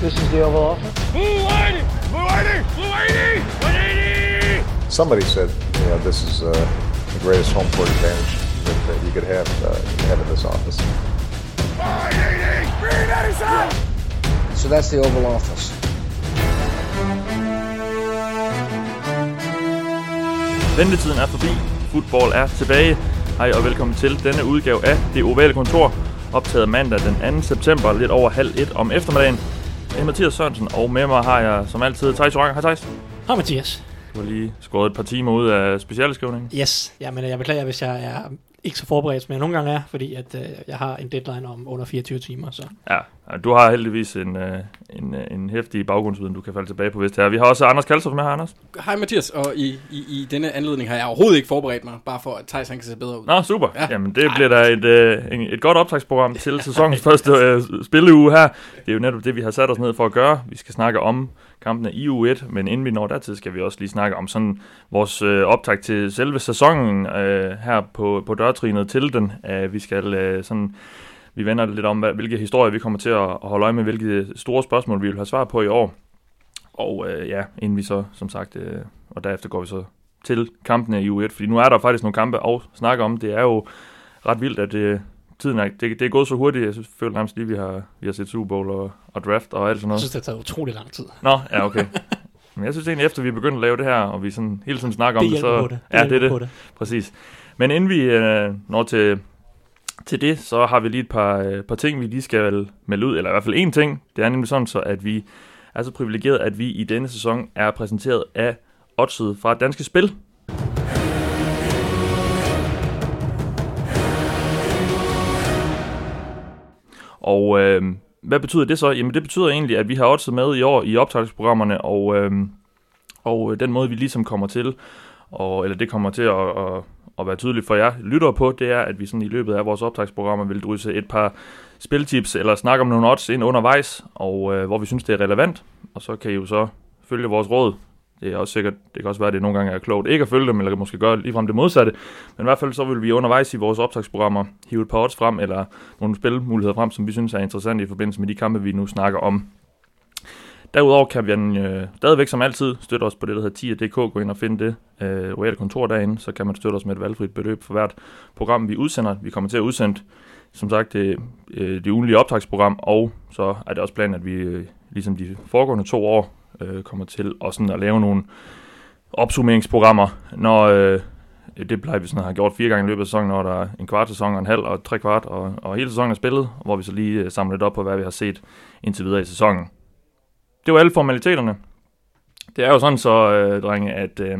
This is the Oval Office. Blue 180! Blue 180! Blue 180! 180! Somebody said, you know, this is uh, the greatest home court advantage that, that you could have, uh, have in this office. 180! Green 87! So that's the Oval Office. Ventetiden er forbi. Football er tilbage. Hej og velkommen til denne udgave af Det Ovale Kontor. Optaget mandag den 2. september, lidt over halv et om eftermiddagen. Jeg er Mathias Sørensen, og med mig har jeg som altid Thijs Ranger. Hej Thijs. Hej Mathias. Du har lige skåret et par timer ud af specialskrivningen. Yes, ja, men jeg beklager, hvis jeg er ikke så forberedt, som jeg nogle gange er, fordi at, øh, jeg har en deadline om under 24 timer. Så. Ja, du har heldigvis en, øh, en, øh, en hæftig baggrundsviden, du kan falde tilbage på, hvis det er. Vi har også Anders Kalsoff med her, Anders. Hej Mathias, og i, i, i denne anledning har jeg overhovedet ikke forberedt mig, bare for at Thijs han kan se bedre ud. Nå, super. Ja. Ja. Jamen, det bliver da et, øh, et godt optagsprogram til sæsonens første øh, spilleuge her. Det er jo netop det, vi har sat os ned for at gøre. Vi skal snakke om kampene i u 1, men inden vi når dertil, skal vi også lige snakke om sådan vores øh, optag til selve sæsonen øh, her på, på dørtrinet til den. Øh, vi skal øh, sådan... Vi vender lidt om, hvilke historier vi kommer til at, holde øje med, hvilke store spørgsmål vi vil have svar på i år. Og øh, ja, inden vi så, som sagt, øh, og derefter går vi så til kampene i U1, fordi nu er der faktisk nogle kampe at snakke om. Det er jo ret vildt, at det, tiden er, det, det er gået så hurtigt. Jeg synes, føler nærmest lige, vi har, vi har set Super Bowl og, og draft og alt sådan Jeg noget. synes, det tager utrolig lang tid. Nå, ja, okay. Men jeg synes egentlig, efter vi er begyndt at lave det her, og vi sådan hele tiden snakker om Det det, hjælper så... på det. Ja, det er det. På det. Præcis. Men inden vi øh, når til, til det, så har vi lige et par, øh, par ting, vi lige skal melde ud, eller i hvert fald en ting. Det er nemlig sådan, så at vi er så privilegeret, at vi i denne sæson er præsenteret af Oddset fra Danske Spil. Og øh, hvad betyder det så? Jamen det betyder egentlig, at vi har oddset med i år i optagelsesprogrammerne, og, øh, og øh, den måde, vi ligesom kommer til, og, eller det kommer til at, at, at være tydeligt for jer lyttere på, det er, at vi sådan i løbet af vores optagsprogrammer vil drysse et par spiltips, eller snakke om nogle odds ind undervejs, og øh, hvor vi synes, det er relevant, og så kan I jo så følge vores råd. Det er også sikkert, det kan også være, at det nogle gange er klogt ikke at følge dem, eller måske gøre ligefrem det modsatte. Men i hvert fald så vil vi undervejs i vores optagsprogrammer hive et par odds frem, eller nogle spilmuligheder frem, som vi synes er interessante i forbindelse med de kampe, vi nu snakker om. Derudover kan vi øh, stadigvæk som altid støtte os på det, der hedder 10.dk. Gå ind og finde det øh, reelle kontor derinde, så kan man støtte os med et valgfrit beløb for hvert program, vi udsender. Vi kommer til at udsende, som sagt, det, øh, det ugenlige optagsprogram, og så er det også planen, at vi, øh, ligesom de foregående to år, øh, kommer til også sådan at lave nogle opsummeringsprogrammer, når øh, det plejer vi sådan at have gjort fire gange i løbet af sæsonen, når der er en kvart sæson og en halv og tre kvart, og, og hele sæsonen er spillet, hvor vi så lige øh, samler lidt op på, hvad vi har set indtil videre i sæsonen. Det var alle formaliteterne. Det er jo sådan så, øh, drenge, at øh,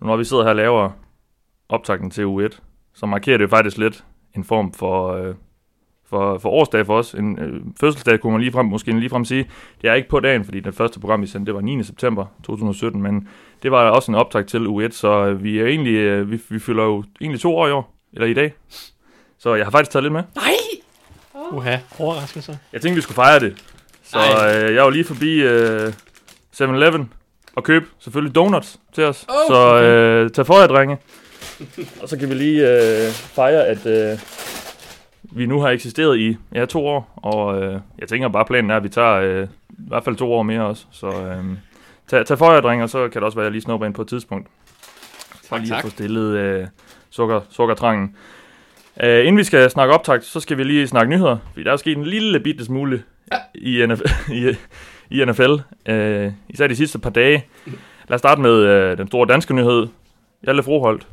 når vi sidder her og laver optakten til U1, så markerer det jo faktisk lidt en form for, øh, for, for årsdag for os. En øh, fødselsdag kunne man lige frem, måske lige frem sige. Det er ikke på dagen, fordi det første program, vi sendte, det var 9. september 2017, men det var også en optag til U1, så øh, vi er egentlig, øh, vi, vi fylder jo egentlig to år i år, eller i dag. Så jeg har faktisk taget lidt med. Nej! Uha, overraskelse. Jeg tænkte, vi skulle fejre det. Så øh, jeg var lige forbi øh, 7-Eleven og købe selvfølgelig donuts til os. Oh, så øh, tag for jer, drenge. og så kan vi lige øh, fejre, at øh, vi nu har eksisteret i ja, to år. Og øh, jeg tænker bare, planen er, at vi tager øh, i hvert fald to år mere også. Så øh, tag, tag for jer, drenge, og så kan det også være, at jeg lige snupper ind på et tidspunkt. For Tak, lige at tak. få stillet øh, sukker, sukkertrangen. Uh, inden vi skal snakke optakt, så skal vi lige snakke nyheder. Fordi der er sket en lille bitte smule i, NF, i, i NFL. Uh, især de sidste par dage. Lad os starte med uh, den store danske nyhed. Hjalte Froholt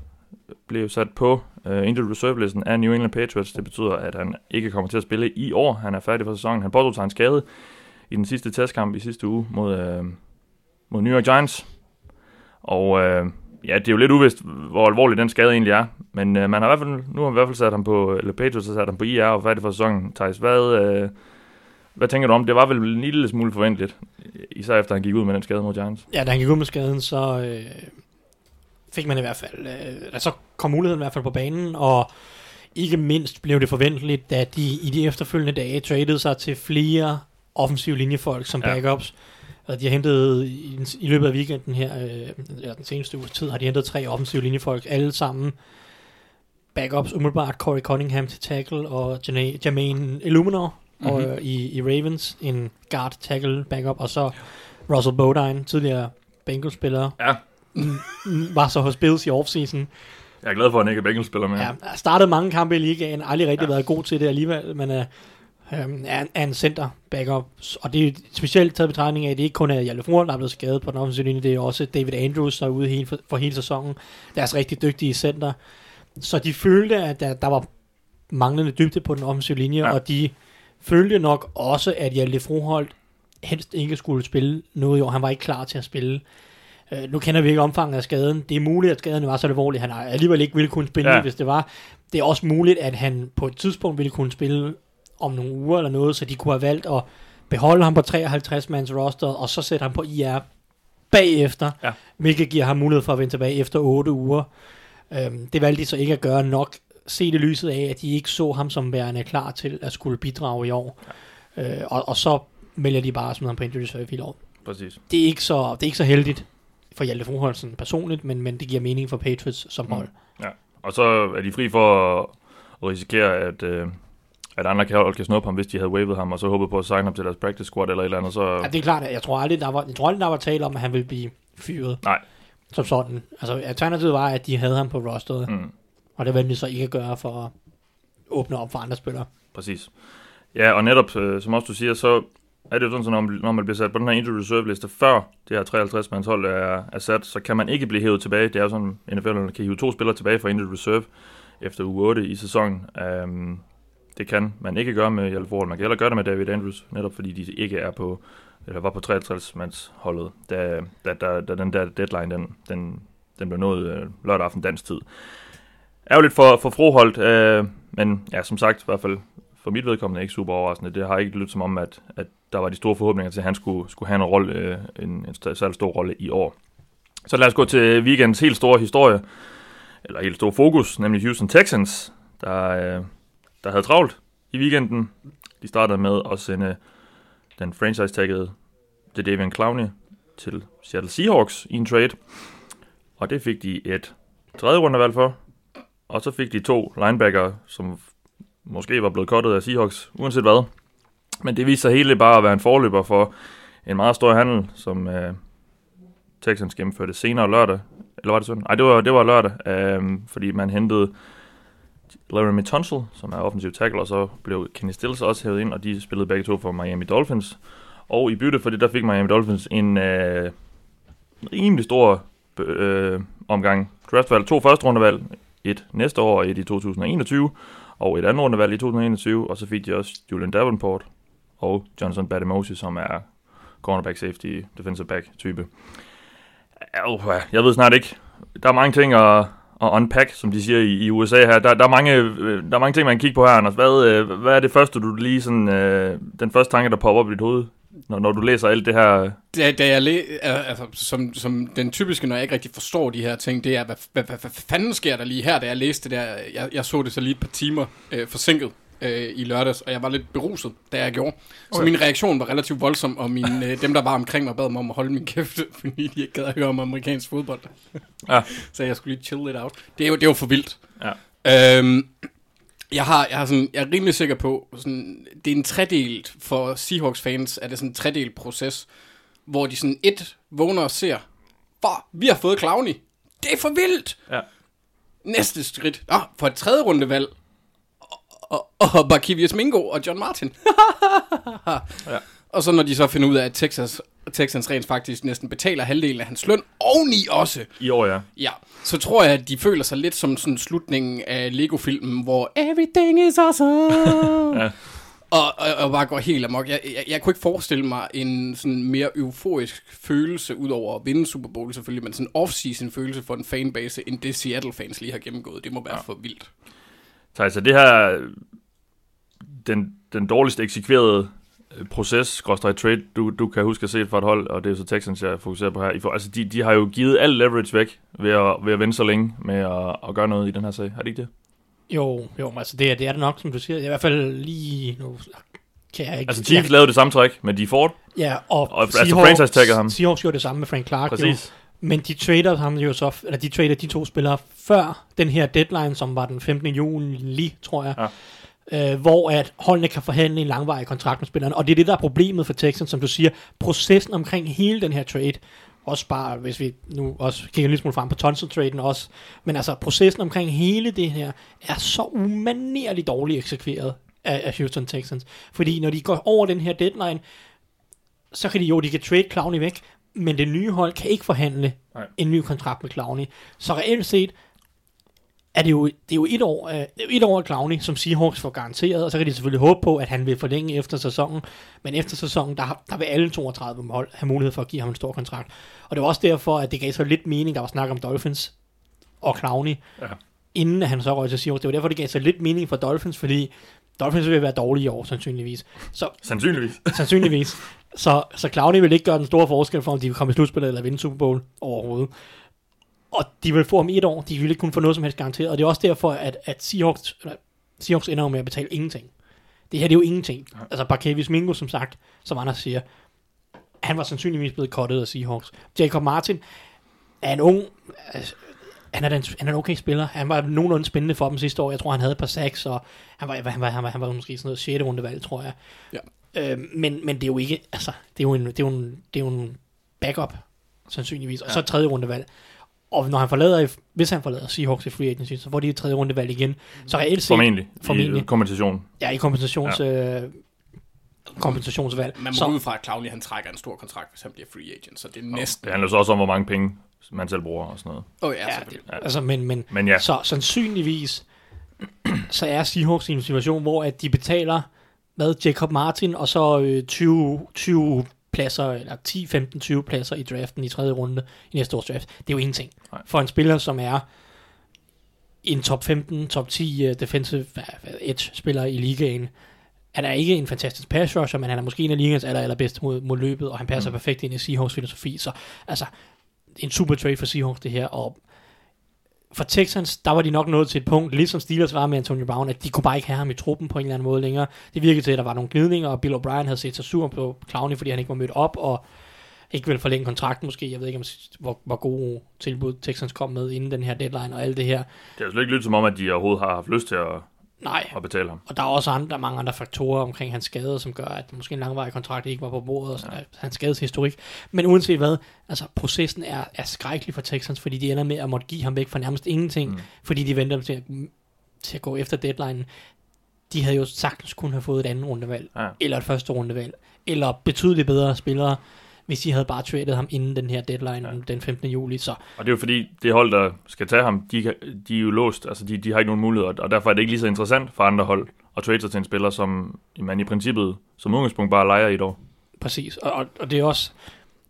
blev sat på uh, injured reserve-listen af New England Patriots. Det betyder, at han ikke kommer til at spille i år. Han er færdig for sæsonen. Han pådrog sig en skade i den sidste testkamp i sidste uge mod, uh, mod New York Giants. Og uh, ja, det er jo lidt uvist, hvor alvorlig den skade egentlig er. Men øh, man har i hvert fald, nu har man i hvert fald sat ham på, eller Patriots har sat ham på IR og færdig for sæsonen. Thijs, hvad, øh, hvad tænker du om? Det var vel en lille smule forventeligt, især efter han gik ud med den skade mod Giants. Ja, da han gik ud med skaden, så øh, fik man i hvert fald, øh, altså kom muligheden i hvert fald på banen, og ikke mindst blev det forventeligt, at de i de efterfølgende dage tradede sig til flere offensive linjefolk som Ja. Og de har hentet i, i løbet af weekenden her, øh, eller den seneste uges tid, har de hentet tre offensive linjefolk, alle sammen backups umiddelbart. Corey Cunningham til tackle, og Jermaine Illuminor mm-hmm. og, øh, i, i Ravens, en guard tackle backup, og så Russell Bodine, tidligere Bengals-spiller, Ja, var så hos Bills i offseason. jeg er glad for, at han ikke er Bengals-spiller med. Ja, har startet mange kampe i ligaen, aldrig rigtig ja. været god til det alligevel, men øh, øhm, er, er en center backup, og det er specielt taget betragtning af, at det ikke kun er Hjalte Fruer, der er blevet skadet på den offensive linje, det er også David Andrews, der er ude hele, for, for hele sæsonen, deres rigtig dygtige center. Så de følte, at der, der var manglende dybde på den offensive linje, Ja. og de følte nok også, at Hjalte Froholt helst ikke skulle spille noget i år. Han var ikke klar til at spille. Øh, nu kender vi ikke omfanget af skaden. Det er muligt, at skaden var så alvorlig, han alligevel ikke ville kunne spille, ja. hvis det var. Det er også muligt, at han på et tidspunkt ville kunne spille om nogle uger eller noget, så de kunne have valgt at beholde ham på 53-mands roster, og så sætte ham på IR bagefter, Ja. hvilket giver ham mulighed for at vende tilbage efter 8 uger. Øhm, det valgte de så ikke at gøre nok, set i lyset af, at de ikke så ham som værende klar til at skulle bidrage i år. Ja. Øh, og, og så vælger de bare at smide ham på injury reserve i år. Præcis. Det er ikke så, det er ikke så heldigt for Hjalte Froholsen personligt, men, men det giver mening for Patriots som hold. Ja. Og så er de fri for at, at risikere, at, øh, at andre kan, kan snuppe ham, hvis de havde wavet ham, og så håbet på at signe ham til deres practice squad eller et eller andet. Så, Ja, det er klart, at jeg tror aldrig, der var, jeg tror aldrig, der var tale om, at han ville blive fyret. Nej. Som sådan. Altså, alternativet var, at de havde ham på rosteret, Mm, og det valgte de så ikke at gøre for at åbne op for andre spillere. præcis. Ja, og netop, øh, som også du siger, så er det jo sådan, så når, man- når man bliver sat på den her injury reserve liste, før det her 53-mands hold er, er sat, så kan man ikke blive hævet tilbage. Det er jo sådan, NFL kan hive to spillere tilbage fra injury reserve efter uge 8 i sæsonen. Um, det kan man ikke gøre med Jalf Man kan heller gøre det med David Andrews, netop fordi de ikke er på, eller var på 53-mands holdet, da, da, da, da, den der deadline, den, den, den blev nået øh, lørdag aften dansk tid. Ærgerligt for, for Froholt, øh, men ja, som sagt, i hvert fald for mit vedkommende ikke super overraskende. Det har ikke lyttet som om, at, at der var de store forhåbninger til, at han skulle, skulle have en, rolle, øh, en, en særlig stor rolle i år. Så lad os gå til weekendens helt store historie, eller helt store fokus, nemlig Houston Texans, der, øh, der havde travlt i weekenden. De startede med at sende den franchise-taggede Davian Clowney til Seattle Seahawks i en trade. Og det fik de et tredje rundevalg for. Og så fik de to linebacker, som måske var blevet kottet af Seahawks, uanset hvad. Men det viste sig hele bare at være en forløber for en meget stor handel, som øh, Texans gennemførte senere lørdag. Eller var det sådan? Nej, det var, det var lørdag, øh, fordi man hentede Laramie Tunsil, som er offensiv tackle, og så blev Kenny Stills også hævet ind, og de spillede begge to for Miami Dolphins. Og i bytte for det, der fik Miami Dolphins en øh, rimelig stor øh, omgang draftvalg. To første rundevalg, et næste år og et i 2021, og et andet rundevalg i 2021, og så fik de også Julian Davenport og Johnson Bademosi, som er cornerback safety, defensive back type. Jeg ved snart ikke. Der er mange ting at, at unpack, som de siger i, i USA her. Der, der, er mange, øh, der er mange ting, man kan kigge på her, Anders. Hvad, øh, hvad er det første, du lige sådan, øh, den første tanke, der popper op i dit hoved, når, når du læser alt det her? Da, da jeg læ- altså, som, som den typiske, når jeg ikke rigtig forstår de her ting, det er, hvad, hvad, hvad, hvad fanden sker der lige her, da jeg læste det der? Jeg, jeg så det så lige et par timer øh, forsinket øh, i lørdags, og jeg var lidt beruset, da jeg gjorde. Så Okay. min reaktion var relativt voldsom, og min, øh, dem, der var omkring mig, bad mig om at holde min kæft, fordi de ikke gad at høre om amerikansk fodbold. Ja. så jeg skulle lige chill lidt out. Det er jo, det er jo for vildt. Ja. Øhm, jeg har, jeg har sådan, jeg er rimelig sikker på, sådan, det er en tredelt, for Seahawks fans er det sådan en tredelt proces, hvor de sådan et vågner og ser, for vi har fået Clowny. Det er for vildt. Ja. Næste skridt, ah, for et tredje rundevalg, og, og, Barkevius Mingo og John Martin. Ja. Og så når de så finder ud af, at Texas, Texans rent faktisk næsten betaler halvdelen af hans løn, oveni også, I år, ja. Ja, så tror jeg, at de føler sig lidt som sådan slutningen af Lego-filmen, hvor everything is awesome. Ja. og, og, og bare går helt amok. Jeg, jeg, jeg kunne ikke forestille mig en sådan mere euforisk følelse, ud over at vinde Super Bowl selvfølgelig, men sådan en off-season følelse for en fanbase, end det Seattle-fans lige har gennemgået. Det må være ja. for vildt. Så altså det her, den, den dårligst eksekverede øh, proces, trade, du, du kan huske at se for et hold, og det er så Texans, jeg fokuserer på her. I for, altså de, de har jo givet al leverage væk ved at, ved at vente så længe med at, at gøre noget i den her sag. Har det ikke det? Jo, jo, altså det er, det er det nok, som du siger. I hvert fald lige nu kan jeg ikke... Altså Chiefs lavede det samme træk med de Ford. Ja, og, Og altså franchise-tagger ham. Seahawks gjorde det samme med Frank Clark. Jo. Men de trader ham jo så, eller de trader de to spillere før den her deadline, som var den 15. juli, tror jeg. øh, hvor at holdene kan forhandle en langvarig kontrakt med spillerne. Og det er det, der er problemet for Texans, som du siger. Processen omkring hele den her trade, også bare, hvis vi nu også kigger lille smule frem på Tonsil-traden også, men altså processen omkring hele det her, er så umanerligt dårligt eksekveret af, af Houston Texans. Fordi når de går over den her deadline, så kan de jo, de kan trade Clowney væk, men det nye hold kan ikke forhandle Nej. en ny kontrakt med Clowney. Så reelt set, er det jo, det er jo et år, øh, et år af Clowney, som Seahawks får garanteret, og så kan de selvfølgelig håbe på, at han vil forlænge efter sæsonen, men efter sæsonen, der, der vil alle 32 hold have mulighed for at give ham en stor kontrakt. Og det var også derfor, at det gav så lidt mening, der var snak om Dolphins og Clowney, Ja. inden han så røg til Seahawks. Det var derfor, det gav så lidt mening for Dolphins, fordi Dolphins vil være dårlige i år, sandsynligvis. Så Sandsynligvis. sandsynligvis. Så, så Clowney vil ikke gøre den store forskel for, om de vil komme i slutspillet eller vinde Super Bowl overhovedet. Og de vil få ham i et år. De vil ikke kunne få noget som helst garanteret. Og det er også derfor, at, at Seahawks, eller, Seahawks ender jo med at betale ingenting. Det her det er jo ingenting. Altså Barkevis Mingo, som sagt, som Anders siger, han var sandsynligvis blevet cuttet af Seahawks. Jacob Martin er en ung... Altså, han er, den, han er en okay spiller. Han var nogenlunde spændende for dem sidste år. Jeg tror, han havde et par sacks, og han var, han var, han var, han var måske sådan noget 6. rundevalg, tror jeg. Ja. Øh, men, men det er jo ikke, altså, det er jo en, det er jo en, det er jo en backup, sandsynligvis, og så et tredje rundevalg. Og når han forlader, hvis han forlader Seahawks i free agency, så får de et tredje rundevalg igen. Så reelt set, Formentlig. Formentlig. I kompensation. ja, i kompensations, ja. øh, kompensationsvalg. Man må så, gå ud fra, at Clowney han trækker en stor kontrakt, hvis han bliver free agent, så det er næsten... Det handler så også om, hvor mange penge man selv bruger og sådan noget. Oh, ja, ja, det, altså, men, men, Men ja, Så sandsynligvis, så er Seahawks i en situation, hvor at de betaler med Jacob Martin, og så øh, 20, 20 pladser, eller 10, 15, 20 pladser i draften i tredje runde i næste års draft. Det er jo ingenting. Nej. For en spiller, som er en top 15, top 10 uh, defensive edge-spiller i ligaen, han er ikke en fantastisk pass rusher, men han er måske en af ligaens aller, allerbedste mod, mod løbet, og han passer mm. perfekt ind i Seahawks filosofi. Så altså, en super trade for Seahawks det her, og for Texans, der var de nok nået til et punkt, ligesom Steelers var med Antonio Brown, at de kunne bare ikke have ham i truppen på en eller anden måde længere. Det virkede til, at der var nogle gnidninger, og Bill O'Brien havde set sig sur på Clowney, fordi han ikke var mødt op, og ikke ville forlænge kontrakten måske. Jeg ved ikke, om, hvor, hvor gode tilbud Texans kom med inden den her deadline og alt det her. det har slet ikke lyttet som om, at de overhovedet har haft lyst til at, Nej, at betale ham. og der er også andre, mange andre faktorer omkring hans skade, som gør, at måske en langvarig kontrakt ikke var på bordet, og sådan, ja. hans skadeshistorik. Men uanset hvad, altså processen er, er skrækkelig for Texans, fordi de ender med at måtte give ham væk for nærmest ingenting, mm. fordi de venter til at, til at gå efter deadline. De havde jo sagtens kunne have fået et andet rundevalg, Ja. eller et første rundevalg, eller betydeligt bedre spillere, hvis de havde bare traded ham inden den her deadline ja. den 15. juli. Så Og det er jo fordi, det hold, der skal tage ham, de, de er jo låst. Altså, de, de har ikke nogen muligheder, og derfor er det ikke lige så interessant for andre hold at trade sig til en spiller, som man i princippet som udgangspunkt bare leger i et år. Præcis, og, og, og det er også,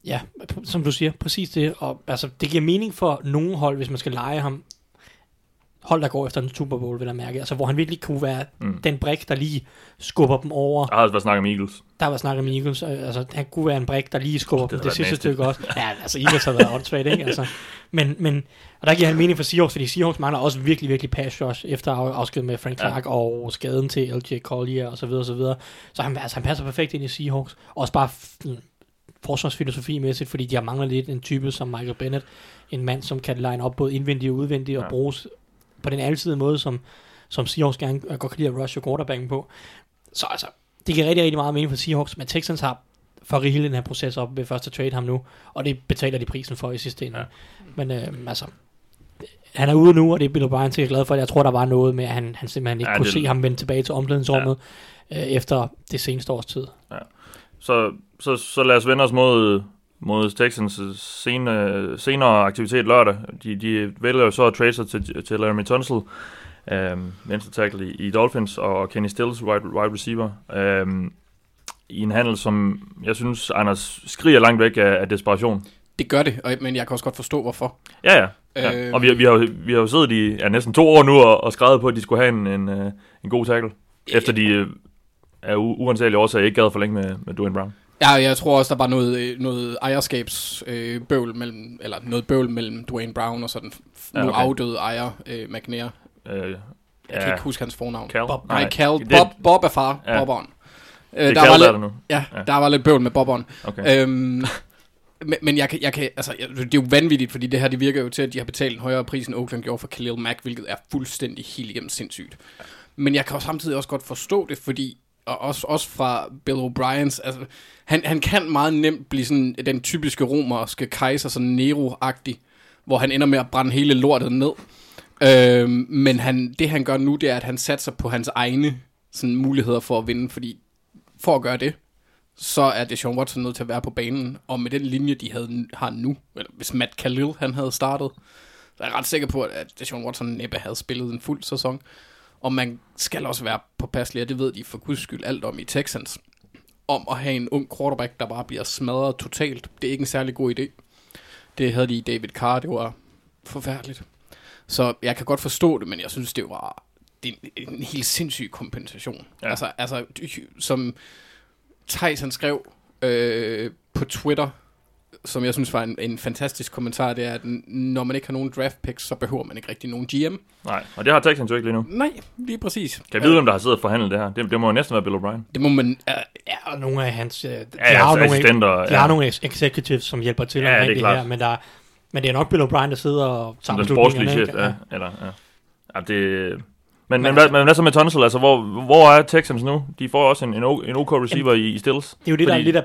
ja, som du siger, præcis det, og altså, det giver mening for nogle hold, hvis man skal lege ham, hold, der går efter en Super Bowl, vil jeg mærke, altså, hvor han virkelig kunne være Mm. den brik, der lige skubber dem over. Der har også været snak om Eagles. Der var snak om Eagles, altså, han kunne være en brik, der lige skubber Det dem det sidste nasty. stykke også. Ja, altså, Eagles har været åndssvagt, ikke? Altså, men, men, og der giver han mening for Seahawks, fordi Seahawks mangler også virkelig, virkelig pass rush, efter af- afsked med Frank. Clark ja. og skaden til LJ Collier og så videre, og så videre. Så han, altså, han passer perfekt ind i Seahawks. Også bare forsvarsfilosofi-mæssigt, fordi de har manglet lidt en type som Michael Bennett. En mand, som kan line op både indvendigt og udvendigt. Ja. og bruges på den alsidige måde, som, som Seahawks gerne øh, godt kan lide at rush og quarterbacken på. Så altså, det giver rigtig, rigtig meget mening for Seahawks, men Texans har for hele den her proces op ved først at trade ham nu, og det betaler de prisen for i sidste ende. Ja. Ja. Men øh, altså, han er ude nu, og det er Bill O'Brien sikkert glad for. Jeg tror, der var noget med, at han, han simpelthen ikke ja, Ja, kunne det- se ham vende tilbage til omklædningsrummet ja. øh, efter det seneste års tid. Så, så, så lad os vende os mod, mod Texans sene, senere aktivitet lørdag. De, de vælger jo så at trade sig til, til Laramie Tunsil, øhm, venstre tackle i, i Dolphins, og Kenny Stills, wide, wide receiver. Øhm, I en handel, som jeg synes, Anders skriger langt væk af, af desperation. Det gør det, og, men jeg kan også godt forstå, hvorfor. Ja, ja. ja. Øh. Og vi, har- vi, har, jo- vi har jo siddet i ja, næsten to år nu og, og skrevet på, at de skulle have en, en, øh, en god tackle. Efter de øh, af uansagelige årsager ikke gad for længe med, med Dwayne Brown. Ja, jeg tror også, der var noget, øh, noget ejerskabsbøvl øh, mellem, eller noget bøvl mellem Dwayne Brown og så den f- Ja, nu okay. afdøde ejer, øh, McNair. Øh, Jeg kan ikke huske hans fornavn. Cal? Bob. Nej, Cal. det- Bob, Bob er far. Ja. Ja. Bobberen. Øh, Det er der, Cal, var der er lidt, der nu. ja, Ja. der var lidt bøvl med Bobberen. Okay. Øhm, men, men jeg kan, jeg kan, altså, det er jo vanvittigt, fordi det her, det virker jo til, at de har betalt en højere pris, end Oakland gjorde for Khalil Mack, hvilket er fuldstændig helt igennem sindssygt. Men jeg kan jo samtidig også godt forstå det, fordi og også, også fra Bill O'Briens, altså, han, han kan meget nemt blive sådan den typiske romerske kejser, sådan Nero-agtig, hvor han ender med at brænde hele lortet ned. Øhm, men han, det han gør nu, det er, at han satser på hans egne sådan, muligheder for at vinde, fordi for at gøre det, så er Deshaun Watson nødt til at være på banen, og med den linje, de havde, har nu, eller hvis Matt Khalil han havde startet, så er jeg ret sikker på, at Sean Watson næppe havde spillet en fuld sæson. Og man skal også være påpasselig, og det ved de for guds skyld alt om i Texans, om at have en ung quarterback, der bare bliver smadret totalt. Det er ikke en særlig god idé. Det havde de i David Carr, det var forfærdeligt. Så jeg kan godt forstå det, men jeg synes, det var det er en, en helt sindssyg kompensation. Ja. Altså, altså, som Thijs han skrev øh, på Twitter, som jeg synes var en, en fantastisk kommentar, det er, at når man ikke har nogen draft picks, så behøver man ikke rigtig nogen GM. Nej, og det har Texans jo ikke lige nu. Nej, lige præcis. Kan jeg vide, hvem der har siddet og forhandlet det her? Det, det må jo næsten være Bill O'Brien. Det må man... Uh, Ja, og nogle af hans... De Ja, har, altså nogle, assistenter, de ja. har nogle ex- executives, som hjælper til Ja, det er omkring det, klart. her, men, der, men det er nok Bill O'Brien, der sidder og tager den sportslige chef, ja. Eller, ja. ja det, men, men, Men hvad, altså- men hvad så med Tunsil? Altså, hvor, hvor er Texans nu? De får også en, en, OK receiver i, i Stills. Det er jo det, der er Fordi- lidt af,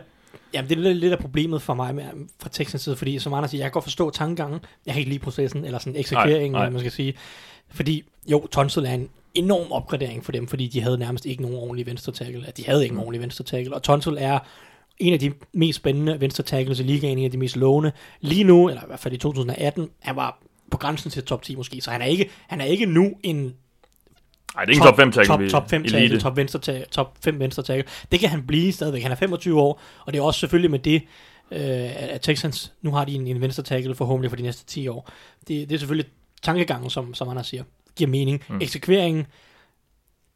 jamen, det er lidt, lidt af problemet for mig med, fra Texans side, fordi som Anders siger, jeg kan godt forstå tankegangen, jeg kan ikke lide processen, eller sådan eksekveringen, Nej, man skal sige. Fordi, jo, Tonsil er en enorm opgradering for dem, fordi de havde nærmest ikke nogen ordentlig venstre tackle. De havde ikke nogen ordentlig venstre tackle, og Tonsil er en af de mest spændende venstre tackles i ligaen, en af de mest lovende. Lige nu, eller i hvert fald i 2018, han var på grænsen til top 10 måske, så han er ikke, han er ikke nu en Nej, det er ikke en top 5 tackle. top, top 5 elite. tackle, top, venstre tackle, top 5 venstre tackle. Det kan han blive stadigvæk. Han er 25 år, og det er også selvfølgelig med det, øh, at Texans, nu har de en, en venstre tackle forhåbentlig for de næste 10 år. Det, det er selvfølgelig tankegangen, som, som Anders siger, giver mening. Mm. Eksekveringen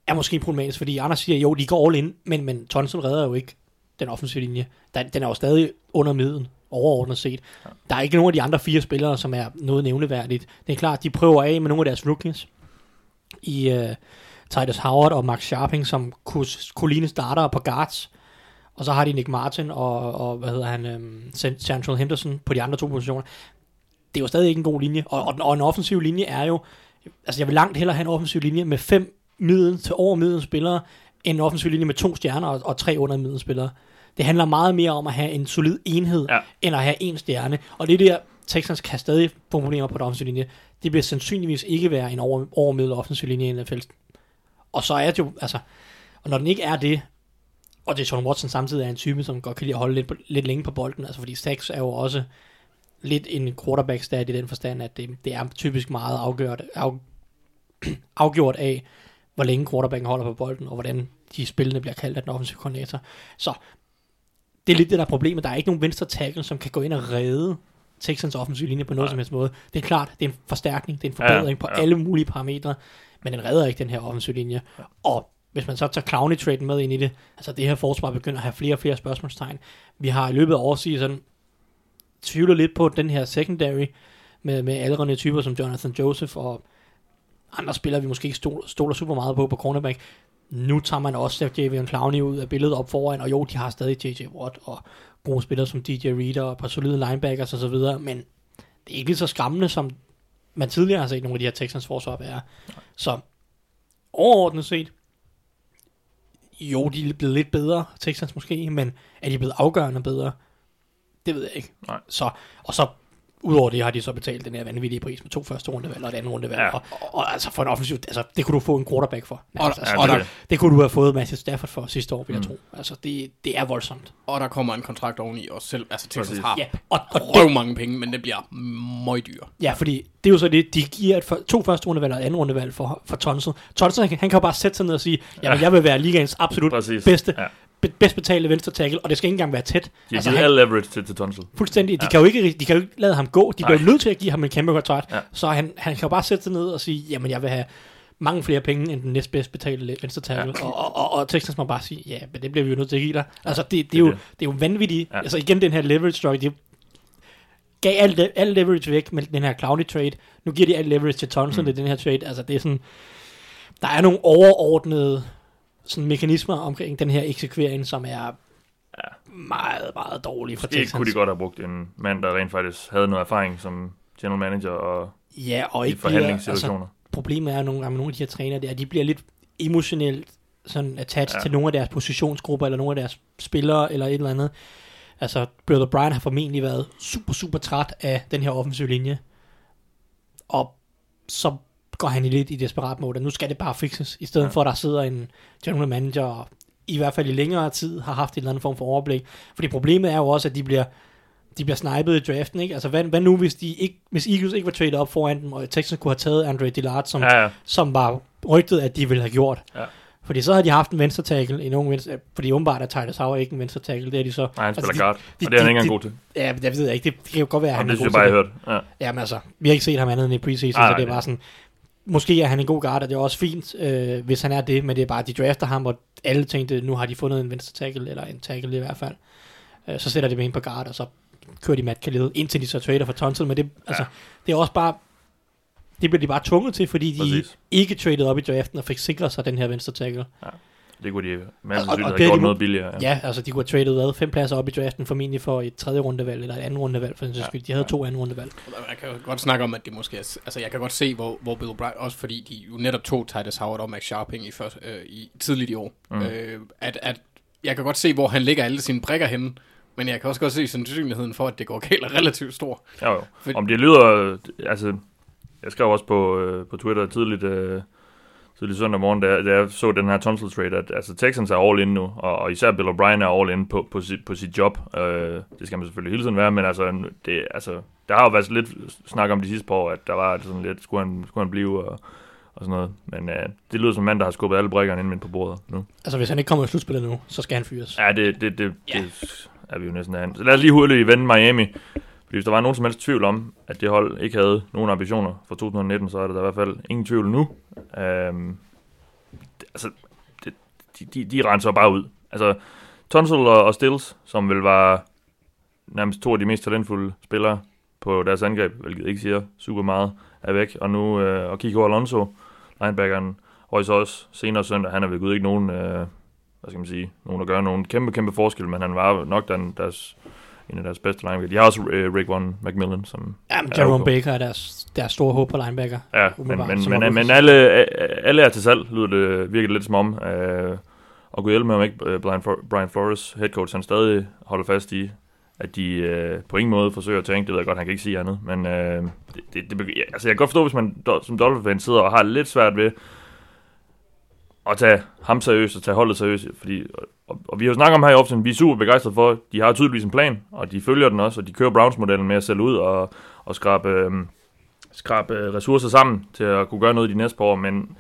er måske problematisk, fordi Anders siger, jo, de går all in, men, men Tonson redder jo ikke den offensive linje. Der, den er jo stadig under midden, overordnet set. Ja. Der er ikke nogen af de andre fire spillere, som er noget nævneværdigt. Det er klart, de prøver af med nogle af deres rookies i uh, Titus Howard og Max Sharping, som kunne, kunne ligne starter på guards. Og så har de Nick Martin og, og hvad hedder han, um, Central Henderson på de andre to positioner. Det er jo stadig ikke en god linje. Og, og, og en offensiv linje er jo, altså jeg vil langt hellere have en offensiv linje med fem middel til over middel spillere, end en offensiv linje med to stjerner og, og tre under middel spillere. Det handler meget mere om at have en solid enhed, ja. end at have en stjerne. Og det er der, Texans kan stadig få problemer på den offensive linje. Det bliver sandsynligvis ikke være en over, overmiddel offensiv linje i NFL. Og så er det jo, altså, og når den ikke er det, og det er Sean Watson samtidig er en type, som godt kan lide at holde lidt, lidt længe på bolden, altså fordi Stax er jo også lidt en quarterback stat i den forstand, at det, det er typisk meget afgjort, af, afgjort af, hvor længe quarterbacken holder på bolden, og hvordan de spillende bliver kaldt af den offensive koordinator. Så det er lidt det, der er problemet. Der er ikke nogen venstre tackle, som kan gå ind og redde Texans offensive linje på noget Nej. som helst måde. Det er klart, det er en forstærkning, det er en Ja, forbedring på ja. alle mulige parametre, men den redder ikke den her offensive linje. Og hvis man så tager Clowney-traden med ind i det, altså det her forsvar begynder at have flere og flere spørgsmålstegn. Vi har i løbet af årseason tvivlet lidt på den her secondary, med, med aldrende typer som Jonathan Joseph og andre spillere, vi måske ikke stoler, stoler super meget på på cornerback. Nu tager man også Javion Clowney ud af billedet op foran, og jo, de har stadig J.J. Watt og gode spillere som DJ Reader og et par solide linebackers og så videre, men det er ikke lige så skræmmende, som man tidligere har set nogle af de her Texans forsvar være. Så overordnet set, jo, de er blevet lidt bedre, Texans måske, men er de blevet afgørende bedre? Det ved jeg ikke. Nej. Så, og så Udover det har de så betalt den her vanvittige pris med to første rundevalg og et andet rundevalg. Ja. Og, og, og, altså for en offensiv, altså det kunne du få en quarterback for. Og- Altså, Ja, og det, der- er det. kunne du have fået Matthew Stafford for sidste år, vil jeg Mm. tro. Altså det, det er voldsomt. Og der kommer en kontrakt oveni også selv. Altså Texas Præcis. har Ja, og, og røv det, mange penge, men det bliver meget dyrt. ja, fordi det er jo så det, de giver et for, to første rundevalg og et andet rundevalg for, for Tonsil. Tonsil, han, kan- han kan jo bare sætte sig ned og sige, jamen Ja. jeg vil være ligaens absolut Præcis. bedste, Ja. Be, bedst betalte venstre tackle, og det skal ikke engang være tæt. De har altså, han, al leverage til, til Tunsil. fuldstændig, de, Ja. kan jo ikke, de kan jo ikke lade ham gå, de bliver nødt til at give ham en kæmpe kontrakt, Ja. så han, han kan jo bare sætte sig ned og sige, jamen jeg vil have mange flere penge end den næstbedst betalte venstre tackle, Ja. og, og, og, og Texans må bare sige, ja, men det bliver vi jo nødt til at give dig. Altså det, det, det er, er jo, det. det er jo vanvittigt, Ja. altså igen den her leverage story, det gav al, al leverage væk med den her Clowney trade, nu giver de al leverage til Thompson mm. i den her trade, altså det er sådan, der er nogle overordnede sådan mekanismer omkring den her eksekvering, som er Ja. meget, meget dårlige for Det Texans. kunne de godt have brugt en mand, der rent faktisk havde noget erfaring som general manager og Ja, og i bliver, altså, forhandlingssituationer. problemet er nogle gange med nogle af de her træner, det er, at de bliver lidt emotionelt sådan attached Ja. til nogle af deres positionsgrupper, eller nogle af deres spillere, eller et eller andet. Altså, Bill O'Brien har formentlig været super, super træt af den her offensive linje. Og så går han i lidt i desperat mode, og nu skal det bare fixes, i stedet Ja. for, at der sidder en general manager, og i hvert fald i længere tid har haft en eller anden form for overblik. Fordi problemet er jo også, at de bliver, de bliver snipet i draften, ikke? Altså, hvad, hvad nu, hvis, de ikke, hvis Eagles ikke var traded op foran dem, og Texans kunne have taget Andre Dillard, som, Ja, ja. som var rygtet, at de ville have gjort. Ja. Fordi så havde de haft en venstre tackle, en ung venstre, fordi åbenbart er Titus Howard ikke en venstre tackle, det er de så. Nej, han spiller Altså, guard, de- og det er han ikke engang god til. Ja, det ved jeg ikke, det, det kan jo godt være, at han det er synes god jeg bare, til jeg hørte. Ja. Jamen altså, vi har ikke set ham andet end i preseason, Nej, så det er bare sådan, måske er han en god guard, og det er også fint, øh, hvis han er det, men det er bare, at de drafter ham, og alle tænkte, nu har de fundet en venstre tackle, eller en tackle i hvert fald. Øh, så sætter de dem ind på guard, og så kører de Matt Khalil, indtil de så trader for Tonsil, men det, altså, det er også bare, det bliver de bare tvunget til, fordi de Præcis. ikke traded op i draften og fik sikret sig den her venstre tackle. Det kunne de med Og- og- have det gjort de- noget billigere. Ja, ja altså de kunne have traded hvad, fem pladser op i draften, formentlig for et tredje rundevalg, eller et andet rundevalg, for den sags skyld. De havde to anden rundevalg. Jeg kan jo godt snakke om, at det måske er, altså jeg kan godt se, hvor, hvor Bill O'Brien, også fordi de jo netop tog Titus Howard og Max Sharping i, først, øh, i tidligt i år, mm. øh, at, at jeg kan godt se, hvor han lægger alle sine brikker henne, men jeg kan også godt se sandsynligheden for, at det går galt er relativt stor. Jo, jo. For- Om det lyder, altså, jeg skrev også på, øh, på Twitter tidligt, øh, tidligt søndag morgen, da, da jeg så den her Tonsil trade, at altså, Texans er all in nu, og, og især Bill O'Brien er all in på, på, sit, på sit job. Øh, det skal man selvfølgelig hele tiden være, men altså, det, altså, der har jo været lidt snak om de sidste par år, at der var sådan lidt, skulle han, skulle han blive, og, og sådan noget. Men øh, det lyder som en mand, der har skubbet alle brikkerne ind på bordet nu. Altså hvis han ikke kommer i slutspillet nu, så skal han fyres. Ja, det, det, det, ja. det er vi jo næsten af. Så lad os lige hurtigt vende Miami. Fordi hvis der var nogen som helst tvivl om, at det hold ikke havde nogen ambitioner for 2019, så er der da i hvert fald ingen tvivl nu. Øhm, det, altså, det, de, de, de renser bare ud. Altså, Tonsil og, og Stills, som vil var nærmest to af de mest talentfulde spillere på deres angreb, hvilket ikke siger super meget, er væk. Og nu, øh, og Kiko Alonso, linebackeren, og så også senere søndag, han er ved gud ikke nogen, øh, hvad skal man sige, nogen at gøre nogen kæmpe, kæmpe forskel, men han var nok den, deres, en af deres bedste linebacker. De har også øh, Rick One McMillan, som Ja, men er Jerome okay. Baker er deres, deres store håb på linebacker. Ja, men, men, men, men alle, alle er til salg, lyder det virkelig lidt som om. Øh, og gud hjælpe med, om ikke øh, Brian, For- Brian Flores, head coach, han stadig holder fast i, at de øh, på ingen måde forsøger at tænke, det ved jeg godt, han kan ikke sige andet, men øh, det, det, det, altså jeg kan godt forstå, hvis man som Dolphins-fan sidder og har lidt svært ved at tage ham seriøst og tage holdet seriøst, fordi, og, og vi har jo snakket om her i optionen, vi er super begejstrede for, de har tydeligvis en plan, og de følger den også, og de kører Browns-modellen med at sælge ud og, og skrabe, øhm, øh, skrabe ressourcer sammen til at kunne gøre noget de næste par år, men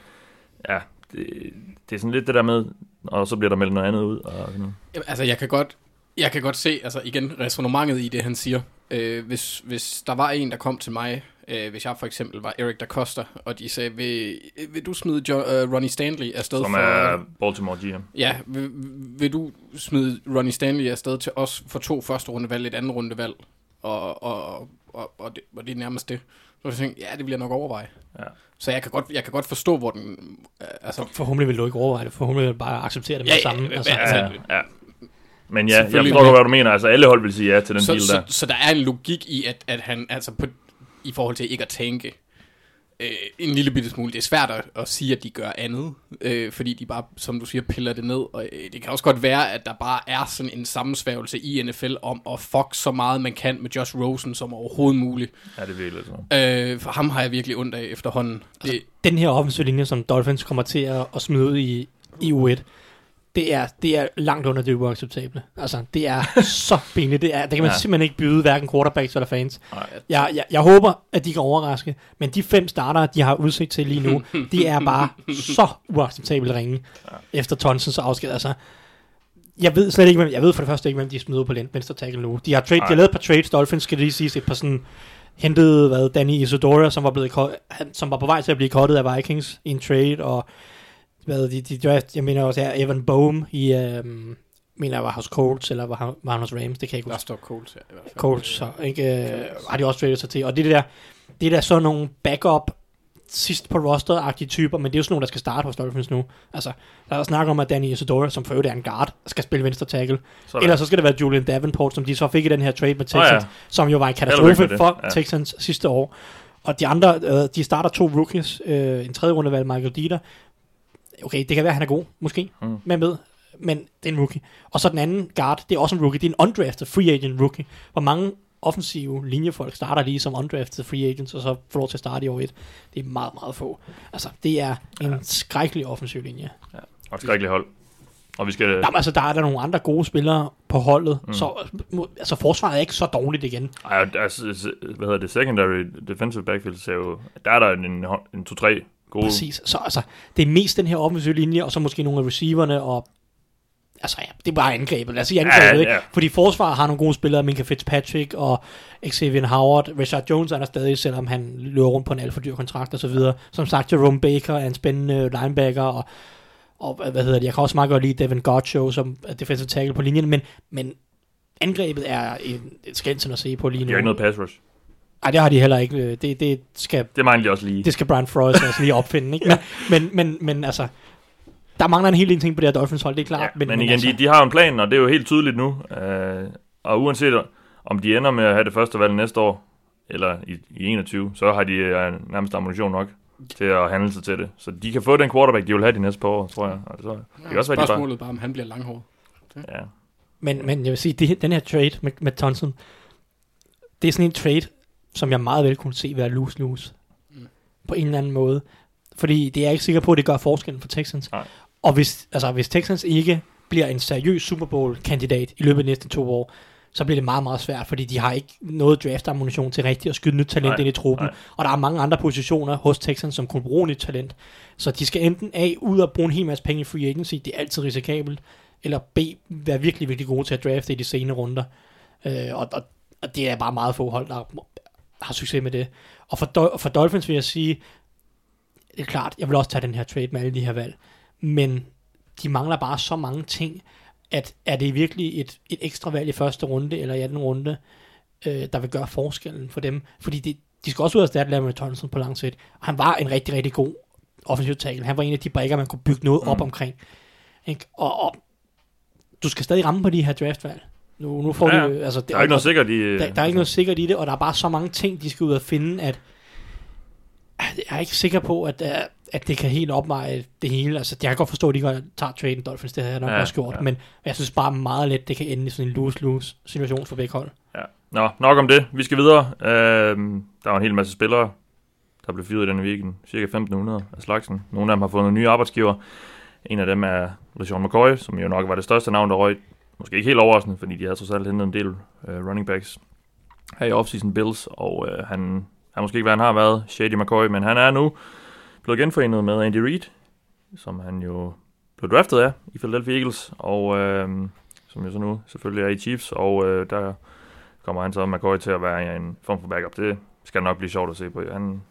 ja, det, det er sådan lidt det der med, og så bliver der meldt noget andet ud. Og sådan. Jamen, Altså, jeg kan godt, jeg kan godt se, altså igen, resonemanget i det, han siger. Øh, hvis, hvis der var en, der kom til mig, øh, hvis jeg for eksempel var Eric da Costa, og de sagde, vil, vil du smide jo, uh, Ronnie Stanley afsted Som for... er Baltimore GM. Ja, vil, vil du smide Ronnie Stanley afsted til os for to første rundevalg, et andet rundevalg, og, og, og, og, det, og det er nærmest det. Så jeg tænkte, ja, det vil jeg nok overveje. Ja. Så jeg kan godt, jeg kan godt forstå, hvor den... øh, Altså, Forhåbentlig vil du ikke overveje det, forhåbentlig vil du bare acceptere det med Ja, det samme. ja, Altså, ja, Ja, Altså, ja. Men ja, jeg forstår med- godt, hvad du mener. Altså, alle hold vil sige ja til den så, deal så, der. så der er en logik i, at, at han, altså på, i forhold til ikke at tænke, øh, en lille bitte smule. Det er svært at, at sige, at de gør andet, øh, fordi de bare, som du siger, piller det ned. Og øh, det kan også godt være, at der bare er sådan en sammensværgelse i NFL om at fuck så meget man kan med Josh Rosen som overhovedet muligt. Ja, det er virkelig sådan. Øh, for ham har jeg virkelig ondt af efterhånden. Det, den her offensive linje, som Dolphins kommer til at, at smide ud i, i U1, det er, det er langt under det uacceptable. Altså, det er så pinligt. Det, er, det kan man Ja. simpelthen ikke byde, hverken quarterbacks eller fans. Nej. Jeg, jeg, jeg håber, at de kan overraske, men de fem starter, de har udsigt til lige nu, de er bare så uacceptabelt ringe ja. efter Tonsens afsked. Altså, jeg ved slet ikke, hvem, jeg ved for det første ikke, hvem de smider på venstre tackle nu. De har, trade, de Nej. har lavet et par trades, Dolphins skal lige sige et par sådan hentede, hvad, Danny Isidora, som var, blevet, som var på vej til at blive cuttet af Vikings i en trade, og hvad, de, de draft, jeg mener også her, Evan Bohm i, øhm, mener jeg var hos Colts, eller var, han- var han hos Rams, det kan jeg ikke der huske. står Colts her i hvert fald. Colts, så, ikke, øh, har de også tradet sig til. Og det er det der, det er der sådan nogle backup sidst på roster-agtige typer, men det er jo sådan nogle, der skal starte hos Dolphins nu. Altså, der er snak om, at Danny Isidora, som for øvrigt er en guard, skal spille venstre tackle. Sådan. Ellers så skal det være Julian Davenport, som de så fik i den her trade med Texans, oh, ja. ja. som jo var en katastrofe for Ja. Texans sidste år. Og de andre, øh, de starter to rookies, øh, en tredje rundevalg, Michael Dieter, okay, det kan være, at han er god, måske, Mm. med med, men det er en rookie. Og så den anden guard, det er også en rookie, det er en undrafted free agent rookie. Hvor mange offensive linjefolk starter lige som undrafted free agents, og så får lov til at starte i år 1. Det er meget, meget få. Altså, det er en ja. skrækkelig offensiv linje. Og et skrækkeligt hold. Og vi skal... Jamen, altså, der er der nogle andre gode spillere på holdet, mm. så altså, forsvaret er ikke så dårligt igen. Ej, altså, hvad hedder det? Secondary defensive backfield, så er jo, der er der en, en, en to-tre gode... Præcis. Så altså, det er mest den her offensive linje, og så måske nogle af receiverne, og altså ja, det er bare angrebet. Lad os sige angrebet, Ja, ja, ikke? Fordi forsvaret har nogle gode spillere, Minka Fitzpatrick og Xavier Howard. Richard Jones er der stadig, selvom han løber rundt på en alt for dyr kontrakt og så videre. Som sagt, Jerome Baker er en spændende linebacker, og, og hvad hedder det, jeg kan også meget godt lide Devin Gottschall som er defensive tackle på linjen, men, men angrebet er en, et skændsel at se på lige nu. har ikke noget pass rush. Ej, det har de heller ikke. Det, det skal Det mangler de også lige. det skal Brian Flores altså lige opfinde, ikke? Men, men, men, men altså, der mangler en hel del ting på det her Dolphins hold, det er klart. Ja, men, men igen, altså. de, de har en plan, og det er jo helt tydeligt nu. Øh, og uanset om de ender med at have det første valg næste år, eller i, i 21, så har de øh, nærmest ammunition nok til at handle sig til det. Så de kan få den quarterback, de vil have de næste par år, tror jeg. Og så, det kan også være, de bare... Spørgsmålet bare, om han bliver langhåret. Ja. Men, men jeg vil sige, det, den her trade med, med Thompson, det er sådan en trade, som jeg meget vel kunne se være lose-lose. Mm. På en eller anden måde. Fordi det er jeg ikke sikker på, at det gør forskellen for Texans. Nej. Og hvis, altså, hvis Texans ikke bliver en seriøs Super Bowl-kandidat i løbet af de næste to år, så bliver det meget, meget svært, fordi de har ikke noget draft-ammunition til rigtigt at skyde nyt talent Nej, ind i truppen. nej. Og der er mange andre positioner hos Texans, som kunne bruge nyt talent. Så de skal enten A, ud og bruge en hel masse penge i free agency, det er altid risikabelt, eller B, være virkelig, virkelig gode til at drafte i de senere runder. Øh, og, og, og det er bare meget få hold, der har succes med det. Og for, Dol- for Dolphins vil jeg sige, det er klart, jeg vil også tage den her trade med alle de her valg, men de mangler bare så mange ting, at er det virkelig et, et ekstra valg i første runde eller i anden runde, øh, der vil gøre forskellen for dem. Fordi det, de skal også ud af erstatte Larry Thompson på lang sigt. Og han var en rigtig, rigtig god offensiv tackle. Han var en af de brækker, man kunne bygge noget op Mm. omkring. Ikke? Og, og du skal stadig ramme på de her draftvalg. Nu, nu får Ja, du, altså, det, Der er ikke noget sikkert i... der, der er ikke noget sikkert i det, og der er bare så mange ting, de skal ud og finde, at jeg er ikke sikker på, at, øh, at det kan helt opveje det hele. Altså, jeg kan godt forstå, at de godt tager traden Dolphins, det havde jeg nok Ja, også gjort, ja. men jeg synes bare meget let, det kan ende i sådan en lose-lose situation for begge hold. Ja. Nå, nok om det. Vi skal videre. Øhm, der var en hel masse spillere, der blev fyret i denne weekend. Cirka 1500 af slagsen. Nogle af dem har fundet nye arbejdsgiver. En af dem er LeSean McCoy, som jo nok var det største navn, der røg. Måske ikke helt overraskende, fordi de havde trods alt hentet en del øh, running backs her i offseason Bills, og øh, han har måske ikke, hvad han har været, Shady McCoy, men han er nu blevet genforenet med Andy Reid, som han jo blev draftet af i Philadelphia Eagles, og øh, som jo så nu selvfølgelig er i Chiefs, og øh, der kommer han så McCoy til at være en form for backup. Det skal nok blive sjovt at se på. Han,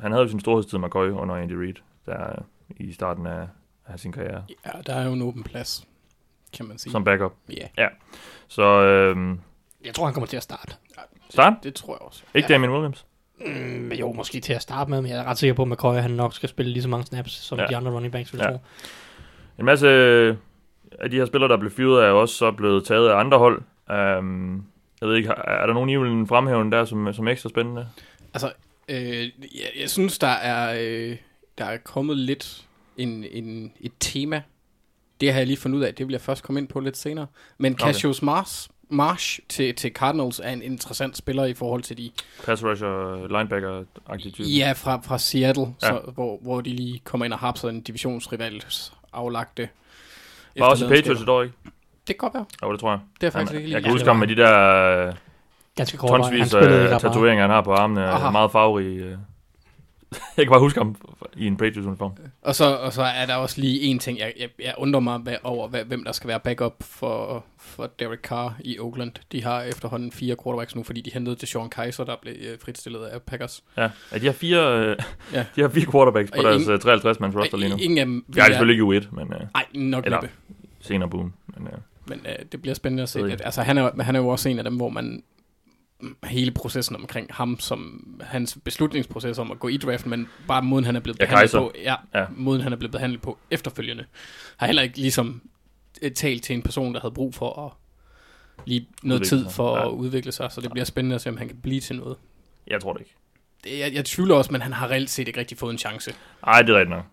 han havde jo sin storhedstid McCoy under Andy Reid, der i starten af, af sin karriere Ja, der er jo en åben plads, kan man sige. som backup. Ja, Så øh, Jeg tror, han kommer til at starte. start. det tror jeg også. Ikke ja. Damien Williams. Mm, jo, måske til at starte med, men jeg er ret sikker på, at McCoy han nok skal spille lige så mange snaps, som Ja. ja. de andre running backs vil Ja. tro. En masse af de her spillere, der blev fyret, er også så blevet taget af andre hold. Um, jeg ved ikke, er der nogen, I vil fremhæve der som, som ekstra spændende? Altså, øh, jeg, jeg synes, der er, øh, der er kommet lidt en, en, et tema. Det har jeg lige fundet ud af. Det vil jeg først komme ind på lidt senere. Men Okay. Cassius Mars, Marsh til, til Cardinals er en interessant spiller i forhold til de Pass rusher, linebacker-agtig type. Ja, fra, fra Seattle, Ja. Så, hvor, hvor de lige kommer ind og har en divisionsrivals aflagte. Var også i. Patriots et år, ikke? Det kan godt være. Jo, det tror jeg. Det er faktisk Han, ikke jeg kan huske ham med de der øh, Ganske kort. tonsvis af tatoveringer, han har på armene. Aha. Aha. Meget farverige. jeg kan bare huske ham i en Patriots-uniform. Og så, og så er der også lige en ting, jeg, jeg, jeg undrer mig hvad, over, hvad, hvem der skal være backup for, for Derek Carr i Oakland. De har efterhånden fire quarterbacks nu, fordi de hentede til Sean Kaiser, der blev øh, fritstillet af Packers. Ja, ja de har fire, øh, Ja. de har fire quarterbacks på Og deres ingen- øh, 53-mands roster lige nu. Ingen af dem Jeg er selvfølgelig ikke U1, men øh, Ej, nok Eller- næppe. senere boom. Men, øh, Men øh, det bliver spændende at se. At, altså, han er, han er jo også en af dem, hvor man hele processen omkring ham, som hans beslutningsproces om at gå i draften, men bare måden han er blevet Ja, behandlet Kaiser. på, ja, Ja. ja, måden han er blevet behandlet på efterfølgende, har heller ikke ligesom øh, talt til en person, der havde brug for at lige noget Udvikle tid for Ja. at udvikle sig, så det bliver spændende at se, om han kan blive til noget. jeg tror det ikke. Det, jeg, jeg tvivler også, men han har reelt set ikke rigtig fået en chance. Ej, det er rigtigt nok.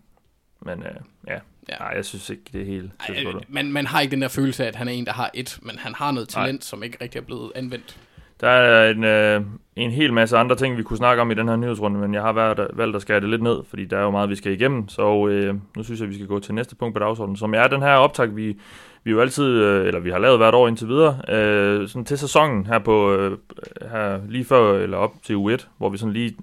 Men øh, ja, Ja. ja. Nej, jeg synes ikke, det er helt... Ej, man, man har ikke den der følelse af, at han er en, der har et, men han har noget talent, som ikke rigtig er blevet anvendt. Der er en, øh, en hel masse andre ting, vi kunne snakke om i den her nyhedsrunde, men jeg har været, valgt at skære det lidt ned, fordi der er jo meget, vi skal igennem. Så øh, nu synes jeg, vi skal gå til næste punkt på dagsordenen, som er den her optag, vi, vi jo altid, øh, eller vi har lavet hvert år indtil videre, øh, sådan til sæsonen her på øh, her lige før eller op til U1, hvor vi sådan lige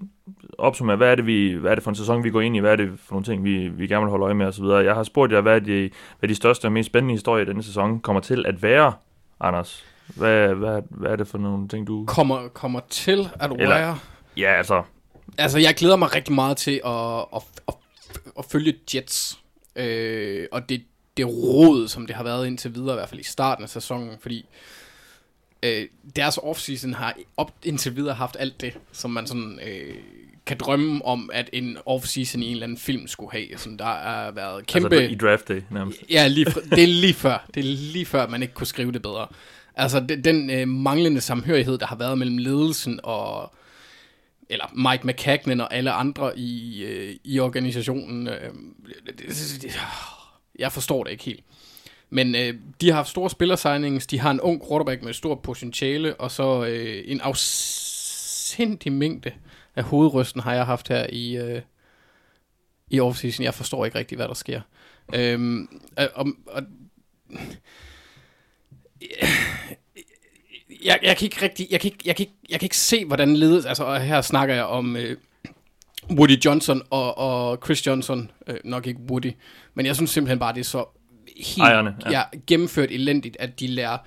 opsummerer, hvad er det, vi, hvad er det for en sæson, vi går ind i, hvad er det for nogle ting, vi, vi gerne vil holde øje med osv. Jeg har spurgt jer, hvad er de, hvad de største og mest spændende historier i denne sæson kommer til at være, Anders. Hvad, hvad, hvad er det for nogle ting, du... Kommer, kommer til at Eller- være... Ja, altså, Altså, jeg glæder mig rigtig meget til at, at, at, at følge Jets. Øh, og det, det råd, som det har været indtil videre, i hvert fald i starten af sæsonen, fordi øh, deres offseason har op, indtil videre haft alt det, som man sådan øh, kan drømme om, at en offseason i en eller anden film skulle have. Sådan, der har været kæmpe... altså i draft day nærmest. Ja, lige det er lige før. Det er lige før, man ikke kunne skrive det bedre. Altså, den, den øh, manglende samhørighed, der har været mellem ledelsen og eller Mike McCagnan og alle andre i, øh, i organisationen. Øh, det, det, det, jeg forstår det ikke helt. Men øh, de har haft store spillersignings, de har en ung quarterback med stort potentiale, og så øh, en afsindig mængde af hovedrysten har jeg haft her i, øh, i offseason. Jeg forstår ikke rigtig, hvad der sker. Øh, og, og, jeg, jeg kan ikke rigtig, jeg kan ikke, jeg kan ikke, jeg kan ikke se, hvordan ledes, altså og her snakker jeg om øh, Woody Johnson og, og Chris Johnson, øh, nok ikke Woody, men jeg synes simpelthen bare, det er så helt Ejerne, ja. ja. Gennemført elendigt, at de lærer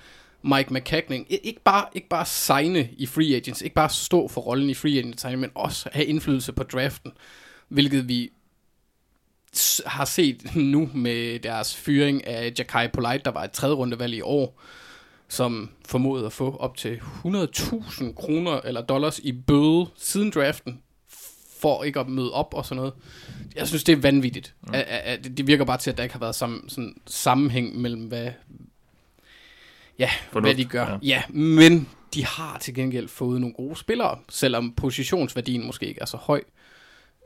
Mike McCagnon, i- ikke bare, ikke bare signe i free agents, ikke bare stå for rollen i free agent signing, men også have indflydelse på draften, hvilket vi har set nu med deres fyring af Jakai Polite, der var et tredje rundevalg i år, som formodede at få op til 100.000 kroner eller dollars i bøde siden draften, for ikke at møde op og sådan noget. Jeg synes, det er vanvittigt. Mm. At, at, at, det virker bare til, at der ikke har været sam, sådan sammenhæng mellem, hvad, ja, Fornuft, hvad de gør. ja. Ja. ja, men de har til gengæld fået nogle gode spillere, selvom positionsværdien måske ikke er så høj.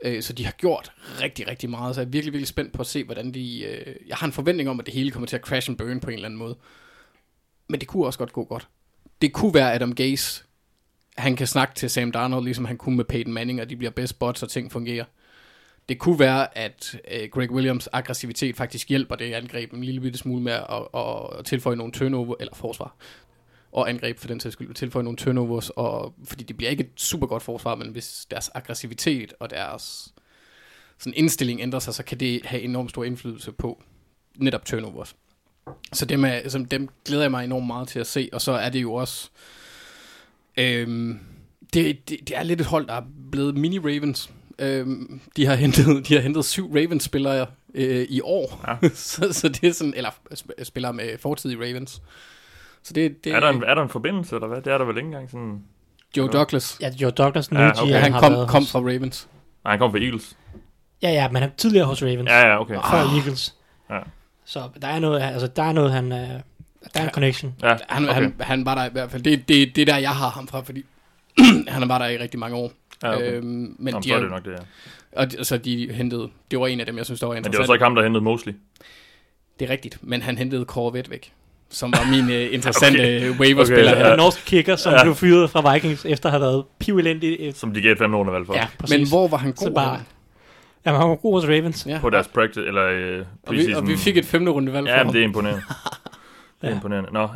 Øh, Så de har gjort rigtig, rigtig meget, så jeg er virkelig, virkelig spændt på at se, hvordan de... øh, Jeg har en forventning om, at det hele kommer til at crash and burn på en eller anden måde. Men det kunne også godt gå godt. Det kunne være Adam Gase. Han kan snakke til Sam Darnold, ligesom han kunne med Peyton Manning, og de bliver best bots, og ting fungerer. Det kunne være, at øh, Greg Williams aggressivitet faktisk hjælper det angreb en lille bitte smule med at, at, at tilføje nogle turnover, eller forsvar, og angreb for den sags skyld, tilføje nogle turnovers, og, fordi det bliver ikke et super godt forsvar, men hvis deres aggressivitet og deres sådan indstilling ændrer sig, så kan det have enormt stor indflydelse på netop turnovers. Så dem, er, som dem glæder jeg mig enormt meget til at se, og så er det jo også... Øhm, det, det, det er lidt et hold, der er blevet mini-Ravens. Øhm, de, har hentet, de har hentet syv Ravens-spillere øh, i år. Ja. så, så det er sådan... Eller sp- spillere med fortid i Ravens. Så det, det Er der, en, er der en forbindelse, eller hvad? Det er der vel ikke engang sådan... Joe Douglas. Ja, Joe Douglas, nye Ja, okay. han har kom, kom fra Ravens. Nej, han kom fra Eagles. Ja, ja, men han er tidligere hos Ravens. Ja, ja, okay. Før Eagles. Ja. Så der er noget, altså der er noget, han, øh, der er en connection. Ja, Han, okay. han, han var der i hvert fald. Det, det, det er der, jeg har ham fra, fordi han var der i rigtig mange år. Ja, okay. Øhm, men Nå, de, så er det nok det, ja. og de, så de hentede, det var en af dem, jeg synes, der var Men interessant. det var så ikke ham, der hentede Mosley. Det er rigtigt, men han hentede Corvette væk, som var min uh, interessante Okay. okay. waiver-spiller Okay, Ja. En norsk kicker, som Ja. blev fyret fra Vikings, efter at have været pivelendig. Som de gav et fem under valg for. Ja, præcis. Men hvor var han Så god? bare, henne? Jamen, han var god hos Ravens. ja. På deres practice, eller øh, og, vi, preseason. og vi fik et femte runde valg for Ja, men ham. det er imponerende. Det er Ja. imponerende. Nå,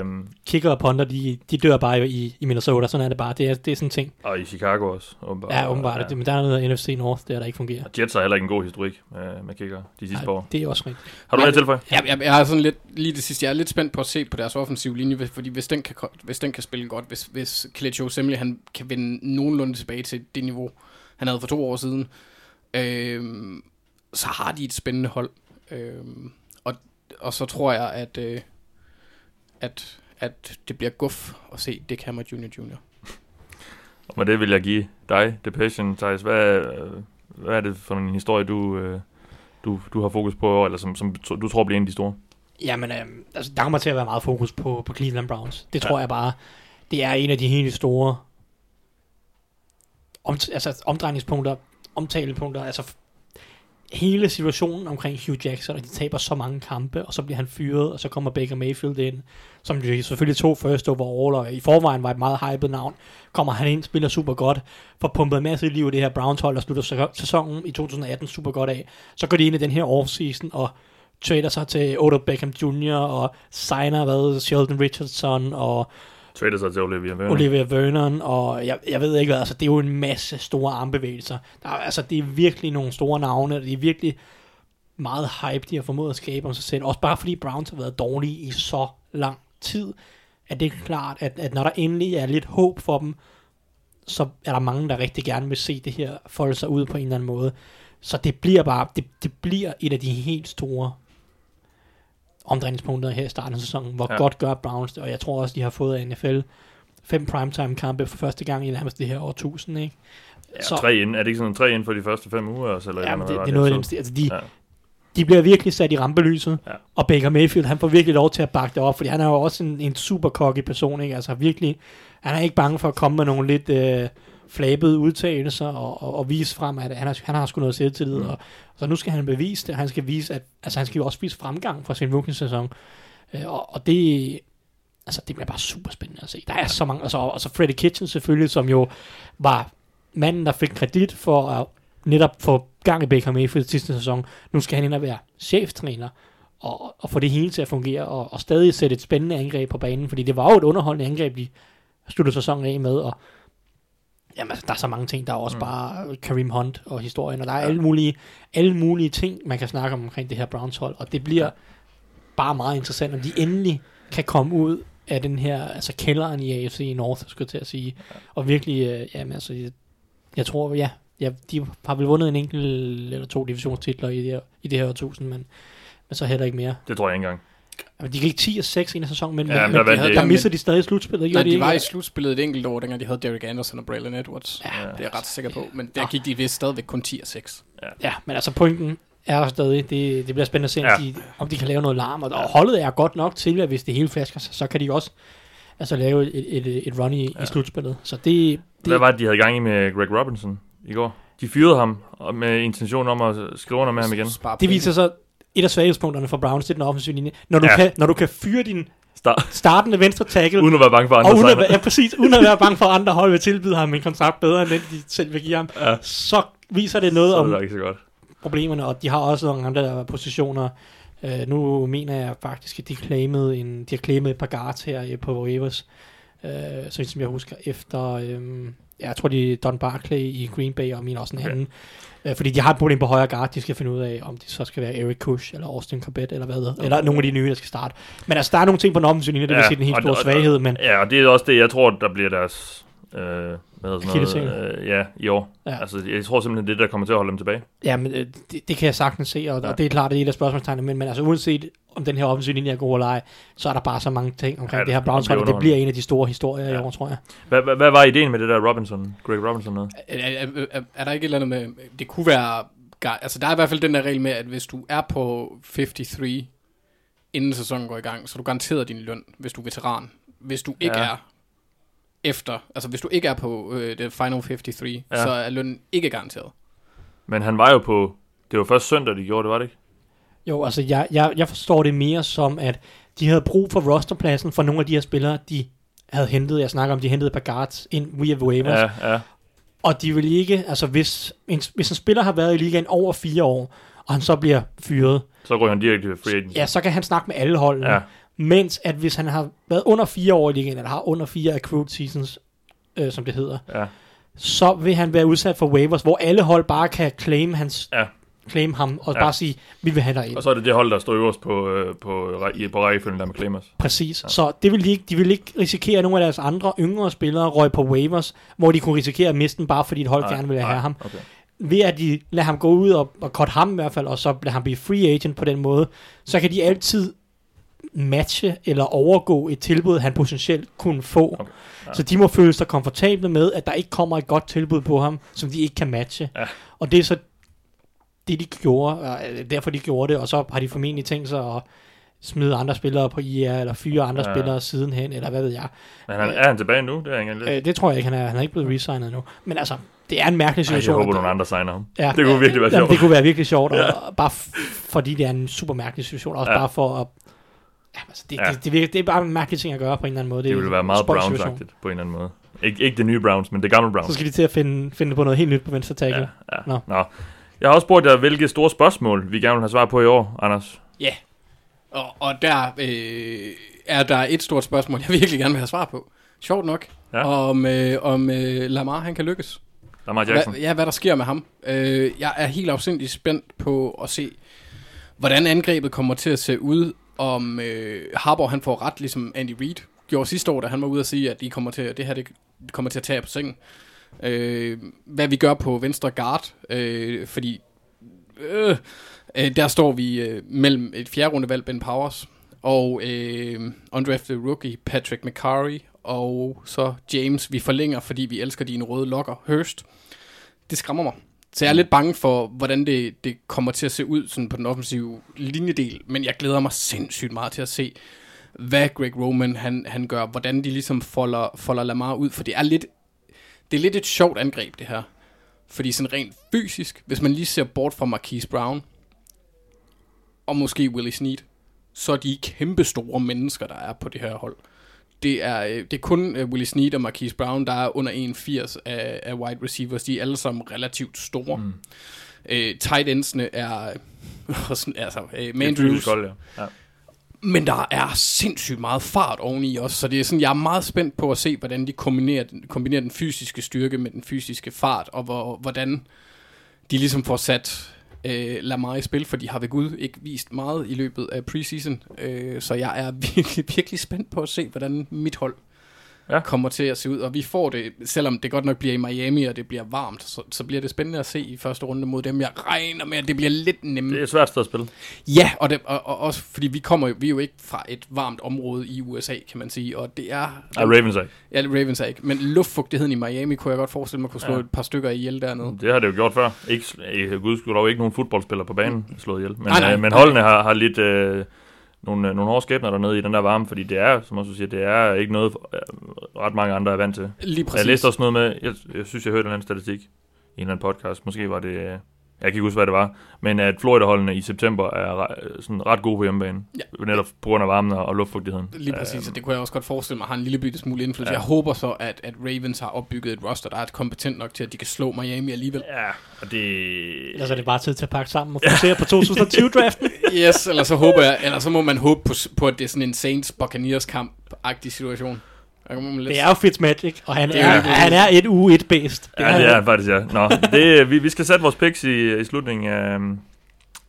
øhm, Kicker og punter, de, de dør bare i, i Minnesota. Sådan er det bare. Det er, det er sådan en ting. og i Chicago også. Åbenbart. Ja, åbenbart. Ja. Ja. Men der er noget af NFC North, der, der ikke fungerer. Og Jets har heller ikke en god historik med, med kicker de sidste par år. det er også rigtigt. Har du Nej, noget at tilføje? Jeg, jeg, jeg er sådan lidt, lige det sidste, jeg er lidt spændt på at se på deres offensive linje, hvis- fordi hvis den kan, ko- hvis den kan spille godt, hvis, hvis Kelechi Osemele, han kan vende nogenlunde tilbage til det niveau, han havde for to år siden, øhm, så har de et spændende hold. Øhm, og, og så tror jeg, at, øh, at, at det bliver guf at se Dick Hammer Jr. Jr. Og med det vil jeg give dig, The Passion, Thijs. Hvad, øh, hvad er det for en historie, du, øh, du, du har fokus på, eller som, som du tror bliver en af de store? Jamen, øhm, altså, der kommer til at være meget fokus på, på Cleveland Browns. Det Ja. tror jeg bare, det er en af de helt store om, altså, omdrejningspunkter, omtalepunkter. Altså, hele situationen omkring Hugh Jackson, og de taber så mange kampe, og så bliver han fyret, og så kommer Baker Mayfield ind, som jo selvfølgelig tog first overall, og i forvejen var et meget hyped navn. Kommer han ind, spiller super godt, får pumpet en masse liv i det her Browns hold, og slutter sæsonen i 2018 super godt af. Så går de ind i den her offseason, og trader sig til Odell Beckham Jr., og signer hvad, Sheldon Richardson, og Trader sig til Olivia Vernon. Olivia Vernon, og jeg, jeg ved ikke hvad, altså det er jo en masse store armbevægelser. Der er, altså det er virkelig nogle store navne, og det er virkelig meget hype, de har formået at skabe om sig selv. Også bare fordi Browns har været dårlige i så lang tid, at det er klart, at, at når der endelig er lidt håb for dem, så er der mange, der rigtig gerne vil se det her folde sig ud på en eller anden måde. Så det bliver bare, det, det bliver et af de helt store omdrejningspunkter her i starten af sæsonen, hvor Ja. ja. godt gør Browns det, og jeg tror også, de har fået af NFL fem primetime kampe for første gang i nærmest det her årtusind, ikke? Ja, Så- tre ind. Er det ikke sådan tre ind for de første fem uger? Også, eller Ja, eller hvad det, det er noget af. Altså, de, Ja. ja. de bliver virkelig sat i rampelyset, Ja. ja. og Baker Mayfield, han får virkelig lov til at bakke det op, fordi han er jo også en, en super cocky person, ikke? Altså virkelig, han er ikke bange for at komme med nogle lidt øh, flabede udtalelser og, og, og vise frem, at han har, han har sgu noget selvtillid, Mm. og så nu skal han bevise det, han skal vise, at altså, han skal jo også vise fremgang fra sin rookie-sæson, øh, og, og det, altså det bliver bare super spændende at se. Der er så mange, altså, og så Freddie Kitchen selvfølgelig, som jo var manden, der fik kredit for at netop få gang i Baker Mayfield sidste sæson. Nu skal han ind og være cheftræner og, og få det hele til at fungere og, og stadig sætte et spændende angreb på banen, fordi det var jo et underholdende angreb, de sluttede sæsonen af med, og jamen, altså, der er så mange ting, der er også mm. bare Kareem Hunt og historien, og der er alle mulige, alle mulige ting, man kan snakke om omkring det her Browns hold, og det bliver bare meget interessant, om de endelig kan komme ud af den her, altså kælderen i AFC North, skulle jeg til at sige, og virkelig, øh, jamen altså, jeg, jeg tror, ja, ja, de har vel vundet en enkelt eller to divisionstitler i det her, i det her årtusind, men, men så heller ikke mere. Det tror jeg ikke engang. De gik 10 og 6 i en sæson, men, Ja, ja, men men der der, der, de der ikke. mistede de stadig slutspillet, Nej, gjorde de, de ikke? var i slutspillet et enkelt år, dengang de havde Derek Anderson og Braylon Edwards. Ja, Det er jeg ret sikker på. Men der gik de vist stadigvæk kun 10 og 6. ja, men altså pointen er der stadig, det, det bliver spændende at se, Ja. om, de, om de kan lave noget larm, og, og holdet er godt nok til, at hvis det hele flasker sig, så kan de også altså, lave et, et, et run i, ja. i slutspillet. Så det, det Hvad var det, de havde gang i med Greg Robinson i går? De fyrede ham med intention om at skrive under med ham igen. Det viser så, et af svaghedspunkterne for Browns, det er den offensive linje. Når du, Ja. kan, når du kan fyre din Start. startende venstre tackle, Uden at være bange for andre og uden at, være, ja, præcis, uden at være bange for, andre hold vil tilbyde ham en kontrakt bedre, end den de selv vil give ham, Ja. så viser det noget Så om det ikke så godt. problemerne, og de har også nogle andre positioner. Uh, nu mener jeg faktisk, at de, claimede en, de har claimet et par guards her øh, på waivers, uh, så som jeg husker, efter, um, jeg tror de Don Barclay i Green Bay, og min også en Okay. anden. Uh, fordi de har et problem på højre guard, de skal finde ud af, om det så skal være Eric Kush, eller Austin Corbett, eller hvad det eller nogle af de nye, der skal starte. Men altså, der er nogle ting på den offensive linje, det vil sige den helt store svaghed, men Ja, og det er også det, jeg tror, der bliver deres... Øh, hvad sådan noget? Øh, ja, i år. Ja. Altså, jeg tror simpelthen, det er det, der kommer til at holde dem tilbage. Ja, men øh, det, det kan jeg sagtens se, og, Ja. og det er klart, det er et af spørgsmålstegnene, men, men altså uanset om den her offensiv linje er god eller ej, så er der bare så mange ting omkring Ja, ja, det her det Browns hold, og det bliver en af de store historier ja. I år, tror jeg. Hvad, hvad, hvad var ideen med det der Robinson? Greg Robinson noget? Er, er, er, er der ikke et eller andet med... Det kunne være... Altså, der er i hvert fald den der regel med, at hvis du er på 53, inden sæsonen går i gang, så du garanteret din løn, hvis du er veteran. Hvis du ikke ja. er efter... Altså, hvis du ikke er på øh, det final 53, Ja. så er lønnen ikke garanteret. Men han var jo på... Det var først søndag, de gjorde det, var det ikke? Jo, altså jeg, jeg, jeg forstår det mere som, at de havde brug for rosterpladsen for nogle af de her spillere, de havde hentet, jeg snakker om, de hentede guards ind via waivers, ja. Ja, ja. og de vil ikke, altså hvis en, hvis en spiller har været i ligaen over fire år, og han så bliver fyret, Så går han direkte til free agent. ja, så kan han snakke med alle holdene. Ja. Mens at hvis han har været under fire år i ligaen, eller har under fire accrued seasons, øh, som det hedder, ja. så vil han være udsat for waivers, hvor alle hold bare kan claim, hans, Ja. claim ham, og Ja. bare sige, vi vil have dig ind. Og så er det det hold, der står øverst på, øh, på, på, på rækkefølgen der med Claimers. Præcis. Ja. Så det vil de, ikke, de vil ikke risikere, at nogle af deres andre yngre spillere røg på waivers, hvor de kunne risikere at miste den, bare fordi et hold Nej, gerne ville nej, have ham. Okay. Ved at de lader ham gå ud og, og cut ham i hvert fald, og så lader ham blive free agent på den måde, så kan de altid matche eller overgå et tilbud, han potentielt kunne få. Okay, ja. Så de må føle sig komfortable med, at der ikke kommer et godt tilbud på ham, som de ikke kan matche. Ja. Og det er så det, de gjorde, og øh, derfor de gjorde det, og så har de formentlig tænkt sig at smide andre spillere på IR, eller fyre andre Ja. ja. spillere sidenhen, eller hvad ved jeg. Men han, er han tilbage nu? Det er lidt. Øh, det tror jeg ikke, han er, han er ikke blevet resignet nu. Men altså, det er en mærkelig Ej, jeg situation. håber, nogle andre signer ham. Ja, Det kunne virkelig være Jamen, sjovt. det kunne være virkelig sjovt, og, Ja. og bare f- fordi det er en super mærkelig situation, også Ja. ja. bare for at... Ja, altså, det, Ja. det, det, virker, det er bare en mærkelig ting at gøre på en eller anden måde. Det er ville være meget. Browns-agtigt på en eller anden måde. Ik- ikke det nye Browns, men det gamle Browns. Så skal de til at finde, finde på noget helt nyt på venstre tackle. Ja, ja. Nå. Nå. Jeg har også spurgt jer, hvilke store spørgsmål vi gerne vil have svar på i år, Anders. Ja. Og, og der øh, er der et stort spørgsmål, jeg virkelig gerne vil have svar på. Sjovt nok. Ja. Om, øh, om øh, Lamar han kan lykkes. Lamar Jackson. Hvad, ja, hvad der sker med ham. Øh, jeg er helt afsindig spændt på at se, hvordan angrebet kommer til at se ud, om øh, Harbour han får ret, ligesom Andy Reid gjorde sidste år, da han var ude at sige, at I kommer til, det her det kommer til at tage på sengen. Øh, hvad vi gør på venstre guard, øh, fordi øh, øh, der står vi øh, mellem et fjerde rundevalg, Ben Powers, og øh, undrafted rookie Patrick McCurry, og så James, vi forlænger, fordi vi elsker dine røde lokker, Hurst. Det skræmmer mig. Så jeg er lidt bange for, hvordan det, det kommer til at se ud sådan på den offensive linjedel, men jeg glæder mig sindssygt meget til at se, hvad Greg Roman han, han gør, hvordan de ligesom folder, folder Lamar ud, for det er lidt, det er lidt et sjovt angreb, det her. Fordi sådan rent fysisk, hvis man lige ser bort fra Marquise Brown, og måske Willie Snead, så er de kæmpe store mennesker, der er på det her hold. Det er, øh, det er kun uh, Willie Snead og Marquise Brown, der er under 1,80 af, af wide receivers. De er alle sammen relativt store. Mm. Uh, tight endsene er... altså, uh, Det er Mandrews, hold, ja. ja. men der er sindssygt meget fart oveni også, så det er sådan, jeg er meget spændt på at se, hvordan de kombinerer den, kombinerer den fysiske styrke med den fysiske fart, og hvor, hvordan de ligesom får sat øh, Lamar mig spil, for de har ved Gud ikke vist meget i løbet af preseason, øh, så jeg er virkelig, virkelig spændt på at se, hvordan mit hold Ja. ja. kommer til at se ud, og vi får det, selvom det godt nok bliver i Miami, og det bliver varmt, så, så bliver det spændende at se i første runde mod dem. Jeg regner med, at det bliver lidt nemmere. Det er et svært sted at spille. Ja, og, det, og, og også fordi vi kommer jo, vi er jo ikke fra et varmt område i USA, kan man sige, og det er... Ej, Ravens er ikke. Ja, Ravens er ikke, men luftfugtigheden i Miami kunne jeg godt forestille mig kunne slå Ja. ja. et par stykker ihjel dernede. Det har det jo gjort før. Ikke, ikke gud skulle dog ikke nogen fodboldspillere på banen slået ihjel. Men, Nej, nej, øh, men nej. holdene har, har lidt øh, nogle, øh, nogle hårde skæbner dernede i den der varme, fordi det er, som også siger, det er ikke noget, øh, ret mange andre er vant til. Lige Præcis. præcis. Jeg læste også noget med, jeg, jeg synes, jeg hørte en eller anden statistik i en eller anden podcast. Måske var det, øh, jeg kan ikke huske, hvad det var, men at Florida-holdene i september er re- sådan ret gode på hjemmebane. Ja. Netop på grund af varmen og, luftfugtigheden. Lige præcis, og det kunne jeg også godt forestille mig har en lille bitte smule indflydelse. Ja. Jeg håber så, at, at Ravens har opbygget et roster, der er kompetent nok til, at de kan slå Miami alligevel. Ja, og det... Ellers er det bare tid til at pakke sammen og fokusere på 2020-draften. Yes, eller så håber jeg, eller så må man håbe på, på at det er sådan en Saints Buccaneers kamp-agtig situation. Lidt- Det er jo Fitzmagic, og han Det er, er han er et u 1 based Ja, det er han faktisk, ja. Nå, det, vi, vi skal sætte vores picks i, i slutningen af,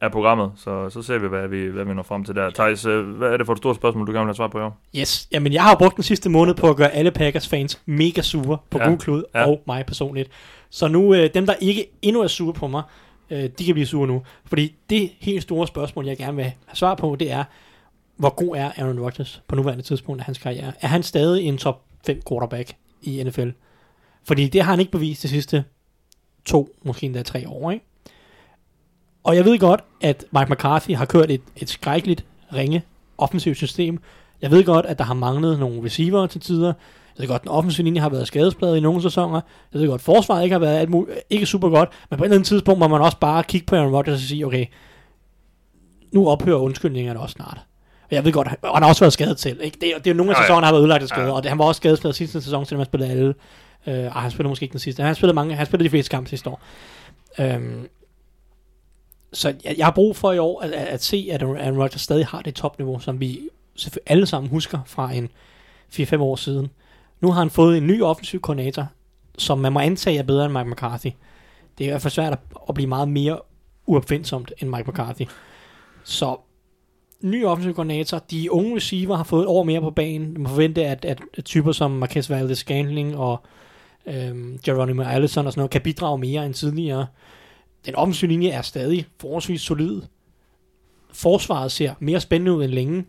af programmet, så, så ser vi, hvad vi, hvad vi når frem til der. Thijs, øh, hvad er det for et stort spørgsmål, du gerne vil have svar på i år? Yes, jamen jeg har jo brugt den sidste måned på at gøre alle Packers-fans mega sure på Ja, Klud ja. ja. og mig personligt. Så nu, øh, dem der ikke endnu er sure på mig, øh, de kan blive sure nu. Fordi det helt store spørgsmål, jeg gerne vil have svar på, det er, hvor god er Aaron Rodgers på nuværende tidspunkt af hans karriere? Er han stadig en top 5 quarterback i NFL? Fordi det har han ikke bevist de sidste to, måske endda tre år, ikke? Og jeg ved godt, at Mike McCarthy har kørt et, et skrækkeligt ringe offensivt system. Jeg ved godt, at der har manglet nogle receiver til tider. Jeg ved godt, at den offensive linje har været skadespladet i nogle sæsoner. Jeg ved godt, at forsvaret ikke har været alt muligt, ikke super godt. Men på et eller andet tidspunkt må man også bare kigge på Aaron Rodgers og sige, okay, nu ophører undskyldningerne også snart. Og jeg ved godt, og han har også været skadet til. Ikke? Det, er, det er jo nogle af sæsonerne, han har været udlagt af skader, Ja. og det, han var også skadespladet sidste sæson, selvom han spillede alle. Øh, ej, han spillede måske ikke den sidste. Han spillede mange, han spillede de fleste kampe sidste år. Øhm, så jeg, jeg har brug for i år at, at, at se, at Aaron Rodgers stadig har det topniveau, som vi selvfølgelig alle sammen husker fra en 4-5 år siden. Nu har han fået en ny offensiv koordinator, som man må antage er bedre end Mike McCarthy. Det er i hvert fald svært at, at blive meget mere uopfindsomt end Mike McCarthy. Så ny offensiv koordinator. De unge receiver har fået et år mere på banen. Man forventer, at, at, at typer som Marquez Valdez-Scantling og øhm, Geronimo Allison og sådan noget kan bidrage mere end tidligere. Den offensiv linje er stadig forholdsvis solid. Forsvaret ser mere spændende ud end længe.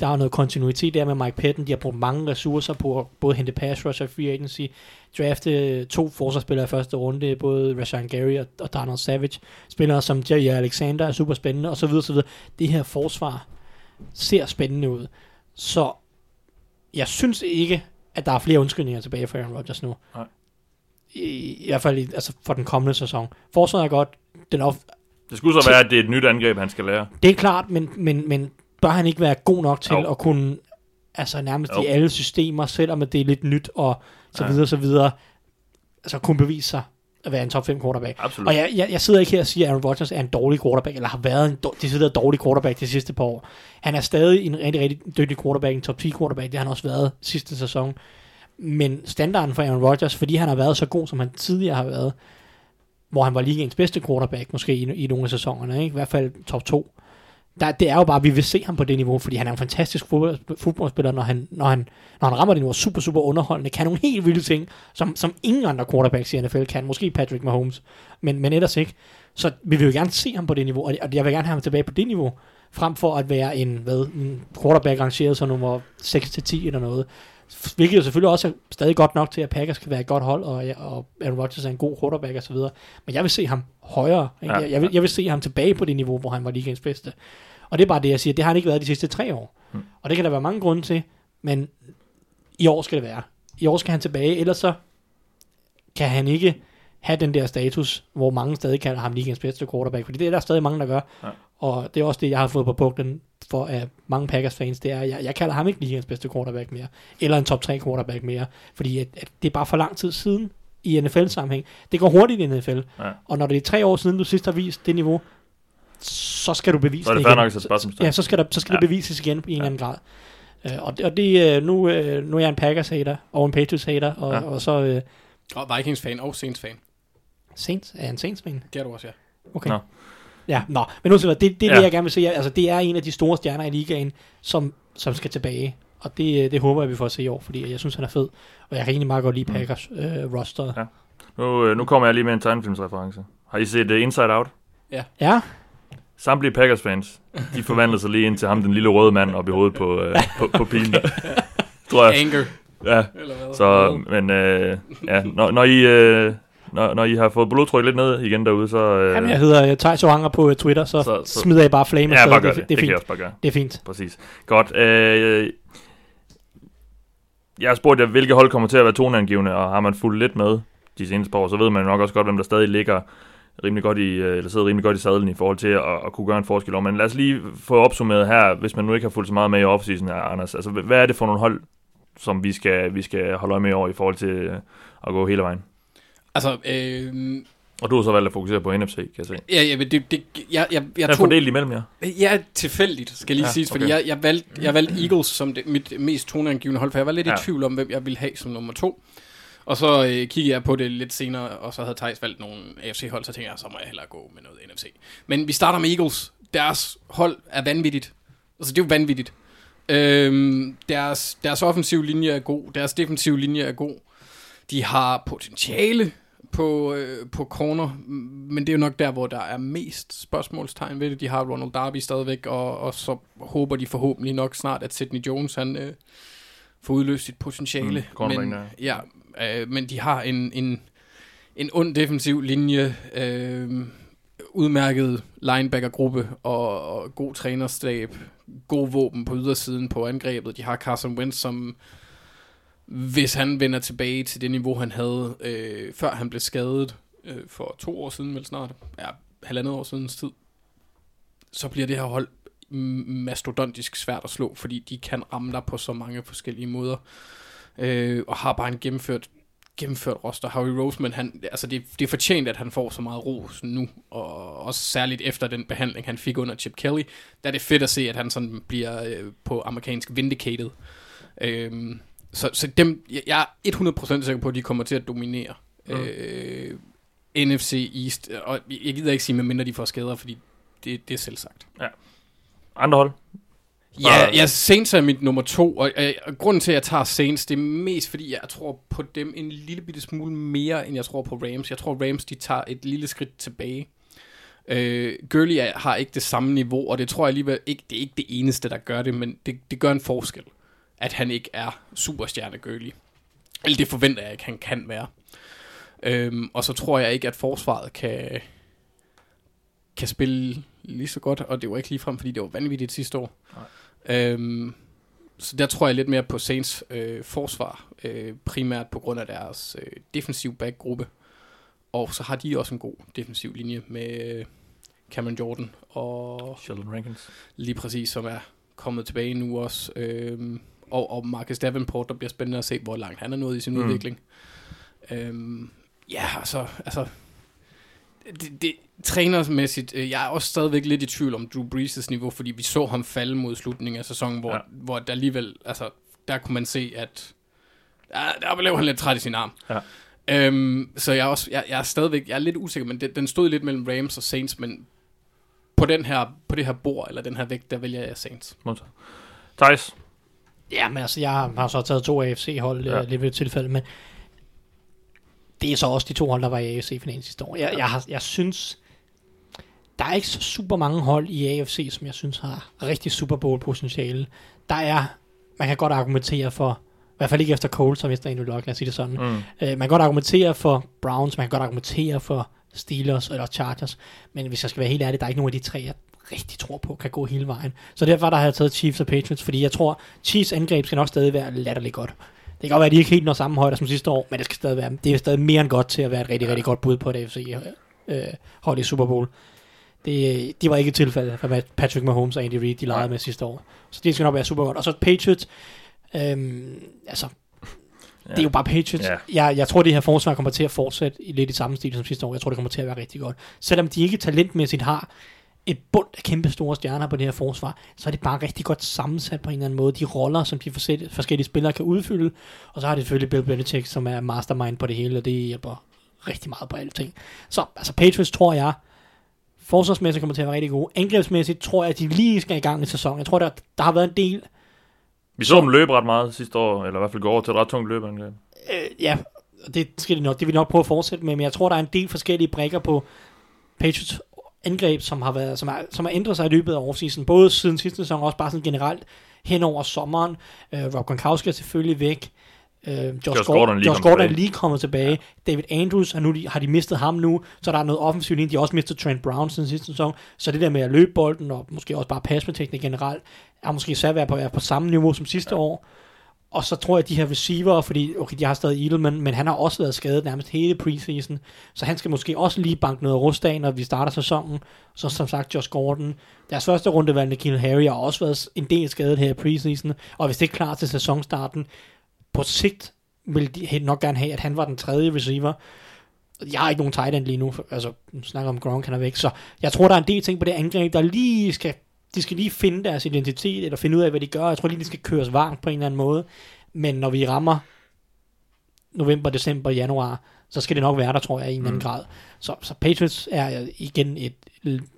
Der er noget kontinuitet der med Mike Patton. De har brugt mange ressourcer på at både hente pass rusher, free agency, drafte to forsvarsspillere i første runde, både Rashan Gary og, og Donald Savage. Spillere som Jerry Alexander er super spændende, og så videre, så videre. Det her forsvar ser spændende ud. Så jeg synes ikke, at der er flere undskyldninger tilbage for Aaron Rodgers nu. Nej. I, I hvert fald i, altså for den kommende sæson. Forsvaret er godt. Den off- Det skulle så være, at det er et nyt angreb, han skal lære. det er klart, men, men, men bør han ikke være god nok til Jo. at kunne, altså nærmest Jo. i alle systemer, selvom det er lidt nyt og så Ja. videre, så videre, altså kunne bevise sig at være en top 5 quarterback. Absolut. Og jeg, jeg, jeg sidder ikke her og siger, at Aaron Rodgers er en dårlig quarterback, eller har været en decideret dårlig quarterback de sidste par år. Han er stadig en rigtig, rigtig dygtig quarterback, en top 10 quarterback, det har han også været sidste sæson. Men standarden for Aaron Rodgers, fordi han har været så god, som han tidligere har været, hvor han var ligaens bedste quarterback, måske i, i nogle af sæsonerne, ikke? i hvert fald top 2. Der, det er jo bare, at vi vil se ham på det niveau, fordi han er en fantastisk fodboldspiller, når han, når, han, når han rammer det niveau, super, super underholdende, kan nogle helt vilde ting, som, som ingen andre quarterbacks i NFL kan, måske Patrick Mahomes, men, men ellers ikke. Så vi vil jo gerne se ham på det niveau, og og jeg vil gerne have ham tilbage på det niveau, frem for at være en, hvad, en quarterback rangeret som nummer 6-10 eller noget. Hvilket jo selvfølgelig også er stadig godt nok til, at Packers kan være et godt hold, og, og Aaron Rodgers er en god quarterback osv. Men jeg vil se ham højere. Ikke? Ja. Jeg, jeg, vil, jeg vil se ham tilbage på det niveau, hvor han var ligaens bedste. Og det er bare det, jeg siger. Det har han ikke været de sidste tre år. Mm. Og det kan der være mange grunde til, men i år skal det være. I år skal han tilbage, ellers så kan han ikke have den der status, hvor mange stadig kalder ham ligaens bedste quarterback, fordi det er der stadig mange, der gør. Ja. Og det er også det, jeg har fået på buklen for af mange Packers-fans, det er, at jeg, jeg kalder ham ikke ligaens bedste quarterback mere, eller en top 3 quarterback mere, fordi at, at det er bare for lang tid siden i NFL-sammenhæng. Det går hurtigt i NFL, Ja. og når det er tre år siden, du sidst har vist det niveau, så skal du bevise Så er det det igen. nok spørgsmålstegn. Ja, så skal, der, så skal ja. Ja. det bevises igen i en eller anden grad. Øh, og det, og det øh, nu, øh, nu er jeg en Packers-hater og en Patriots-hater, og, ja. Ja. og så øh, Og Vikings-fan og Saints-fan. Saints, er jeg en Saints-fan? Det er du også, ja. Okay. Nå. Ja, nå, men nu det, det er Ja. det, jeg gerne vil se. Altså, det er en af de store stjerner i ligaen, som, som skal tilbage. Og det, øh, det håber jeg, vi får at se i år, fordi jeg synes, han er fed. Og jeg kan egentlig meget godt lide Packers øh, roster. Ja. Nu, øh, nu kommer jeg lige med en tegnefilmsreference. Har I set uh, Inside Out? Ja, Samtlige Packers-fans, de forvandler sig lige ind til ham, den lille røde mand, op i hovedet på, øh, på, på pilen. Tror jeg. Anger. Ja, så, men øh, ja, når, når, I, øh, når, når I har fået blodtryk lidt ned igen derude, så... Øh, Jamen, jeg hedder uh, Thijs Oranger på uh, Twitter, så, så, Så- smider jeg bare flame ja, bare gør det, det. det, er Det fint. også bare gøre. Det er fint. Præcis. Godt. Øh, jeg har spurgt jer, hvilke hold kommer til at være toneangivende, og har man fulgt lidt med de seneste par år, så ved man nok også godt, hvem der stadig ligger rimelig godt i, øh, eller sidder rimelig godt i sadlen i forhold til at, at kunne gøre en forskel. Men lad os lige få opsummeret her, hvis man nu ikke har fulgt så meget med i offseason her, Anders. Altså, hvad er det for nogle hold, som vi skal, vi skal holde øje med i år i forhold til at gå hele vejen? Altså, øh, Og du har så valgt at fokusere på NFC, kan jeg se. ja, ja, men det, det, jeg, jeg, jeg Jeg er tog, fordelt imellem jer. Ja, tilfældigt, skal lige Ja, ja, siges, fordi okay. jeg, jeg, valgte, jeg valgte Eagles som det, mit mest toneangivende hold, for jeg var lidt ja. Ja. i tvivl om, hvem jeg ville have som nummer to. Og så øh, kiggede jeg på det lidt senere, og så havde Thijs valgt nogle AFC-hold, så tænkte jeg, så må jeg hellere gå med noget NFC. Men vi starter med Eagles. Deres hold er vanvittigt. Altså, det er jo vanvittigt. Øhm, deres, deres offensiv linje er god, deres defensiv linje er god. De har potentiale på, øh, på m- men det er jo nok der, hvor der er mest spørgsmålstegn ved det. De har Ronald Darby stadigvæk, og, og så håber de forhåbentlig nok snart, at Sidney Jones han øh, får udløst sit potentiale. Mm, men, ja, øh, men de har en, en, en ond defensiv linje, øh, udmærket linebackergruppe og, og god trænerstab, god våben på ydersiden på angrebet. De har Carson Wentz, som hvis han vender tilbage til det niveau, han havde, øh, før han blev skadet øh, for to år siden, vel snart, ja, halvandet år siden tid, så bliver det her hold mastodontisk svært at slå, fordi de kan ramme dig på så mange forskellige måder, øh, og har bare en gennemført gennemført roster. Harry Roseman, han, altså det, det er fortjent, at han får så meget ros nu, og også særligt efter den behandling, han fik under Chip Kelly, der er det fedt at se, at han sådan bliver øh, på amerikansk vindicated. Øh, så, så dem, jeg- er 100% sikker på, at de kommer til at dominere Mm. øh, NFC East, og jeg gider ikke sige, medmindre de får skader, fordi det, det er selv sagt. Andre hold? Ja, ja, Saints er mit nummer to, og, og, og grunden til, at jeg tager Saints, det er mest fordi, jeg tror på dem en lille bitte smule mere, end jeg tror på Rams. Jeg tror, Rams de tager et lille skridt tilbage. Øh, Gurley har ikke det samme niveau, og det tror jeg alligevel ikke, det er ikke det eneste, der gør det, men det, det gør en forskel, at han ikke er superstjerne Gurley. Eller det forventer jeg ikke, han kan være. Øhm, og så tror jeg ikke, at forsvaret kan, kan spille lige så godt, og det var ikke ligefrem, fordi det var vanvittigt sidste år. Øhm, så der tror jeg lidt mere på Saints øh, forsvar, øh, primært på grund af deres øh, defensiv backgruppe. Og så har de også en god defensiv linje med øh, Cameron Jordan og Sheldon Rankins. lige præcis, som er kommet tilbage nu også. Øhm, og, og Marcus Davenport, der bliver spændende at se, hvor langt han er nået i sin Mm. udvikling. Øhm, ja, altså, altså det, det, trænersmæssigt, øh, jeg er også stadigvæk lidt i tvivl om Drew Brees' niveau, fordi vi så ham falde mod slutningen af sæsonen, hvor, ja. hvor der alligevel, altså, der kunne man se, at der, der blev han lidt træt i sin arm. Ja. Øhm, så jeg er, også, jeg, jeg er stadigvæk, jeg er lidt usikker, men det, den stod lidt mellem Rams og Saints, men på, den her, på det her bord, eller den her vægt, der vælger jeg Saints. Modtaget. Thijs, Ja, men altså, jeg har så taget to AFC-hold Ja. ja. lidt ved et tilfælde, men det er så også de to hold, der var i AFC-finalen sidste år. Jeg, jeg, har, jeg synes, der er ikke så super mange hold i AFC, som jeg synes har rigtig Super Bowl-potentiale. Der er, man kan godt argumentere for, i hvert fald ikke efter Colts, som efter Andrew Luck, lad os sige det sådan. mm. Øh, man kan godt argumentere for Browns, man kan godt argumentere for Steelers eller Chargers, men hvis jeg skal være helt ærlig, der er ikke nogen af de tre, jeg rigtig tror på, kan gå hele vejen. Så derfor der har jeg taget Chiefs og Patriots, fordi jeg tror, Chiefs angreb skal nok stadig være latterligt godt. Det kan godt være, at de ikke helt når samme højde som sidste år, men det skal stadig være, det er stadig mere end godt til at være et rigtig, rigtig godt bud på et AFC øh, hold i Super Bowl. Det, de var ikke et tilfælde for Patrick Mahomes og Andy Reid, de legede med sidste år. Så det skal nok være super godt. Og så Patriots, øhm, altså, ja. det er jo bare Patriots. Ja. Jeg, jeg tror, det her forsvar kommer til at fortsætte i lidt i samme stil som sidste år. Jeg tror, det kommer til at være rigtig godt. Selvom de ikke talentmæssigt har et bund af kæmpe store stjerner på det her forsvar, så er det bare rigtig godt sammensat på en eller anden måde. De roller, som de forskellige, spillere kan udfylde, og så har de selvfølgelig Bill Belichick, som er mastermind på det hele, og det hjælper rigtig meget på alle ting. Så altså Patriots tror jeg, forsvarsmæssigt kommer til at være rigtig gode. Angrebsmæssigt tror jeg, at de lige skal i gang i sæsonen. Jeg tror, der, der har været en del Vi så dem løbe ret meget sidste år, eller i hvert fald gå over til et ret tungt løbeangreb. Øh, ja, det skal de nok, det vil de nok prøve at fortsætte med, men jeg tror, der er en del forskellige brækker på Patriots angreb, som har, været, som, er, som har ændret sig i løbet af offseason, både siden sidste sæson, og også bare sådan generelt hen over sommeren. Øh, Rob Gronkowski er selvfølgelig væk. Øh, Josh, Josh Gordon er lige Josh kommet Gordon er tilbage. lige kommet tilbage. Ja. David Andrews, er nu, har de mistet ham nu, så der er noget offensivt linje. De har også mistet Trent Brown siden sidste sæson. Så det der med at løbe bolden, og måske også bare passe med generelt, er måske svært at være på, på samme niveau som sidste ja. år. Og så tror jeg, at de her receiver, fordi okay, de har stadig Edelman, men han har også været skadet nærmest hele preseason, så han skal måske også lige banke noget rust af, når vi starter sæsonen. Så som sagt, Josh Gordon. Deres første rundevalg, Nikhil Harry, har også været en del skadet her i preseason, og hvis det er klar til sæsonstarten, på sigt vil de nok gerne have, at han var den tredje receiver. Jeg har ikke nogen tight end lige nu, for- altså nu snakker om Gronk, han er væk, så jeg tror, der er en del ting på det angreb, der lige skal de skal lige finde deres identitet, eller finde ud af, hvad de gør. Jeg tror lige, de skal køres varmt på en eller anden måde. Men når vi rammer november, december, januar, så skal det nok være der, tror jeg, i en mm. anden grad. Så, så Patriots er igen et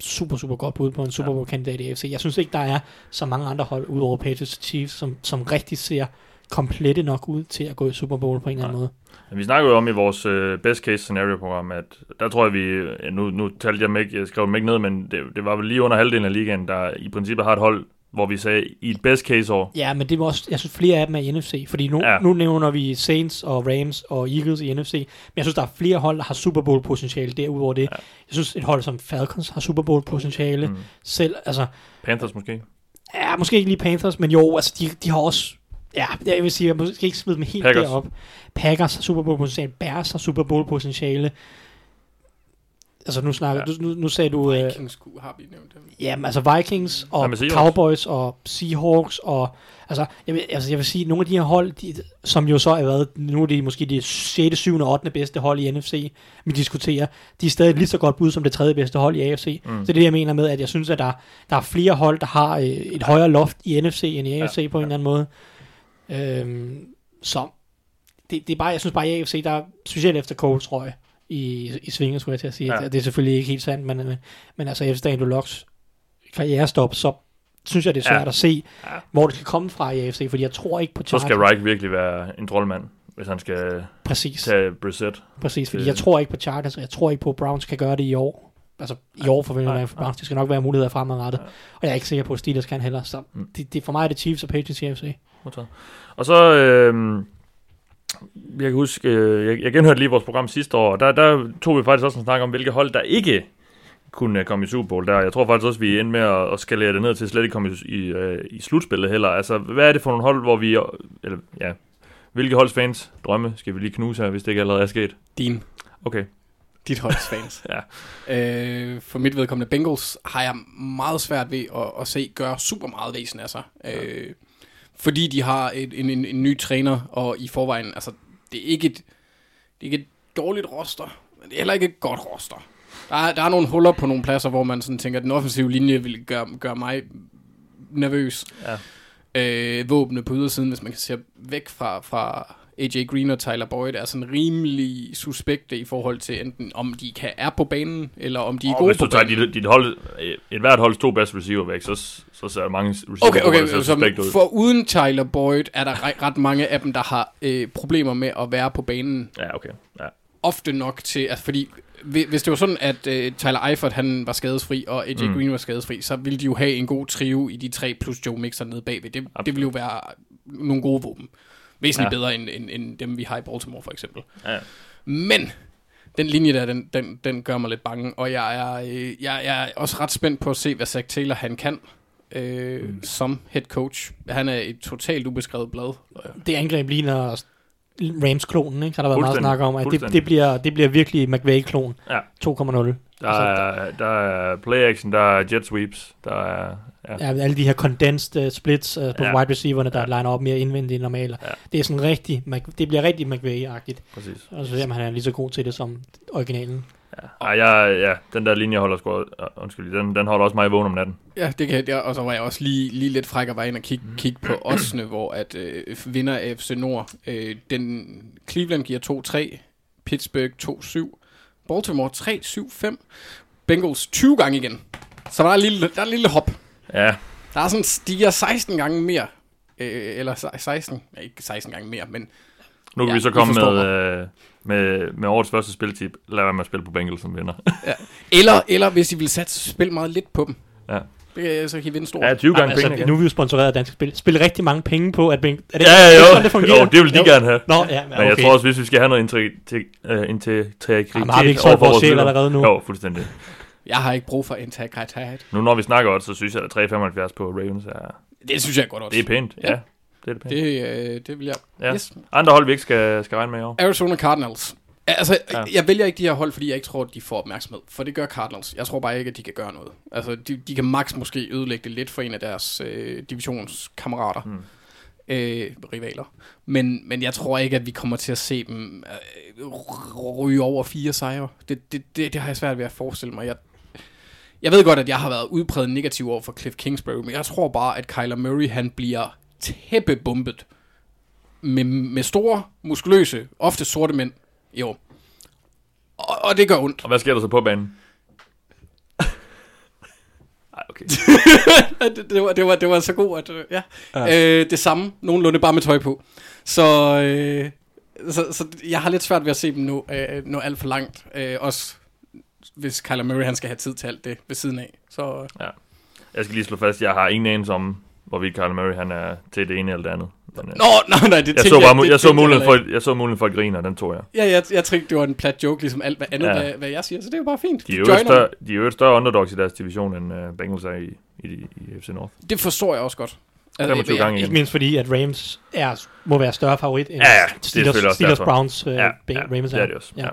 super, super godt bud på en Super Bowl-kandidat i AFC. Jeg synes ikke, der er så mange andre hold, udover Patriots og Chiefs, som, som rigtig ser komplette nok ud til at gå i Super Bowl på en eller anden måde. Vi snakker jo om i vores øh, best case scenario program, at der tror jeg, vi, nu, nu talte jeg ikke, jeg skrev dem ikke ned, men det, det var vel lige under halvdelen af ligaen, der i princippet har et hold, hvor vi sagde, i et best case år, Ja, men det var også, jeg synes flere af dem er i NFC, fordi nu, ja. nu nævner vi Saints og Rams og Eagles i NFC, men jeg synes, der er flere hold, der har Super Bowl potentiale derudover det. Ja. Jeg synes, et hold som Falcons har Super Bowl potentiale Mm. selv, altså, Panthers måske. ja, måske ikke lige Panthers, men jo, altså, de, de har også, ja, jeg vil sige, jeg måske ikke smide dem helt Packers. derop. Packers har Super Bowl potentiale, Bears har Super Bowl potentiale, altså nu snakker, Ja. nu, nu sagde du, øh, Vikings skulle, har vi nævnt dem. Jamen, altså Vikings og Seahawks? Cowboys og Seahawks og... Altså jeg, vil, altså, jeg vil sige, nogle af de her hold, de, som jo så er været, nu er de måske de 6., 7. og 8. bedste hold i NFC, vi diskuterer, de er stadig lige så godt bud som det tredje bedste hold i AFC. Mm. Så det er det, jeg mener med, at jeg synes, at der, der er flere hold, der har øh, et højere loft i NFC end i AFC Ja, ja, på en ja. eller anden måde. Øhm, så det, det er bare, jeg synes bare, i AFC, der er specielt efter Colts røg i, i svinget, skulle jeg til at sige. Ja. Ja. Det er selvfølgelig ikke helt sandt, men, men, men altså efter Andrew Locks karrierestop, så synes jeg, det er svært Ja. at se, Ja. hvor det skal komme fra i AFC, fordi jeg tror ikke på Så Chargers. skal Reich virkelig være en troldmand, hvis han skal Præcis, tage Brissett. præcis, fordi det- jeg tror ikke på Chargers, og jeg tror ikke på, at Browns kan gøre det i år. Altså i år forventer jeg for Browns. Det skal nok være muligheder fremadrettet. Og jeg er ikke sikker på, at Steelers kan heller. Så Mm. det, det, for mig er det Chiefs og Patriots i AFC. Og så, øh, jeg kan huske, øh, jeg, jeg genhørte lige vores program sidste år, og der, der tog vi faktisk også en snak om, hvilke hold, der ikke kunne komme i Super Bowl der. Jeg tror faktisk også, vi er endte med at, at skalere det ned til slet ikke komme i, i, øh, i slutspillet heller. Altså, hvad er det for nogle hold, hvor vi... Eller, ja, hvilke holds fans drømme skal vi lige knuse her, hvis det ikke allerede er sket? Din, Okay. Dit holds fans. Ja. øh, for mit vedkommende Bengals har jeg meget svært ved at, at se gøre super meget væsen af sig. Øh, fordi de har et, en, en, en ny træner, og i forvejen, altså, det er ikke et, det er ikke et dårligt roster, men det er heller ikke et godt roster. Der er, der er nogle huller på nogle pladser, hvor man sådan tænker, at den offensive linje vil gøre, gøre mig nervøs. Ja. Øh, våbne på ydersiden, hvis man kan se væk fra, fra AJ Green og Tyler Boyd, er sådan rimelig suspekte i forhold til enten om de kan er på banen, eller om de er Og gode hvis på du tager banen. dit, dit hold, et hvert holds to bedste receiver væk, så, så ser mange receiver Okay, okay, der ser ud. for uden Tyler Boyd er der re- ret mange af dem, der har øh, problemer med at være på banen. Ja, okay. Ja. Ofte nok til, altså fordi hvi- hvis det var sådan, at øh, Tyler Eifert han var skadesfri, og AJ mm. Green var skadesfri, så ville de jo have en god trio i de tre plus Joe Mixer nede bagved. Det, det ville jo være nogle gode våben. Væsentligt ja. Bedre end, end, end dem, vi har i Baltimore for eksempel. Ja. Men den linje der, den, den, den gør mig lidt bange, og jeg er, øh, jeg, jeg er også ret spændt på at se, hvad Zach Taylor han kan øh, mm. som head coach. Han er et totalt ubeskrevet blad. Det angreb ligner Rams-klonen, ikke? Så har der været meget snak om, at det, det, bliver, det bliver virkelig McVay-klon Ja. 2.0. Der er, der er play action, der er jet sweeps, der er... Ja. Ja, alle de her condensed uh, splits uh, på Ja. wide receiverne, der Ja. liner op mere indvendigt end normalt. Ja. Det er sådan rigtig, det bliver rigtig McVay-agtigt. Præcis. Og så ser man, han er lige så god til det som originalen. Ja. Ej, jeg, ja, den der linje holder sgu... uh, Undskyld, den, den holder også mig vågen om natten. Ja, det kan jeg, og så var jeg også lige, lige lidt fræk og var ind og kigge kig på oddsene, hvor at øh, vinder af FC Nord, øh, den Cleveland giver 2-3, Pittsburgh 2-7, Baltimore 3-7-5, Bengals 20 gange igen. Så der er en lille, der er en lille hop. Ja, Der er sådan, giver 16 gange mere, øh, eller se- 16, ja, ikke 16 gange mere, men nu kan Ja, vi så komme med, øh, med, med årets første spiltip. Lad være med at spille på Bengals som vinder. eller, eller hvis I vil satse, spil meget lidt på dem. Ja. Det, så kan I vinde stort. ja, 20 gange altså, penge igen. nu er vi jo sponsoreret af Dansk Spil. Spil rigtig mange penge på, at Beng... Er det, Ja, er ja, det jo. sådan, det fungerer? jo, det vil de gerne have. Nå, ja, Men jeg tror også, hvis vi skal have noget integritet, uh, integritet Jamen, har vi ikke solgt overfor vores allerede nu? Jo, fuldstændig. Jeg har ikke brug for integritet. Nu når vi snakker også, så synes jeg, at 3,75 på Ravens er, Det synes jeg er godt også. det er pænt. Ja, Ja. det er det pænt. Det, øh, det vil jeg. Ja. Yes. Andre hold, vi ikke skal, skal regne med i år. Arizona Cardinals. Altså, Ja. jeg vælger ikke de her hold, fordi jeg ikke tror, at de får opmærksomhed. For det gør Cardinals. Jeg tror bare ikke, at de kan gøre noget. Altså, de, de kan max måske ødelægge det lidt for en af deres øh, divisionskammerater. Hmm. Øh, rivaler. Men, men jeg tror ikke, at vi kommer til at se dem øh, ryge over fire sejre. Det, det, det, det har jeg svært ved at forestille mig. Jeg, jeg ved godt, at jeg har været udpræget negativ over for Cliff Kingsbury, men jeg tror bare, at Kyler Murray, han bliver tæppebumpet med, med store, muskuløse, ofte sorte mænd i år. Og, og det gør ondt. Og hvad sker der så på banen? Ej, okay. det, det, var, det, var, det var så godt, at... øh, Ja. ja. Øh, det samme, nogenlunde bare med tøj på. Så, øh, så, så jeg har lidt svært ved at se dem nå, øh, nå alt for langt. Øh, også hvis Kyler Murray han skal have tid til alt det ved siden af. Så Jeg skal lige slå fast, jeg har ingen anelse om, hvorvidt Carl Murray han er til det ene eller det andet. Men, øh, Nå, nej, nej, det jeg, så bare, det jeg, så muligheden for, jeg så muligheden for at grine, og den tog jeg. Ja, jeg, jeg tænkte, det var en plat joke, ligesom alt hvad andet, Ja. ja. hvad, hvad jeg siger. Så det er jo bare fint. De er jo større, de er jo større underdogs i deres division, end uh, Bengals er i, i, i FC North. Det forstår jeg også godt. 25 jeg- gange Ikke mindst fordi, at Rams er, må være større favorit end Ja, ja, det er Steelers, Steelers. Browns uh, Ja, ja, Ravens det er det også. Ja. Ja.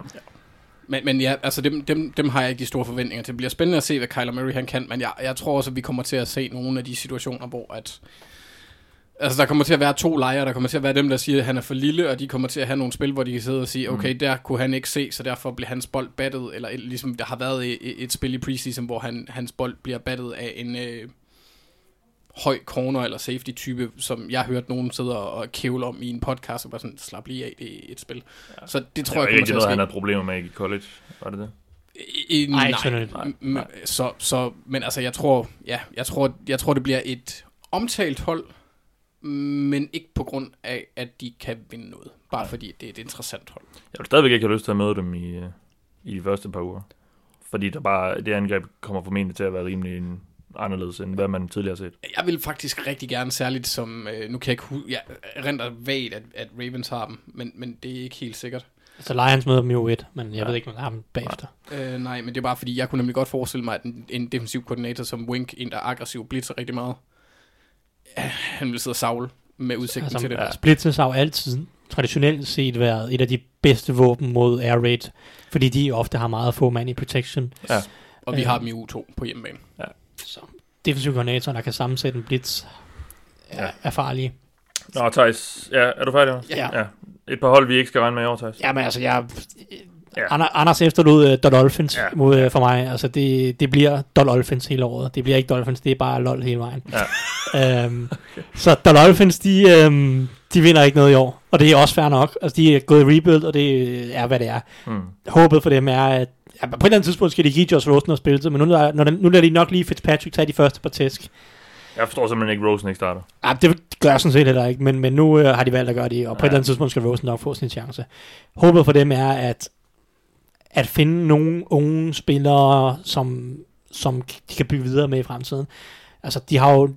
Men, men ja, altså dem, dem, dem har jeg ikke de store forventninger til. Det bliver spændende at se, hvad Kyler Murray han kan, men jeg, jeg tror også, at vi kommer til at se nogle af de situationer, hvor at... Altså, der kommer til at være to lejre. Der kommer til at være dem, der siger, at han er for lille, og de kommer til at have nogle spil, hvor de kan sidde og sige, okay, der kunne han ikke se, så derfor bliver hans bold battet, eller et- ligesom der har været et, et spil i preseason, hvor han, hans bold bliver battet af en øh, høj corner eller safety type, som jeg har hørt nogen sidde og kævle om i en podcast, og bare sådan, slap lige af, det er et spil. Ja. Så det tror var jeg ikke noget, han havde problemer med i college. Var det det? I, Nej, nej, nej, nej, Så, så, men altså, jeg tror, ja, jeg tror, jeg tror, det bliver et omtalt hold, men ikke på grund af, at de kan vinde noget. Bare fordi det er et interessant hold. Jeg vil stadigvæk ikke have lyst til at møde dem i, øh, i de første par uger. Fordi der bare, det angreb kommer formentlig til at være rimelig en- anderledes, end hvad man tidligere har set. Jeg vil faktisk rigtig gerne, særligt som, øh, nu kan jeg ikke huske, jeg renter vagt, at, at Ravens har dem, men, men det er ikke helt sikkert. Så Lions møder dem jo et, men jeg Ja. ved ikke, hvad der er dem bagefter. Øh, nej, men det er bare fordi, jeg kunne nemlig godt forestille mig, at en, en defensiv koordinator som Wink, en der er aggressiv, blitzer rigtig meget, ja, han vil sidde og savle med udsigten altså, til det. ja. Splitters har jo altid traditionelt set været et af de bedste våben mod air raid, fordi de ofte har meget få mand i protection. Ja. Og vi Øh. har dem i U2 på hjemmebane. Så defensiv koordinator, der kan sammensætte en blitz, er, Ja. er farlige. Nå, Thijs, ja, er du færdig? Ja. ja. Et par hold, vi ikke skal regne med i år, Thijs. Ja, men altså, jeg... Ja. Ja. Anders efterlod uh, Dolphins Ja. mod, uh, for mig. Altså, det, det bliver Dolphins hele året. Det bliver ikke Dolphins, det er bare LOL hele vejen. Ja. um, så Dolphins, de, um, de vinder ikke noget i år. Og det er også fair nok. Altså, de er gået i rebuild, og det er, hvad det er. Hmm. Håbet for dem er, at ja, på et eller andet tidspunkt skal de give Josh Rosen noget spilletid, men nu, når, nu lader de nok lige Fitzpatrick tage de første par tæsk. Jeg forstår simpelthen ikke, Rosen ikke starter. Ja, det gør jeg sådan set heller ikke, men, men nu øh, har de valgt at gøre det, og på Ja. et eller andet tidspunkt skal Rosen nok få sin chance. Håbet for dem er, at, at finde nogle unge spillere, som, som de kan bygge videre med i fremtiden. Altså, de har jo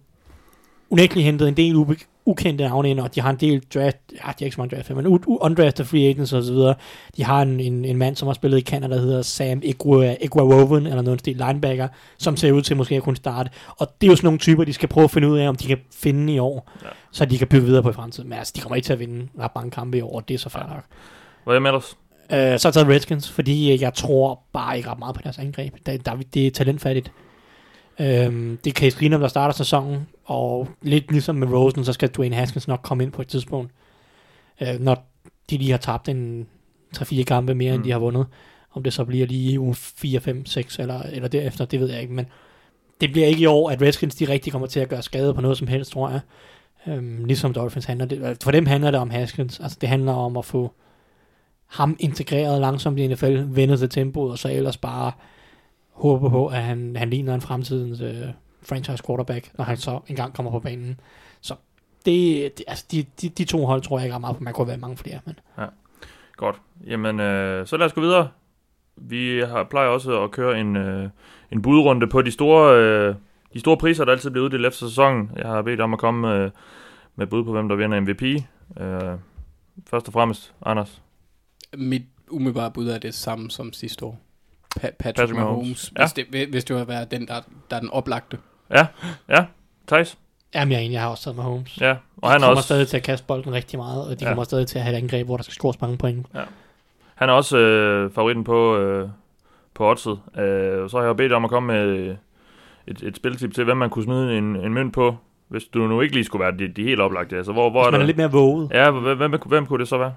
unægteligt hentet en del ube- ukendte navne ind, og de har en del draft, ja, de har ikke så mange draft, men u- undrafted free agents og så videre. De har en, en, en mand, som har spillet i Canada, der hedder Sam Igua- Iguawoven, eller noget stil linebacker, som ser ud til måske at kunne starte. Og det er jo sådan nogle typer, de skal prøve at finde ud af, om de kan finde i år, Ja. ja. så de kan bygge videre på i fremtiden. Men altså, de kommer ikke til at vinde ret mange kampe i år, og det er så fair nok. Hvad er med? Øh, så har jeg taget Redskins, fordi øh, jeg tror bare ikke ret meget på deres angreb. Der, der, det er talentfattigt. Øhm, det er Case Keenum, der starter sæsonen, og lidt ligesom med Rosen, så skal Dwayne Haskins nok komme ind på et tidspunkt, øh, når de lige har tabt en 3-4 kampe mere, mm. End de har vundet. Om det så bliver lige uge 4, 5, 6 eller, eller derefter, det ved jeg ikke, men det bliver ikke i år, at Redskins de rigtig kommer til at gøre skade på noget som helst, tror jeg. Øhm, ligesom Dolphins handler det. For dem handler det om Haskins. Altså det handler om at få ham integreret langsomt i NFL, vende til tempoet, og så ellers bare håbe på, at han, han ligner en fremtidens øh, franchise quarterback, når han så engang kommer på banen. Så det, det altså de, de, de to hold tror jeg ikke ret meget på. Man kunne være mange flere, men Godt. Jamen, øh, så lad os gå videre. Vi har, plejer også at køre en, øh, en budrunde på de store, øh, de store priser, der altid bliver uddelt efter sæsonen. Jeg har bedt om at komme øh, med bud på, hvem der vinder MVP. Øh, først og fremmest, Anders. Mit umiddelbare bud er det samme som sidste år. Pa- Patrick, Patrick Mahomes. Mahomes. Ja. Hvis, det, hvis- det var være den, der, der er den oplagte. Ja, ja. Thijs? jamen, jeg er enig, jeg har også taget med Holmes. Ja. Og de han er, kommer også, stadig til at kaste bolden rigtig meget, og de Ja. ja. kommer stadig til at have et angreb, hvor der skal scores mange point. han er også øh, favoritten på, øh, på oddset. Øh, så har jeg bedt om at komme med et, et spiltip til, hvem man kunne smide en, en mønt på, hvis du nu ikke lige skulle være de, de helt oplagte. Altså, hvor, hvor Hvis er man er der? lidt mere våget. Ja, hvem, hvem, hvem kunne det så være?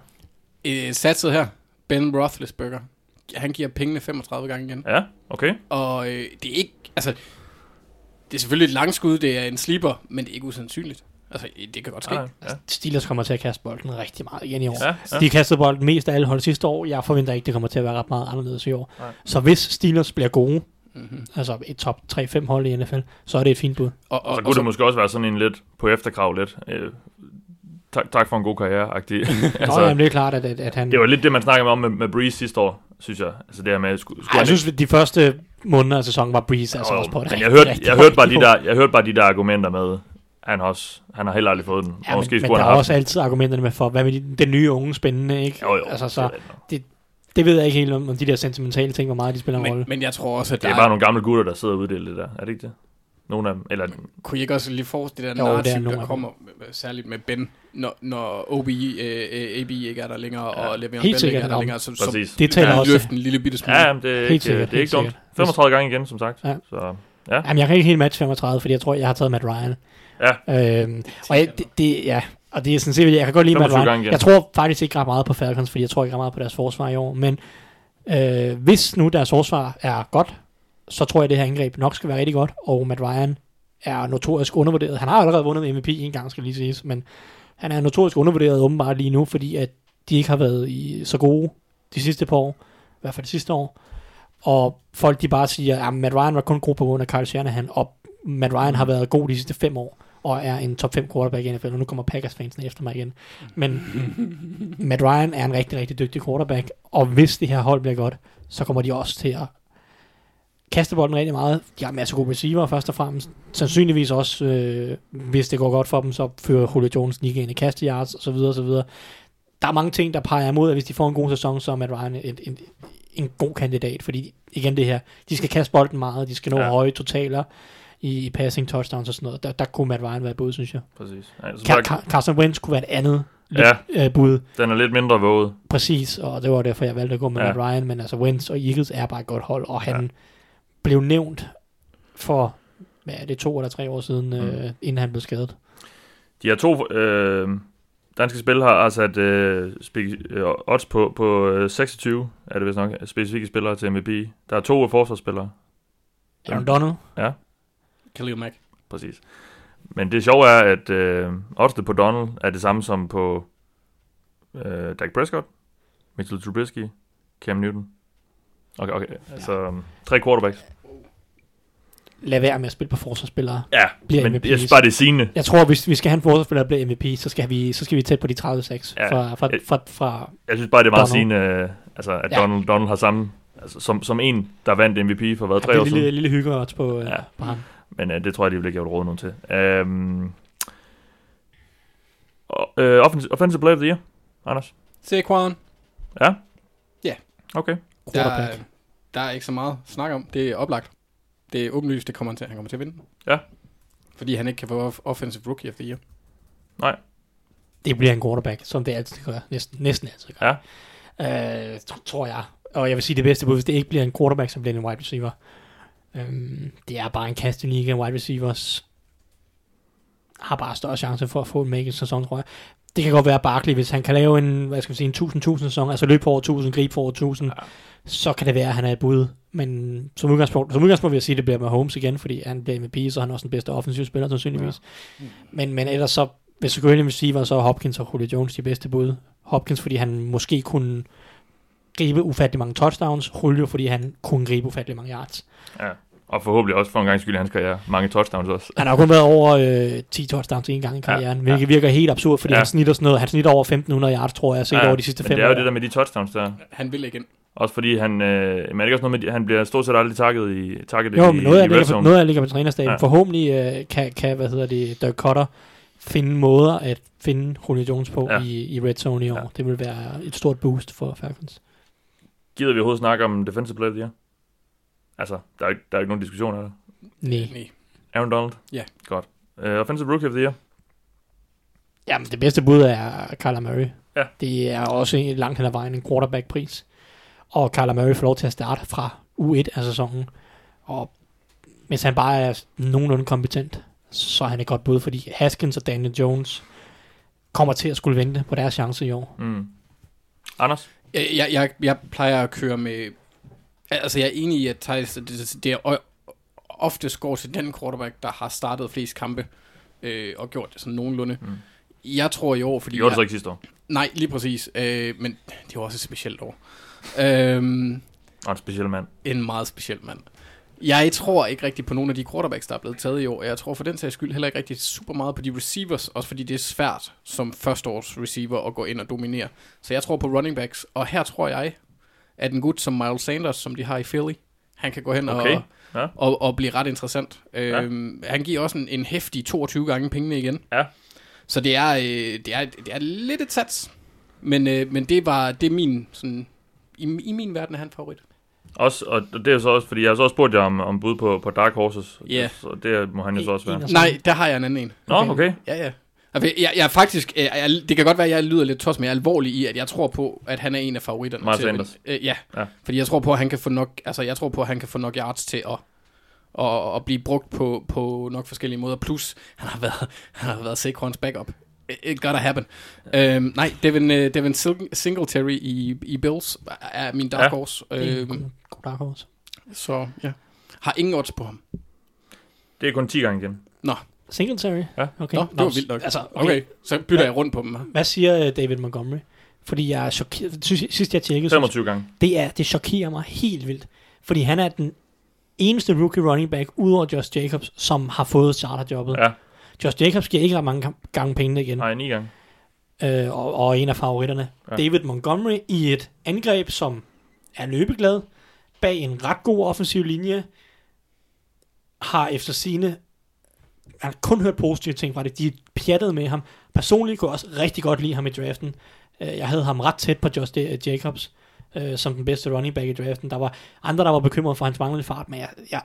Øh, satset her. Ben Roethlisberger. Han giver pengene 35 gange igen. Ja, okay. Og øh, det er ikke, altså, det er selvfølgelig et langskud, det er en sleeper, men det er ikke usandsynligt. Altså, det kan godt ske. Ah, ja. Steelers kommer til at kaste bolden rigtig meget igen i år. Ja, ja. De kastede bolden mest af alle hold sidste år. Jeg forventer ikke, det kommer til at være ret meget anderledes i år. Nej. Så hvis Steelers bliver gode, Mm-hmm. altså et top 3-5 hold i NFL, så er det et fint bud. Og, og, Og så og, kunne så, det måske også være sådan en lidt på efterkrav lidt. Øh, tak, tak for en god karriere-agtig. altså, altså, Nå, jamen, det er klart, at, at, at han... det var lidt det, man snakkede om med, med Breeze sidste år, synes jeg. Altså det her med, skulle, skulle Ej, jeg synes, at de første måneder af sæsonen var Breeze altså Jo, også på et men rigtig, jeg hørte, rigtig jeg hørte bare de der, jeg hørte bare de der argumenter med, han har, også, han har heller aldrig fået den. Ja, men, måske men skulle der er også haft altid argumenterne med for, hvad med de, den nye unge spændende, ikke? den. Jo, jo. Altså, så, det, det. det ved jeg ikke helt om, om de der sentimentale ting, hvor meget de spiller en rolle. men, men jeg tror også, at det der er bare nogle gamle gutter, der sidder og uddeler det der. Er det ikke det? Nogle af dem. Eller, kunne I ikke også lige forestille det der Jo, narrativ, der dem. kommer, særligt med Ben, når, når OB, øh, AB ikke er der længere, Ja. og Le'Veon Bell ikke er der om- længere, som præcis. Det taler kan også. en lille bitte smule. Ja, jamen, det er Helt ikke, sikkert, det er ikke dumt. sikkert. 35 gange igen, som sagt. Ja. Så, ja. Jamen, jeg kan ikke helt matche 35, fordi jeg tror, jeg har taget Matt Ryan. Ja. Øhm, og jeg, det, det, ja, og det er sådan set, jeg kan godt lide Matt 25 Ryan. Jeg tror faktisk ikke ret meget på Falcons, fordi jeg tror ikke ret meget på deres forsvar i år. Men øh, hvis nu deres forsvar er godt, så tror jeg, det her angreb nok skal være rigtig godt. Og Matt Ryan er notorisk undervurderet. Han har allerede vundet MVP en gang, skal lige siges. Men han er notorisk undervurderet åbenbart lige nu, fordi at de ikke har været i så gode de sidste par år. I hvert fald det sidste år. Og folk de bare siger, at Matt Ryan var kun god på grund af Kyle Shanahan, og Matt Ryan har været god de sidste fem år, og er en top 5 quarterback i NFL, og nu kommer Packers fansene efter mig igen. Men Matt Ryan er en rigtig, rigtig dygtig quarterback, og hvis det her hold bliver godt, så kommer de også til at kaste bolden rigtig meget. De har masser af gode receiver først og fremmest. Sandsynligvis også, øh, hvis det går godt for dem, så fører Julio Jones ligaen i kasteyards, og så videre, og så videre. der er mange ting, der peger imod, at hvis de får en god sæson, så er Matt Ryan en, en, en god kandidat, fordi igen det her, de skal kaste bolden meget, de skal nå Ja. høje totaler i, i passing touchdowns og sådan noget. Der, der kunne Matt Ryan være et bud, synes jeg. Præcis. Ja, så Car- Car- Carson Wentz kunne være et andet ja, øh, bud, den er lidt mindre våget. præcis, og det var derfor, jeg valgte at gå med Ja. ja. Matt Ryan, men altså Wentz og Eagles er bare et godt hold, og han Ja. Ja. blev nævnt for, hvad er det, to eller tre år siden, mm. øh, inden han blev skadet. De her to øh, danske spil har altså sat øh, spe- øh, odds på, på øh, 26, er det vist nok, specifikke spillere til MVP. Der er to forsvarsspillere, Aaron Donald, Khalil Mack. præcis. Men det sjove er, at øh, oddsene på Donald er det samme som på øh, Dak Prescott, Mitchell Trubisky, Cam Newton. Okay, okay. Altså, um, tre quarterbacks. lad være med at spille på forsvarsspillere. Ja, Bliver men MVP's. jeg synes bare, det er sigende. Jeg tror, hvis vi skal have en forsvarsspiller, der bliver MVP, så skal vi, så skal vi tæt på de 30-6 Ja. ja. fra, fra, Jeg- fra, fra, Jeg synes bare, det er meget Donald. sigende, øh, altså, at Ja. Donald, Donald har samme, altså, som, som en, der vandt MVP for hvad, tre det år er lille, siden. lille hygge på, Ja. ja. på ham. Men øh, det tror jeg, de vil ikke have råd nogen til. Um, uh, offensive, offensive Player of the Year, Anders? Saquon. Ja? Ja. Okay. Der, er- Quarterback. der er ikke så meget at snakke om. Det er oplagt. Det er åbenlyst, det kommer han til, han kommer til at vinde. Ja. Fordi han ikke kan få off- Offensive Rookie of the Year. Det bliver en quarterback, som det altid gør. Næsten, næsten altid gør. Ja. Øh, tr- tror jeg. Og jeg vil sige det bedste bud, hvis det ikke bliver en quarterback, så bliver det en wide receiver. Øhm, det er bare en kast unik af wide receivers. Har bare større chance for at få en make sæson, tror jeg. Det kan godt være Barkley, hvis han kan lave en, hvad skal vi sige, en 1000-1000 sæson, altså løb for over 1000, grib for over 1000, Ja. så kan det være, at han er et bud. Men som udgangspunkt, som udgangspunkt vil jeg sige, at det bliver med Holmes igen, fordi han bliver MVP, så er han også den bedste offensiv spiller, sandsynligvis. Ja. Men, men ellers så, hvis du går ind i receiver, så er Hopkins og Julio Jones de bedste bud. Hopkins, fordi han måske kunne gribe ufattelig mange touchdowns. Julio, fordi han kunne gribe ufattelig mange yards. Ja. Og forhåbentlig også for en gang skyld i hans karriere. Mange touchdowns også. Han har kun været over øh, 10 touchdowns en gang i karrieren, Ja, ja, hvilket virker helt absurd, fordi Ja. ja. han snitter sådan noget. Han snitter over 1500 yards, tror jeg, set ja, over de sidste men fem det er jo år. det der med de touchdowns der. Han vil igen. Også fordi han, øh, men er det ikke også noget med, han bliver stort set aldrig takket i, takket Jo, i, men noget i red ligger, på- noget af det ligger på trænerstaben. Ja. Ja. Forhåbentlig øh, kan, kan, hvad hedder det, Dirk Cutter finde måder at finde Julio Jones på Ja. ja. i, i red zone i år. Ja. Ja. Det vil være et stort boost for Falcons. Gider vi overhovedet snakke om defensive player year? Altså, der er, ikke, der er ikke nogen diskussion af det. Nej. Nej. Aaron Donald? Ja. Godt. Uh, offensive rookie of the year? Jamen, det bedste bud er Kyler Murray. Ja. Det er også en- langt hen ad vejen en quarterback-pris. Og Kyler Murray får lov til at starte fra U1 af sæsonen. Og hvis han bare er nogenlunde kompetent, så er han et godt bud, fordi Haskins og Daniel Jones kommer til at skulle vente på deres chance i år. Mm. Anders? Jeg, jeg, jeg, jeg plejer at køre med... Altså, jeg er enig i, at Thijs, det, det, er o- oftest går til den quarterback, der har startet flest kampe øh, og gjort det sådan nogenlunde. Mm. Jeg tror i år, fordi... De gjorde det så ikke sidste år. Nej, lige præcis. Øh, men det var også et specielt år. Øhm, Og en speciel mand. en meget speciel mand. Jeg tror ikke rigtig på nogle af de quarterbacks, der er blevet taget i år. Jeg tror for den sags skyld heller ikke rigtig super meget på de receivers, også fordi det er svært som førsteårs receiver at gå ind og dominere. Så jeg tror på running backs, og her tror jeg, at en gut som Miles Sanders, som de har i Philly, han kan gå hen Okay, og, ja. og, og blive ret interessant. Øhm, Han giver også en, en hæftig 22 gange pengene igen. Ja. Så det er, øh, det er, det er lidt et sats. Men, øh, men det var det er min, sådan, i, i min verden er han favorit. Også, og det er jo så også, fordi jeg har så også spurgt jer om, om bud på, på Dark Horses. Ja. Så det må han jo så også være. Nej, der har jeg en anden en. Nå, okay. Ja, ja. Altså, Jeg, jeg er faktisk, jeg, jeg, det kan godt være, at jeg lyder lidt tos, men jeg er alvorlig i, at jeg tror på, at han er en af favoritterne. Miles til. Sanders. Øh, ja. Ja. ja, fordi jeg tror på, at han kan få nok, altså jeg tror på, at han kan få nok yards til at, at, at blive brugt på, på nok forskellige måder. Plus, han har været, han har været Saquons backup. It, gotta happen. Øhm, nej, Devin, uh, Devin Sil- Singletary i, i Bills er min dark Ja. horse. En Øhm, god- god dark horse. så ja. Har ingen odds på ham. Det er kun 10 gange igen. Singletary? Ja. Okay. Nå, det var vildt nok. Altså, Okay, okay så bytter jeg rundt på dem. her. Hvad siger øh, David Montgomery? Fordi jeg er chokeret. Sidst jeg tjekkede, synes, 25 gange. det, er, det chokerer mig helt vildt. Fordi han er den eneste rookie running back, udover Josh Jacobs, som har fået starterjobbet. Ja. Ja, Josh Jacobs giver ikke ret mange gange pengene igen. nej, 9 gange. øh, og, og en af favoritterne. Ja. David Montgomery i et angreb, som er løbeglad, bag en ret god offensiv linje, har efter sine har kun hørt positive ting fra det. De pjattet med ham. Personligt kunne jeg også rigtig godt lide ham i draften. Øh, jeg havde ham ret tæt på Josh Jacobs, øh, som den bedste running back i draften. Der var andre, der var bekymret for hans manglende fart, men jeg, jeg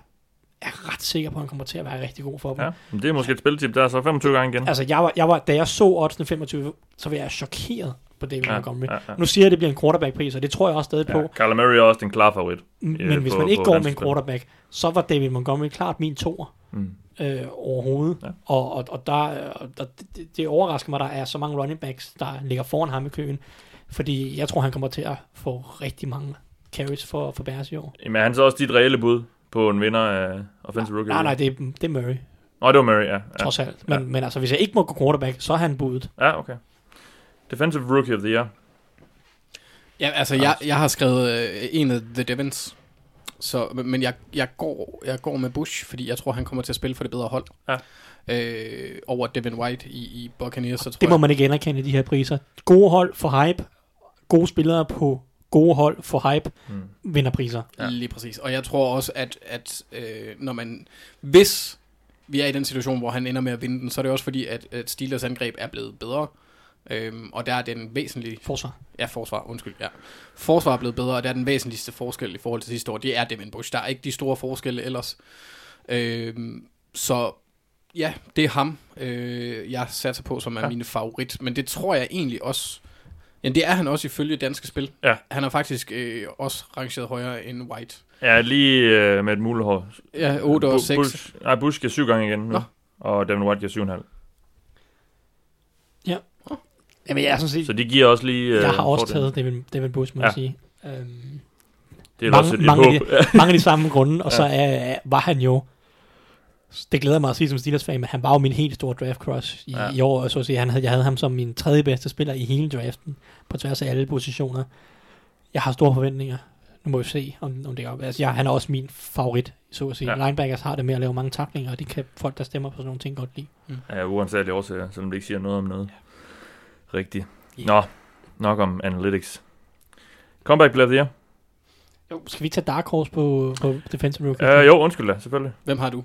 er ret sikker på, at han kommer til at være rigtig god for dem. Ja, men det er måske et spiltip, der er så 25 gange igen. Altså, jeg var, jeg var, da jeg så oddsene 25, så var jeg chokeret på David Ja, Montgomery. ja, ja. Nu siger jeg, at det bliver en quarterback-pris, og det tror jeg også stadig på. Ja, Kyler Murray er også den klare favorit. Men øh, hvis på- man ikke på går med en quarterback, så var David Montgomery klart min toer Mm. øh, overhovedet. Ja. Og, og, og, der, og der, det, det overrasker mig, at der er så mange running backs, der ligger foran ham i køen. Fordi jeg tror, han kommer til at få rigtig mange carries for, for Bears i år. Jamen, er han så også dit reelle bud på en vinder af Offensive Rookie? Nej, nej, det er, det er Murray, Nå, det var Murray, ja. ja. Trods alt. Men, Ja. men altså, hvis jeg ikke må gå quarterback, så er han budet. ja okay. Defensive Rookie of the Year. Ja, altså, jeg, jeg har skrevet øh, en af The Devons. Så, men jeg, jeg, går, jeg går med Bush, fordi jeg tror, han kommer til at spille for det bedre hold. Ja. Øh, over Devin White i, i Buccaneers, så tror Det må jeg. man ikke anerkende de her priser. Gode hold for hype, gode spillere på gode hold for hype, Mm. vinder priser. Ja. Lige præcis. Og jeg tror også, at, at øh, når man... Hvis vi er i den situation, hvor han ender med at vinde den, så er det også fordi, at, at Steelers angreb er blevet bedre. Øhm, og der er den væsentlige... Forsvar. Ja, forsvar, undskyld, ja. Forsvar er blevet bedre, og der er den væsentligste forskel i forhold til sidste år. Det er Devin Bush. Der er ikke de store forskelle ellers. Øhm, så ja, det er ham, øh, jeg satser på, som er Ja. ja. min favorit. Men det tror jeg egentlig også... Ja, det er han også ifølge danske spil. Ja. Han er faktisk øh, også rangeret højere end White. Ja, lige øh, med et mulehår. Ja, 8 og Bu- 6. Bush, nej, Bush giver syv gange igen nu. Nå. Og Devin White giver 7,5. Jamen, jeg er sådan set... Så de giver også lige... Øh, jeg har også fordelen. taget David, David Bush, må Ja. jeg sige. Øhm, Det er mange- også et, mange håb. mange af de samme grunde, og så er, var han jo, det glæder mig at sige som Steelers fan, men han var jo min helt store draft crush i, Ja. ja. i år, og så at sige, han havde, jeg havde ham som min tredje bedste spiller i hele draften, på tværs af alle positioner. Jeg har store forventninger. Nu må vi se, om, om det er op. Altså, jeg, han er også min favorit, så at sige. Ja. Ja. Linebackers har det med at lave mange taklinger, og det kan folk, der stemmer på sådan nogle ting, godt lide. Ja, uansagelige årsager, selvom det ikke siger noget om noget. Rigtigt. Ja. Nå, nok om analytics. Comeback player of the year. Jo, skal vi tage Dark Horse på, på Defensive Rookie? Uh, jo, undskyld da, selvfølgelig. Hvem har du?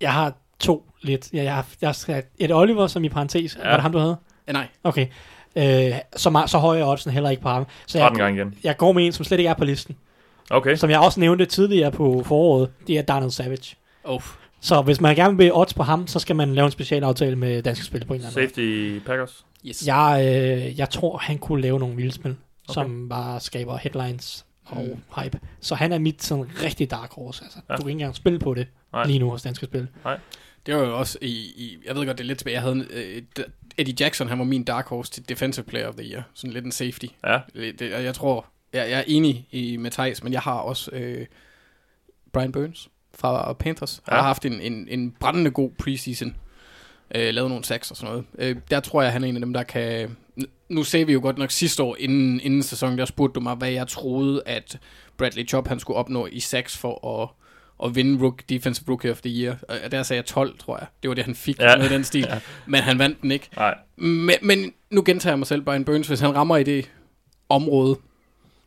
Jeg har to lidt. Jeg, jeg, har, jeg skal et Oliver, som i parentes. Ja. Ja. Var det ham, du havde? Eh, nej. Okay. Øh, så, meget, så høj er oddsen heller ikke på ham. Så 13 jeg, gange igen. jeg går med en, som slet ikke er på listen. Okay. Som jeg også nævnte tidligere på foråret. Det er Donald Savage. Oh. Så hvis man gerne vil odds på ham, så skal man lave en specialaftale med Danske Spil på en eller anden Safety Packers. Yes. Jeg, øh, jeg tror, han kunne lave nogle vilde spil, Okay. som bare skaber headlines og Mm. hype. Så han er mit sådan rigtig dark horse. Altså, Ja. Du kan ikke engang spille på det Nej. Nej. lige nu hos Danske Spil. Det var jo også i, i jeg ved godt, det er lidt tilbage. Jeg havde øh, d- Eddie Jackson, han var min dark horse til Defensive Player of the Year. Sådan lidt en safety. Ja. Det, det, jeg tror, jeg, jeg er enig i med Thijs, men jeg har også øh, Brian Burns fra Panthers. Ja. Ja. har haft en, en, en brændende god preseason. Øh, lavet nogle sacks og sådan noget. Øh, der tror jeg, han er en af dem, der kan... Nu sagde vi jo godt nok sidste år, inden, inden sæsonen, der spurgte du mig, hvad jeg troede, at Bradley Chubb han skulle opnå i sacks for at, at vinde rook, Defensive Rookie of the Year. Og der sagde jeg 12, tror jeg. Det var det, han fik. Ja. Ja. Noget i den stil. Ja. Men han vandt den ikke. Nej. Men, men nu gentager jeg mig selv, Brian Burns, hvis han rammer i det område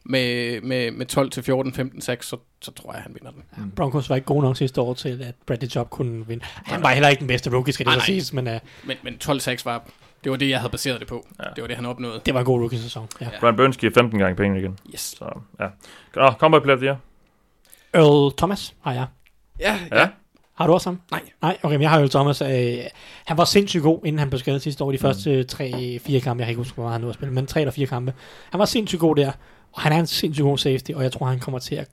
med, med, med 12 til 14, 15, 6, så, så tror jeg, han vinder den. Mm. Broncos var ikke gode nok sidste år til, at Bradley Chubb kunne vinde. Han var heller ikke den bedste rookie, skal det Nej, så siges, men uh, Men, men 12 6 var, det var det, jeg havde baseret det på. Ja. Ja. Det var det, han opnåede. det var en god rookie-sæson. Ja. Ja. Brian Burns giver 15 gange penge igen. Yes. Så, ja. Nå, comeback player the year. Earl Thomas har jeg. Ja, Ja. ja. Har du også ham? Nej. Nej, okay, men jeg har Earl Thomas. Øh, han var sindssygt god, inden han blev skadet sidste år. De Mm. første 3-4 kampe, jeg kan ikke huske, hvor meget han nu har spillet, men 3 eller 4 kampe. Han var sindssygt god der, og han er en sindssygt god safety, og jeg tror, han kommer til at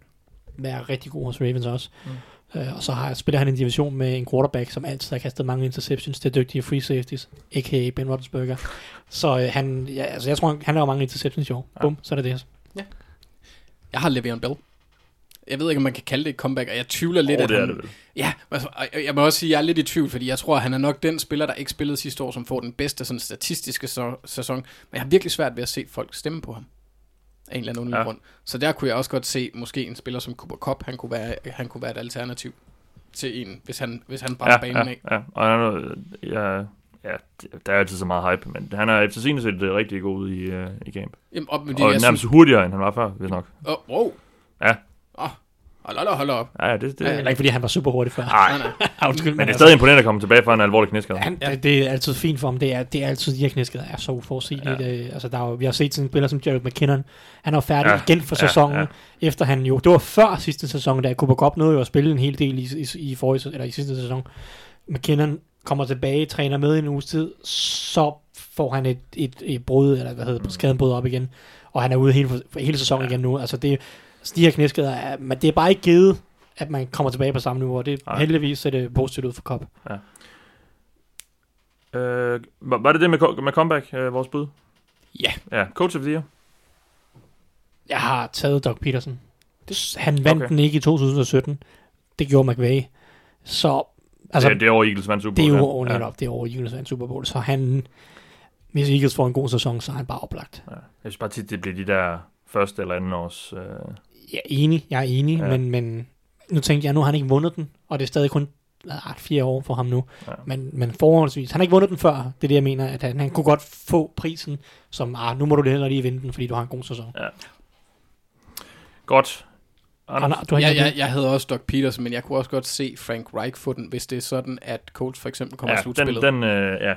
være rigtig god hos Ravens også. Mm. Øh, og så har, spiller han en division med en quarterback, som altid har kastet mange interceptions til dygtige free safeties, a.k.a. Ben Roethlisberger. Så øh, han, ja, altså, jeg tror, han, han laver mange interceptions i år. Ja. Bum, så er det det. Jeg har Le'Veon Bell. Jeg ved ikke, om man kan kalde det et comeback, og jeg tvivler lidt, Åh, at det er han... det vel. Ja, altså, jeg må også sige, at jeg er lidt i tvivl, fordi jeg tror, at han er nok den spiller, der ikke spillede sidste år, som får den bedste sådan, statistiske så, sæson. Men jeg har virkelig svært ved at se folk stemme på ham. Af en eller anden Ja. grund. Så der kunne jeg også godt se, måske en spiller som Cooper Cup, han kunne være, han kunne være et alternativ til en, hvis han, hvis han brænder Ja, banen ja, af. ja. Og han er, ja, ja, der er altid så meget hype, men han er efter sin set rigtig god i, uh, i camp. Jamen, op med det, Og nærmest synes, hurtigere, end han var før, hvis nok. oh, wow. Ja. Oh, Hold op, hold op. Ja, ja, det, det, er ikke, fordi han var super hurtig før. nej, Nej. Undskyld, men det er stadig imponerende at komme tilbage fra en alvorlig knæskade. Han, ja. det, det, er altid fint for ham. Det er, det er altid, de her knæskader er så uforudsigeligt. Ja. Altså, der er jo, vi har set sådan en spiller som Jared McKinnon. Han er færdig Ja. ja. igen for Ja, sæsonen, ja. ja. efter han jo... Det var før sidste sæson, da Cooper Cup nåede jo at spille en hel del i, i, i, forrige, eller i sidste sæson. McKinnon kommer tilbage, træner med i en uges tid, så får han et, et, et brud, eller hvad hedder det, skaden brud op igen, og han er ude hele, hele sæsonen ja. igen nu. Altså det, så de her knæskader, er, men det er bare ikke givet, at man kommer tilbage på samme niveau, og det Nej. heldigvis ser det positivt ud for Cup. Øh, var, var det det med, med comeback, øh, vores bud? Ja. Ja, coach of the year. Jeg har taget Doug Peterson. Det, han vandt Okay. den ikke i 2017. Det gjorde McVay. Så Altså, altså, det, er over Eagles vandt Super det er Bowl. jo ja. netop, det er over Eagles vandt Super Bowl. Så han, hvis Eagles får en god sæson, så er han bare oplagt. Ja. Jeg synes bare tit, det bliver de der første eller anden års... Øh, Jeg er enig, jeg er enig, Ja. ja. men, men nu tænkte jeg, nu har han ikke vundet den, og det er stadig kun ah, fire år for ham nu. Ja. Ja. Men, men forholdsvis, han har ikke vundet den før. Det er det, jeg mener, at han, han kunne godt få prisen, som, ah, nu må du heller lige vinde den, fordi du har en god sæson. godt. Anders, Anders, du har Jeg, ikke jeg, jeg havde også Doc Peterson, men jeg kunne også godt se Frank Reich få den, hvis det er sådan, at coach for eksempel kommer i ja, slutspillet. den, den, øh, ja.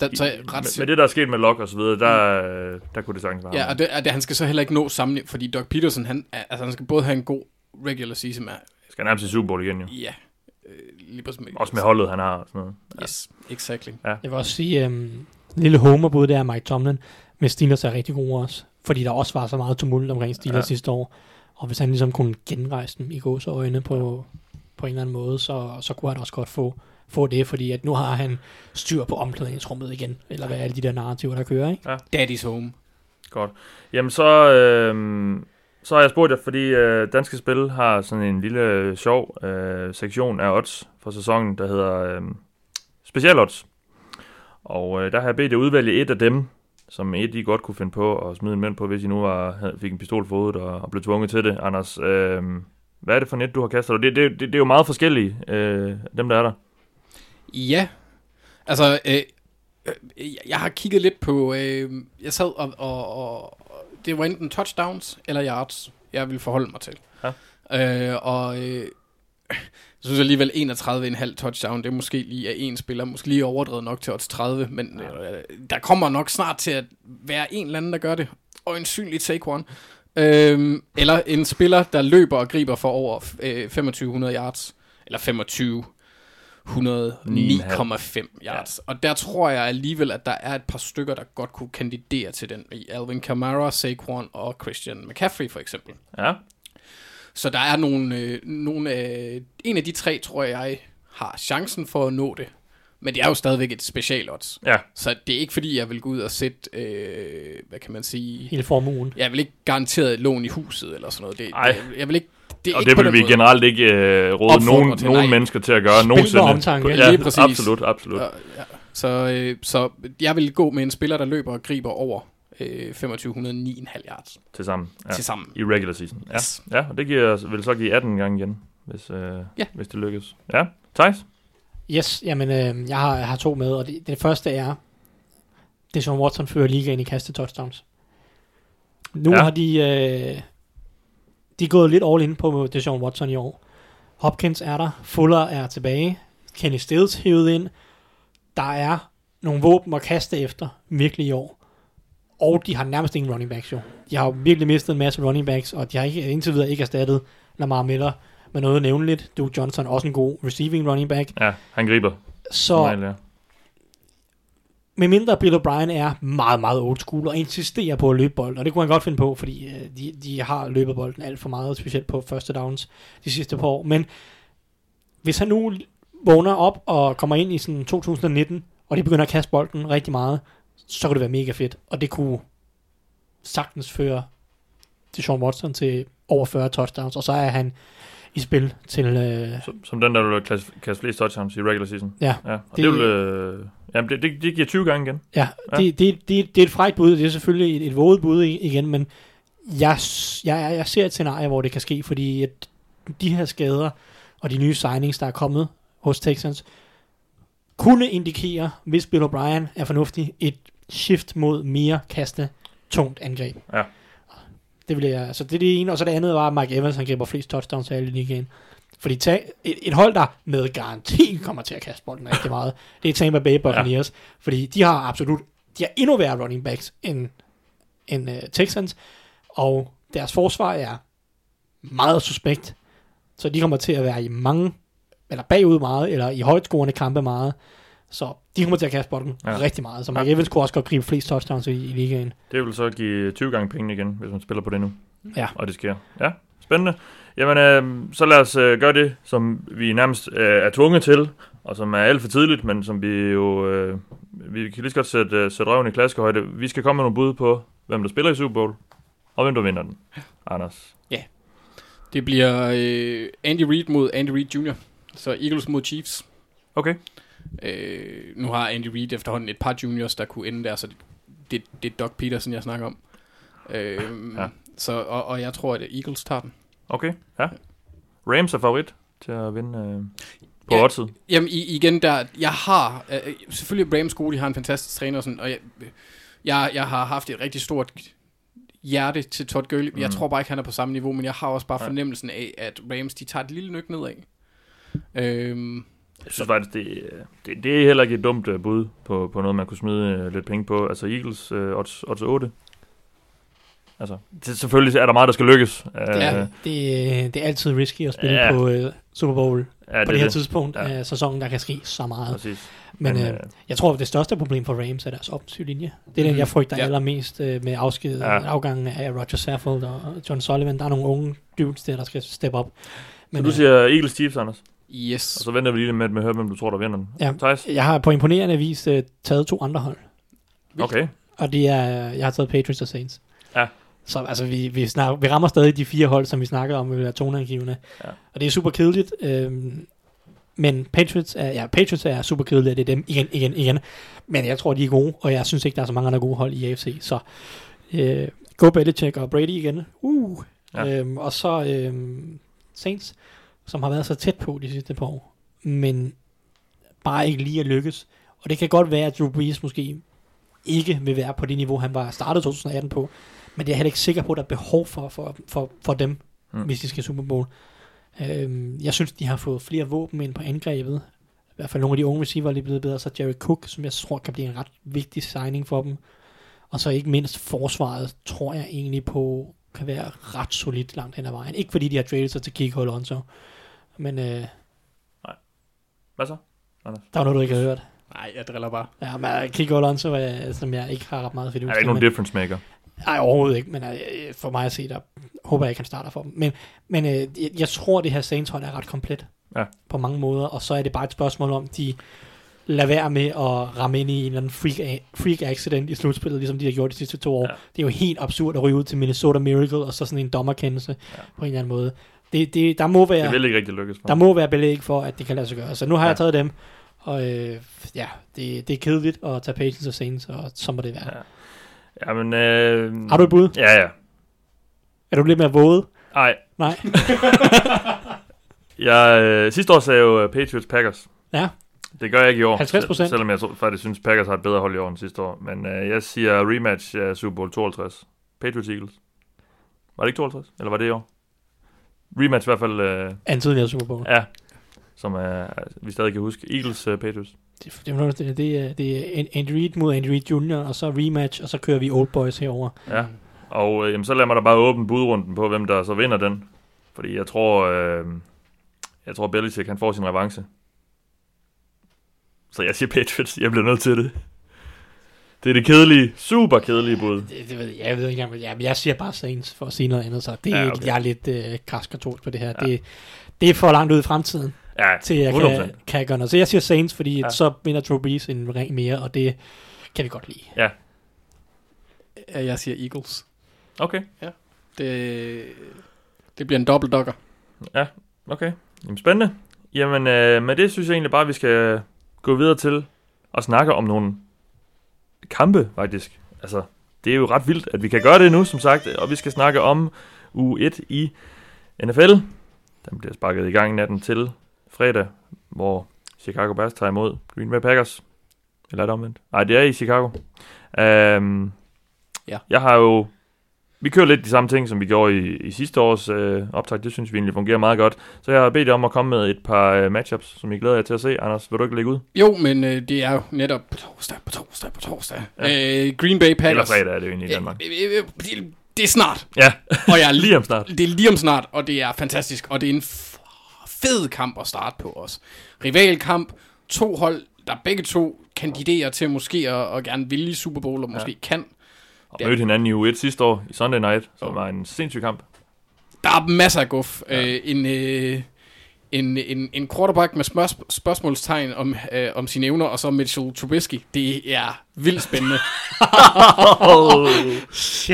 Der, så med, ret med det, der er sket med Locke og så videre, der, øh, der kunne det sagtens være Ja, og det, og det, han skal så heller ikke nå sammen, fordi Doc Peterson, han, er- altså, han skal både have en god regular season med, skal nærmest i Super Bowl igen jo. ja, øh, lige præcis med, Også med holdet, han har og sådan noget. Yes, exactly. Jeg vil også sige, um, lille homerbud der er Mike Tomlin, med Steelers er rigtig gode også, fordi der også var så meget tumult omkring Steelers Ja. ja. sidste år, og hvis han ligesom kunne genrejse dem i gåseøjne på, på en eller anden måde, så, så kunne han også godt få, få det, fordi at nu har han styr på omklædningsrummet igen, eller hvad er alle de der narrativer, der kører, ikke? Daddy's home. Godt. Jamen så, øh, så har jeg spurgt jer, fordi øh, Danske Spil har sådan en lille øh, sjov øh, sektion af odds for sæsonen, der hedder øh, Special Odds. Og øh, der har jeg bedt jer udvælge et af dem, som et I godt kunne finde på at smide en mænd på, hvis I nu var, fik en pistol for hovedet og, og blev tvunget til det. Anders, øh, hvad er det for net, du har kastet? Det, det, det, det er jo meget forskellige, øh, dem der er der. Ja, altså, øh, øh, jeg har kigget lidt på, øh, jeg sad og, og, og, det var enten touchdowns eller yards, jeg ville forholde mig til. Ja. Øh, og øh, jeg synes alligevel 31,5 touchdown, det er måske lige af en spiller, måske lige overdrevet nok til odds 30, men øh, der kommer nok snart til at være en eller anden, der gør det, og en synlig take one. Øhm, eller en spiller, der løber og griber for over øh, 2500 yards, eller 25 109,5 yards. Og der tror jeg alligevel, at der er et par stykker, der godt kunne kandidere til den. I Alvin Kamara, Saquon og Christian McCaffrey for eksempel. Ja, Så der er nogle, øh, nogle øh, en af de tre, tror jeg, har chancen for at nå det. Men det er jo stadigvæk et special odds. ja. Så det er ikke fordi, jeg vil gå ud og sætte, øh, hvad kan man sige... Hele formuen. Jeg vil ikke garanteret et lån i huset eller sådan noget. Det, Ej. det, jeg vil ikke... Det er Og ikke det på vil den vi måde. generelt ikke øh, råde Opfordre nogen, til, nogen nej. mennesker til at gøre Spil nogensinde. omtanke. Ja, Lige præcis. absolut, absolut. Ja, ja. Så, øh, så jeg vil gå med en spiller, der løber og griber over øh, 2509,5 yards Til sammen. ja. Ja. til sammen. I regular season. Ja, Yes. ja og det giver, vil så give 18 gange igen, hvis, øh, Ja. hvis det lykkes. Ja, Thijs? Yes, jamen øh, jeg, har, jeg har to med, og det, det første er, Deshaun Watson fører ligaen i kastet touchdowns. Nu Ja. ja. har de, øh, de er gået lidt all in på Deshaun Watson i år. Hopkins er der, Fuller er tilbage, Kenny Stills hævet ind. Der er nogle våben at kaste efter, virkelig i år. Og de har nærmest ingen running backs jo. De har jo virkelig mistet en masse running backs, og de har ikke, indtil videre ikke erstattet Lamar Miller med noget nævnligt. Duke Johnson også en god receiving running back. Ja, han griber. Så Normalt, ja med mindre Bill O'Brien er meget, meget old school og insisterer på at løbe bolden, og det kunne han godt finde på, fordi øh, de, de har løbet bolden alt for meget, specielt på første downs de sidste par år. Men hvis han nu vågner op og kommer ind i sådan 2019, og de begynder at kaste bolden rigtig meget, så kunne det være mega fedt, og det kunne sagtens føre til Sean Watson til over 40 touchdowns, og så er han i spil til... Øh, Som, som den, der vil kaste, kaste flest touchdowns i regular season. ja, Ja, og det, Det- vil... Øh, jamen, det, det, det giver 20 gange igen. Ja, Ja. det, det, det, det er et frækt bud. Det er selvfølgelig et, et våget bud igen, men jeg, jeg, jeg ser et scenarie, hvor det kan ske, fordi at de her skader og de nye signings, der er kommet hos Texans, kunne indikere, hvis Bill O'Brien er fornuftig, et shift mod mere kaste tungt angreb. Ja. Det vil jeg, altså det er det ene, og så det andet var, at Mike Evans, han griber flest touchdowns af alle i ligaen. Fordi ta- et, et, hold, der med garanti kommer til at kaste bolden rigtig meget, det er Tampa Bay Buccaneers. Ja. Fordi de har absolut, de har endnu værre running backs end, end uh, Texans, og deres forsvar er meget suspekt. Så de kommer til at være i mange, eller bagud meget, eller i højtskårende kampe meget. Så de kommer til at kaste bolden Ja. ja. rigtig meget. Så Mike Evans kunne også godt gribe flest touchdowns i, i ligaen. Det vil så give 20 gange penge igen, hvis man spiller på det nu. Ja. Og det sker. Ja, spændende. Jamen, øh, så lad os øh, gøre det, som vi nærmest øh, er tvunget til, og som er alt for tidligt, men som vi jo... Øh, vi kan lige så godt sætte, øh, sætte røven i klaskehøjde. Vi skal komme med nogle bud på, hvem der spiller i Super Bowl, og hvem der vinder den. Anders. Det bliver øh, Andy Reid mod Andy Reid Jr. Så Eagles mod Chiefs. Okay. Øh, nu har Andy Reid efterhånden et par juniors, der kunne ende der, så det, det, det er Doug Peterson, jeg snakker om. Øh, Ja. så, og, og jeg tror, at Eagles tager den. Okay, ja. Rams er favorit til at vinde øh, på Ja. oddset. Jamen i, igen, der, jeg har, øh, selvfølgelig Rams gode, de har en fantastisk træner og sådan, og jeg, jeg, jeg har haft et rigtig stort hjerte til Todd Gurley. Jeg Mm. tror bare ikke, han er på samme niveau, men jeg har også bare fornemmelsen af, at Rams, de tager et lille nyk nedad. Øhm, Jeg synes faktisk, det, øh, det, det er heller ikke et dumt øh, bud på, på noget, man kunne smide øh, lidt penge på. Altså Eagles øh, odds, odds 8. Altså, det, selvfølgelig er der meget, der skal lykkes. Øh, Ja. Det, det er altid risky at spille Ja. på uh, Super Bowl ja, på det her det. tidspunkt Ja. af sæsonen, der kan ske så meget. Præcis. Men, Men, øh, øh, jeg tror, at det største problem for Rams er deres offensiv linje. Det er den, Mhm. jeg frygter Ja. allermest øh, med afsked, Ja. afgangen af Roger Saffold og John Sullivan. Der er nogle unge dudes der, der skal steppe op. så du øh, siger Eagles Chiefs, Anders. Yes. Og så venter vi lige med, med at høre, hvem du tror, der vinder den. Ja. Thijs? jeg har på imponerende vis øh, taget to andre hold. Okay. Og det er, jeg har taget Patriots og Saints. Ja. Så altså, vi, vi, snakker, vi rammer stadig de fire hold, som vi snakker om, vil være toneangivende. Ja. Og det er super kedeligt. Øhm, men Patriots er, ja, Patriots er super kedelige, det er dem igen, igen, igen. Men jeg tror, de er gode, og jeg synes ikke, der er så mange andre gode hold i AFC. Så øh, go Belichick og Brady igen. Uh. Ja. Ja. Øhm, og så øhm, Saints, som har været så tæt på de sidste par år. Men bare ikke lige at lykkes. Og det kan godt være, at Drew Brees måske ikke vil være på det niveau, han var startet 2018 på. Men det er jeg heller ikke sikker på, at der er behov for, for, for, for dem, Mm. hvis de skal Super Bowl. Øhm, jeg synes, de har fået flere våben ind på angrebet. I hvert fald nogle af de unge receiver er blevet bedre. Så Jerry Cook, som jeg tror kan blive en ret vigtig signing for dem. Og så ikke mindst forsvaret, tror jeg egentlig på, kan være ret solidt langt hen ad vejen. Ikke fordi de har traded sig til Kiko Alonso. Men øh, Hvad så? der var noget, du ikke har hørt. Nej, jeg driller bare. Ja, men Kiko Alonso, er, som jeg ikke har ret meget fidus Er der ikke nogen men- difference maker? Nej, overhovedet ikke, men øh, for mig at se, der håber jeg ikke, han starter for dem. Men, men øh, jeg, jeg tror, det her Saints hold er ret komplet Ja. på mange måder, og så er det bare et spørgsmål om, de lader være med at ramme ind i en eller anden freak, freak accident i slutspillet, ligesom de har gjort de sidste to år. Ja. Det er jo helt absurd at ryge ud til Minnesota Miracle, og så sådan en dommerkendelse ja. på en eller anden måde. Det, det, der, må Det være, vil ikke rigtig lykkes. for der må være belæg for, at det kan lade sig gøre. Så nu har Ja. jeg taget dem, og øh, ja, det, det er kedeligt at tage Patience og Saints, og så må det være. Ja. Jamen, øh, Har du et bud? Ja, ja. Er du lidt mere våget? Ej, Nej. jeg, øh, sidste år sagde jeg jo øh, Patriots Packers. Ja. Det gør jeg ikke i år. 50%. sel- Selvom jeg faktisk synes, Packers har et bedre hold i år end sidste år. Men øh, jeg siger rematch af Super Bowl 52. Patriots Eagles. Var det ikke 52? Eller var det i år? Rematch i hvert fald, øh, Anden tidligere Super Bowl. ja. Som øh, vi stadig kan huske. Eagles uh, Patriots. Det, det, det, det, det, er, det er Andy Reid mod Andy Reid Jr., og så rematch, og så kører vi Old Boys herover. Ja. Og øh, jamen, så lad mig da bare åbne budrunden på, hvem der så vinder den. Fordi jeg tror, øh, jeg tror Belichick han får sin revanche. Så jeg siger Patriots. Jeg bliver nødt til det. Det er det kedelige, super kedelige bud. Det, det ved jeg, jeg ved ikke engang, hvad jeg, jeg siger bare Saints for at sige noget andet, så det er Ja, ja, okay. jeg er lidt øh, kraskartolsk på det her. Ja. Ja. Det, det er for langt ud i fremtiden, Ja, til jeg 100%. kan, kan gøre noget. Så jeg siger Saints, fordi Ja. ja. så vinder Drew Brees en ring mere, og det kan vi godt lide. Ja, Jeg siger Eagles. Okay, Det, det bliver en dobbeltdokker. okay. Jamen, spændende. Jamen, øh, med det synes jeg egentlig bare, at vi skal gå videre til at snakke om nogle kampe, faktisk. Altså, det er jo ret vildt, at vi kan gøre det nu, som sagt. Og vi skal snakke om uge 1 i NFL. Den bliver sparket i gang natten til fredag, hvor Chicago Bears tager imod Green Bay Packers. Eller er det omvendt? Nej, det er i Chicago. Um, Ja. Jeg har jo vi kører lidt de samme ting, som vi gjorde i, i sidste års øh, optag. Det synes vi egentlig fungerer meget godt. Så jeg har bedt jer om at komme med et par øh, matchups, som I glæder jer til at se. Anders, vil du ikke lægge ud? Jo, men øh, det er jo netop på torsdag, på torsdag, på torsdag. Ja. Øh, Green Bay Eller Packers. fredag er det jo egentlig i Danmark. Øh, øh, øh, det, det er snart. Ja, Og jeg er lige om snart. Det er lige om snart, og det er fantastisk. Og det er en fed kamp at starte på også. Rivalkamp, to hold, der begge to kandiderer til måske at, at gerne ville i Super Bowl, og måske ja. kan. Og mødte hinanden i U1 sidste år i Sunday Night, som var en sindssyg kamp. Der er masser af guf. Ja. Øh, en, øh, en, en, en quarterback med spørg- spørgsmålstegn om, øh, om sine evner, og så Mitchell Trubisky. Det er vildt spændende. Oh,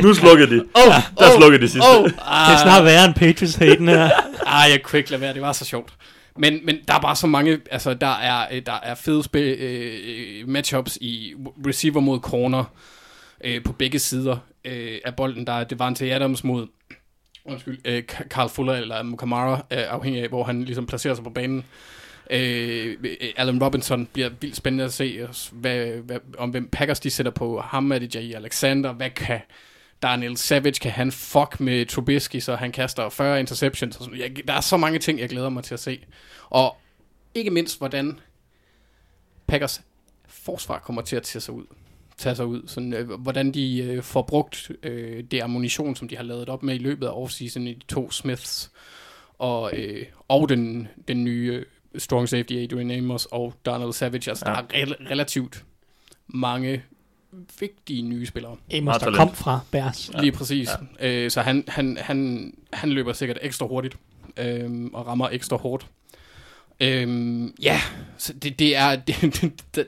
nu slukkede de. oh, Der slukkede de sidste. oh, Det er snart værre end Patriots haten her. Ej, jeg kunne ikke lade være, det var så sjovt. Men, men der er bare så mange, altså der er, øh, der er fede spil, øh, matchups i receiver mod corner øh, på begge sider øh, af bolden. Der er Devante Adams mod undskyld, øh, Carl Fuller eller Kamara, øh, afhængig af, hvor han ligesom placerer sig på banen. Øh, Allen Robinson bliver vildt spændende at se, hvad, hvad, om hvem Packers de sætter på ham, er det Jair Alexander, hvad kan Daniel Savage, kan han fuck med Trubisky, så han kaster 40 interceptions. Og sådan. Jeg, der er så mange ting, jeg glæder mig til at se. Og ikke mindst, hvordan Packers forsvar kommer til at tage sig ud. Tage sig ud. Sådan, øh, hvordan de øh, får brugt øh, det ammunition, som de har lavet op med i løbet af offseason i de to Smiths. Og, øh, og den, den nye øh, strong safety Adrian Amos og Donald Savage. Altså, ja. der er rel- relativt mange vigtige nye spillere. Amos, der kom fra Bears. Ja. Lige præcis. Ja. Øh, så han, han, han, han løber sikkert ekstra hurtigt øh, og rammer ekstra hårdt. Øh, ja, så det, det er... Det, det,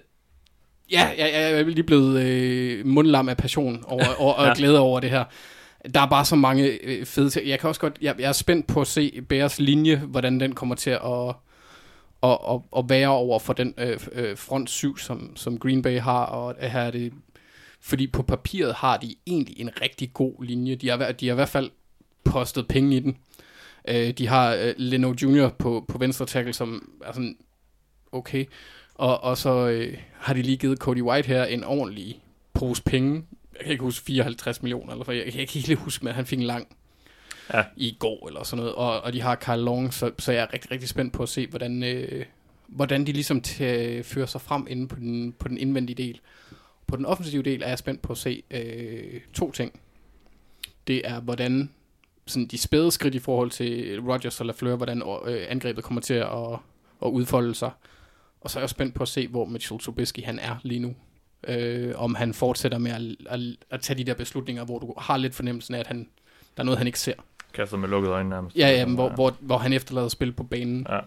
det, ja, jeg, jeg er lige blevet øh, mundlam af passion over, over, og Ja. glæde over det her. Der er bare så mange øh, fede ting. Jeg kan også godt... Jeg, jeg er spændt på at se Bears linje, hvordan den kommer til at... Og, og, og være over for den øh, øh, front 7, som, som Green Bay har, og her er det fordi på papiret har de egentlig en rigtig god linje. De har, de har i hvert fald postet penge i den. Øh, de har øh, Leno Jr. på, på venstre tackle, som er sådan okay. Og, og så øh, har de lige givet Cody White her en ordentlig pose penge. Jeg kan ikke huske 54 millioner, eller for jeg, kan ikke helt huske, men han fik en lang Ja. i går eller sådan noget. Og, og de har Kyle Long, så, så jeg er rigtig, rigtig spændt på at se, hvordan, øh, hvordan de ligesom t- fører sig frem inde på den, på den indvendige del. På den offensive del er jeg spændt på at se øh, to ting. Det er, hvordan sådan de spæde skridt i forhold til Rodgers og Lafleur, hvordan øh, angrebet kommer til at, at udfolde sig. Og så er jeg spændt på at se, hvor Mitchell Trubisky han er lige nu. Øh, om han fortsætter med at, at, at tage de der beslutninger, hvor du har lidt fornemmelsen af, at han, der er noget, han ikke ser. Kaster med lukkede øjne nærmest. Ja, ja, men hvor, hvor, hvor han efterlader spil på banen. Ja.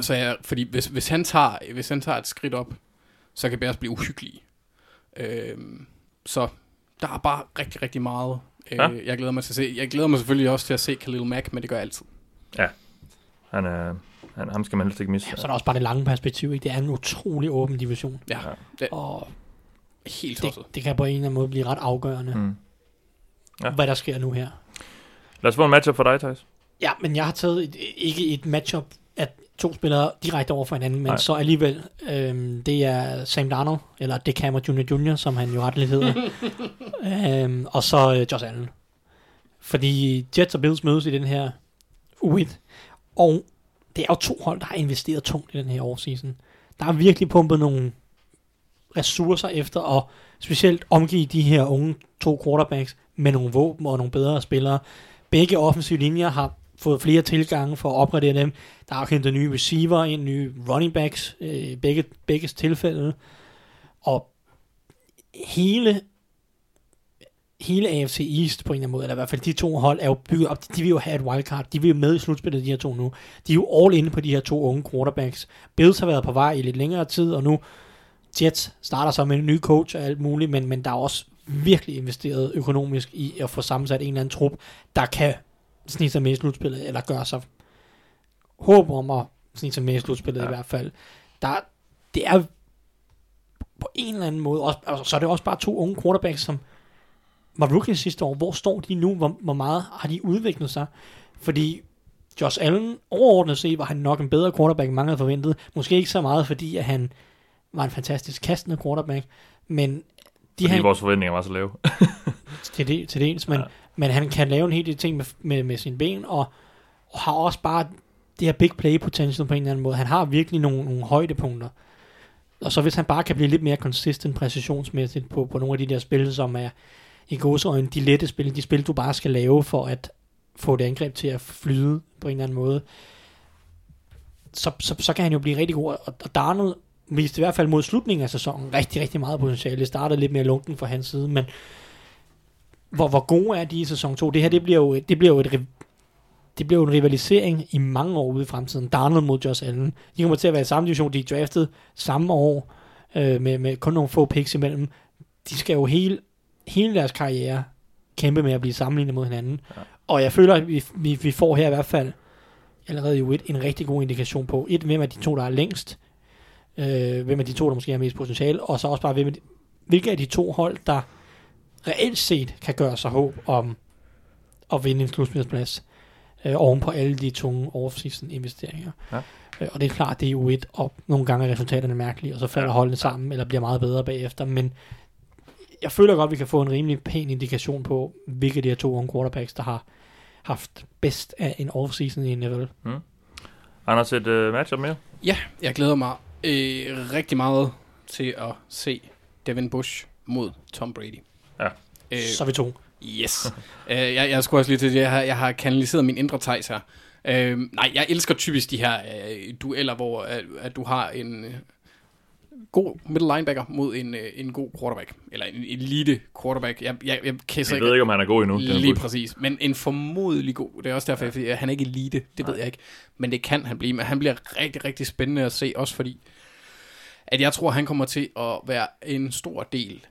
Så jeg, fordi hvis, hvis, han tager, hvis han tager et skridt op, så kan Bears blive uhyggelige. Øhm, så der er bare rigtig, rigtig meget, øh, Ja. jeg glæder mig til at se. Jeg glæder mig selvfølgelig også til at se Khalil Mack, men det gør jeg altid. Han er, han, ham skal man helst ikke misse. Ja, så er der også bare det lange perspektiv. Ikke? Det er en utrolig åben division. Ja, Ja. det Og helt det, tosset. det kan på en eller anden måde blive ret afgørende, Mm. Ja. hvad der sker nu her. Lad os få en matchup for dig, Thijs. Ja, men jeg har taget et, ikke et matchup af to spillere direkte over for hinanden, men Nej. så alligevel, øhm, det er Sam Darnold, eller det Cameron Jr. Jr., som han jo retteligt hedder, øhm, og så øh, Josh Allen. Fordi Jets og Bills mødes i den her U1, og det er jo to hold, der har investeret tungt i den her årseason. Der er virkelig pumpet nogle ressourcer efter at specielt omgive de her unge to quarterbacks med nogle våben og nogle bedre spillere. Begge offensive linjer har fået flere tilgange for at opgradere dem. Der er hentet nye receiver en ny running backs, øh, begge, begges tilfælde. Og hele hele AFC East på en eller anden måde, eller i hvert fald de to hold, er jo bygget op, de vil jo have et wildcard, de vil jo med i slutspillet, de her to nu. De er jo all inde på de her to unge quarterbacks. Bills har været på vej i lidt længere tid, og nu Jets starter så med en ny coach og alt muligt, men, men der er også virkelig investeret økonomisk i at få sammensat en eller anden trup, der kan snige sig med i slutspillet, eller gøre sig håb om at snige sig med i slutspillet ja. Ja. i hvert fald. Der, det er på en eller anden måde, også, altså, så er det også bare to unge quarterbacks, som var rookies sidste år. Hvor står de nu? Hvor, hvor meget har de udviklet sig? Fordi Josh Allen, overordnet set, var han nok en bedre quarterback, end mange havde forventet. Måske ikke så meget, fordi at han var en fantastisk kastende quarterback, men de Fordi han, vores forventninger var så lave. til, det, til dels, men, Ja. ja. men han kan lave en hel del ting med, med, med sine ben, og, og har også bare det her big play potential på en eller anden måde. Han har virkelig nogle, nogle højdepunkter. Og så hvis han bare kan blive lidt mere consistent præcisionsmæssigt på, på nogle af de der spil, som er i godsøjne de lette spil, de spil, du bare skal lave for at få det angreb til at flyde på en eller anden måde, så, så, så kan han jo blive rigtig god. Og, og Darnold viste i hvert fald mod slutningen af sæsonen rigtig, rigtig meget potentiale. Det startede lidt mere lunken fra hans side, men hvor, hvor gode er de i sæson 2? Det her, det bliver jo, det bliver jo et det bliver jo en rivalisering i mange år ude i fremtiden. Darnold mod Josh Allen. De kommer til at være i samme division. De er draftet samme år, øh, med, med kun nogle få picks imellem. De skal jo hele, hele deres karriere kæmpe med at blive sammenlignet mod hinanden. Ja. Og jeg føler, at vi, vi, vi får her i hvert fald allerede jo et, en rigtig god indikation på, et, hvem er de to, der er længst, øh, hvem er de to, der måske har mest potentiale, og så også bare, hvem er de, hvilke af de to hold, der reelt set kan gøre sig håb om at vinde en slutspilsplads øh, oven på alle de tunge off-season investeringer. Ja. Øh, og det er klart, det er jo et, og nogle gange er resultaterne mærkelige, og så falder holdene sammen, eller bliver meget bedre bagefter, men jeg føler godt, at vi kan få en rimelig pæn indikation på, hvilke af de her to unge quarterbacks, der har haft bedst af en off-season i NFL. Anders, et uh, matchup mere? Ja, jeg glæder mig øh, rigtig meget til at se Devin Bush mod Tom Brady. Ja. Øh, Så er vi to. Yes. øh, jeg, jeg skulle også lige til, jeg har, jeg har kanaliseret min indre tejs her. Øh, nej, jeg elsker typisk de her øh, dueller, hvor at, at du har en øh, god middle linebacker mod en, øh, en god quarterback. Eller en elite quarterback. Jeg, jeg, jeg Jeg ved ikke, om han er god endnu. Lige præcis. Men en formodentlig god. Det er også derfor, ja. jeg, han er ikke elite. Det ved jeg ikke. Men det kan han blive. Men han bliver rigtig, rigtig spændende at se. Også fordi, at jeg tror, han kommer til at være en stor del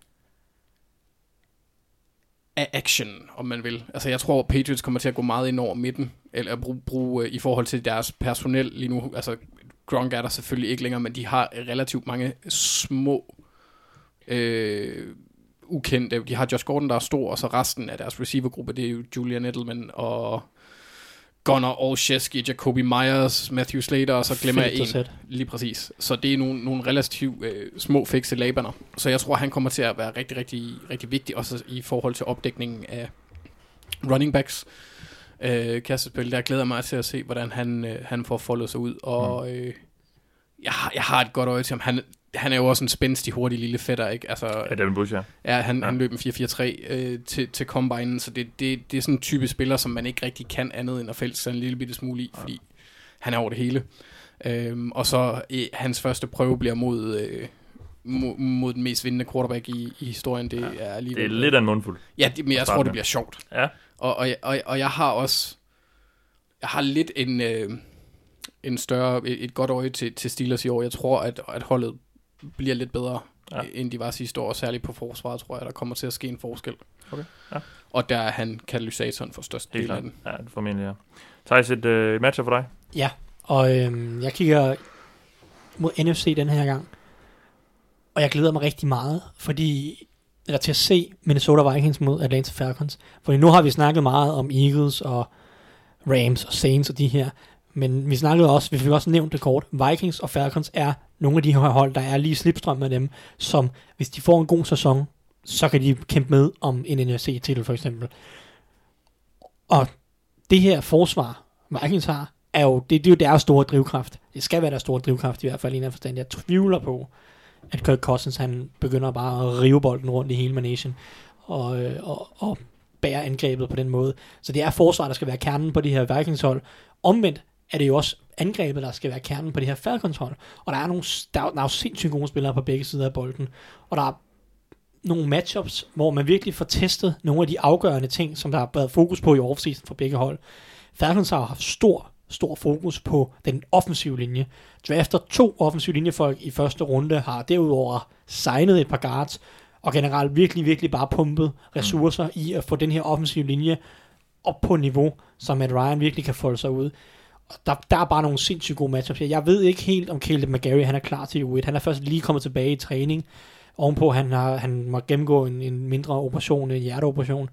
af action, om man vil. Altså, jeg tror, Patriots kommer til at gå meget ind over midten, eller at bruge, bruge øh, i forhold til deres personel lige nu. Altså, Gronk er der selvfølgelig ikke længere, men de har relativt mange små øh, ukendte. De har Josh Gordon, der er stor, og så resten af deres receivergruppe, det er jo Julian Edelman og Gunnar Olszewski, Jacoby Myers, Matthew Slater, og så glemmer jeg Fedt at en. Lige præcis. Så det er nogle, nogle relativt øh, små fikse labaner. Så jeg tror, han kommer til at være rigtig, rigtig, rigtig vigtig, også i forhold til opdækningen af running backs. Øh, kastespil, der glæder mig til at se, hvordan han, øh, han får foldet sig ud. Og øh, jeg, har, jeg har et godt øje til ham. Han, han er jo også en spændstig, hurtig lille fætter, ikke? Altså, Ja, Devin Bush, ja. Ja, han, Ja. ja. han løb en 4-4-3 øh, til, til combine, så det, det, det er sådan en type spiller, som man ikke rigtig kan andet end at fælde sig en lille bitte smule i, fordi han er over det hele. Øhm, og så øh, hans første prøve bliver mod, øh, mod, mod den mest vindende quarterback i, i historien. Det ja, er lige Det er lidt af en mundfuld. Ja, det, men jeg tror, det bliver sjovt. Ja. Og, og, og, og jeg har også jeg har lidt en, øh, en større, et, et godt øje til, til Steelers i år. Jeg tror, at, at holdet bliver lidt bedre, Ja. end de var sidste år. Særligt på forsvaret, tror jeg, der kommer til at ske en forskel. Okay, ja. Og der er han katalysatoren for størst del af den. Ja, det formentlig, ja. Thijs, et, øh, et matchup for dig? Ja, og øhm, jeg kigger mod NFC den her gang. Og jeg glæder mig rigtig meget, fordi eller til at se Minnesota Vikings mod Atlanta Falcons. For nu har vi snakket meget om Eagles og Rams og Saints og de her. Men vi snakkede også, vi fik også nævnt det kort, Vikings og Falcons er nogle af de her hold, der er lige slipstrøm af dem, som hvis de får en god sæson, så kan de kæmpe med om en NFC-titel for eksempel. Og det her forsvar, Vikings har, er jo, det, det er jo deres store drivkraft. Det skal være deres store drivkraft i hvert fald i en forstand. Jeg tvivler på, at Kirk Cousins han begynder bare at rive bolden rundt i hele managen og, øh, og, og bære angrebet på den måde. Så det er forsvar, der skal være kernen på de her Vikings hold. Omvendt er det jo også angrebet, der skal være kernen på det her Falcons hold. Og der er, nogle, der, er- der er jo sindssygt gode spillere på begge sider af bolden. Og der er nogle matchups, hvor man virkelig får testet nogle af de afgørende ting, som der har været fokus på i offseason for begge hold. Falcons har haft stor, stor fokus på den offensive linje. Drafter to offensive linjefolk i første runde, har derudover signet et par guards, og generelt virkelig, virkelig bare pumpet ressourcer mm. i at få den her offensive linje op på niveau, så Matt Ryan virkelig kan folde sig ud. Og Der, der er bare nogle sindssygt gode matchups her. Jeg ved ikke helt, om Caleb McGarry han er klar til U1. Han er først lige kommet tilbage i træning. Ovenpå, han, har, han må gennemgå en, en mindre operation, en hjerteoperation.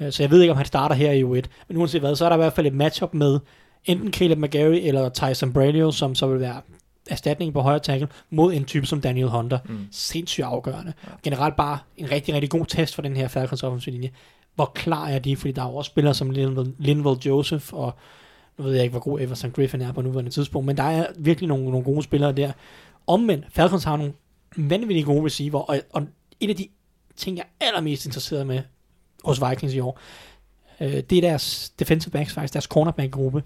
Øh, så jeg ved ikke, om han starter her i U1. Men uanset hvad, så er der i hvert fald et matchup med enten Caleb McGarry eller Tyson Bradio, som så vil være erstatning på højre tackle, mod en type som Daniel Hunter. Mm. Sindssygt afgørende. Generelt bare en rigtig, rigtig god test for den her Falcons offensive linje. hvor klar er de, fordi der er jo også spillere som Linval, Linval Joseph, og nu ved jeg ikke, hvor god Everson Griffin er på nuværende tidspunkt, men der er virkelig nogle, nogle gode spillere der. Omvendt, Falcons har nogle vanvittigt gode receiver, og, og en af de ting, jeg er allermest interesseret med hos Vikings i år, øh, det er deres defensive backs, faktisk deres cornerback-gruppe.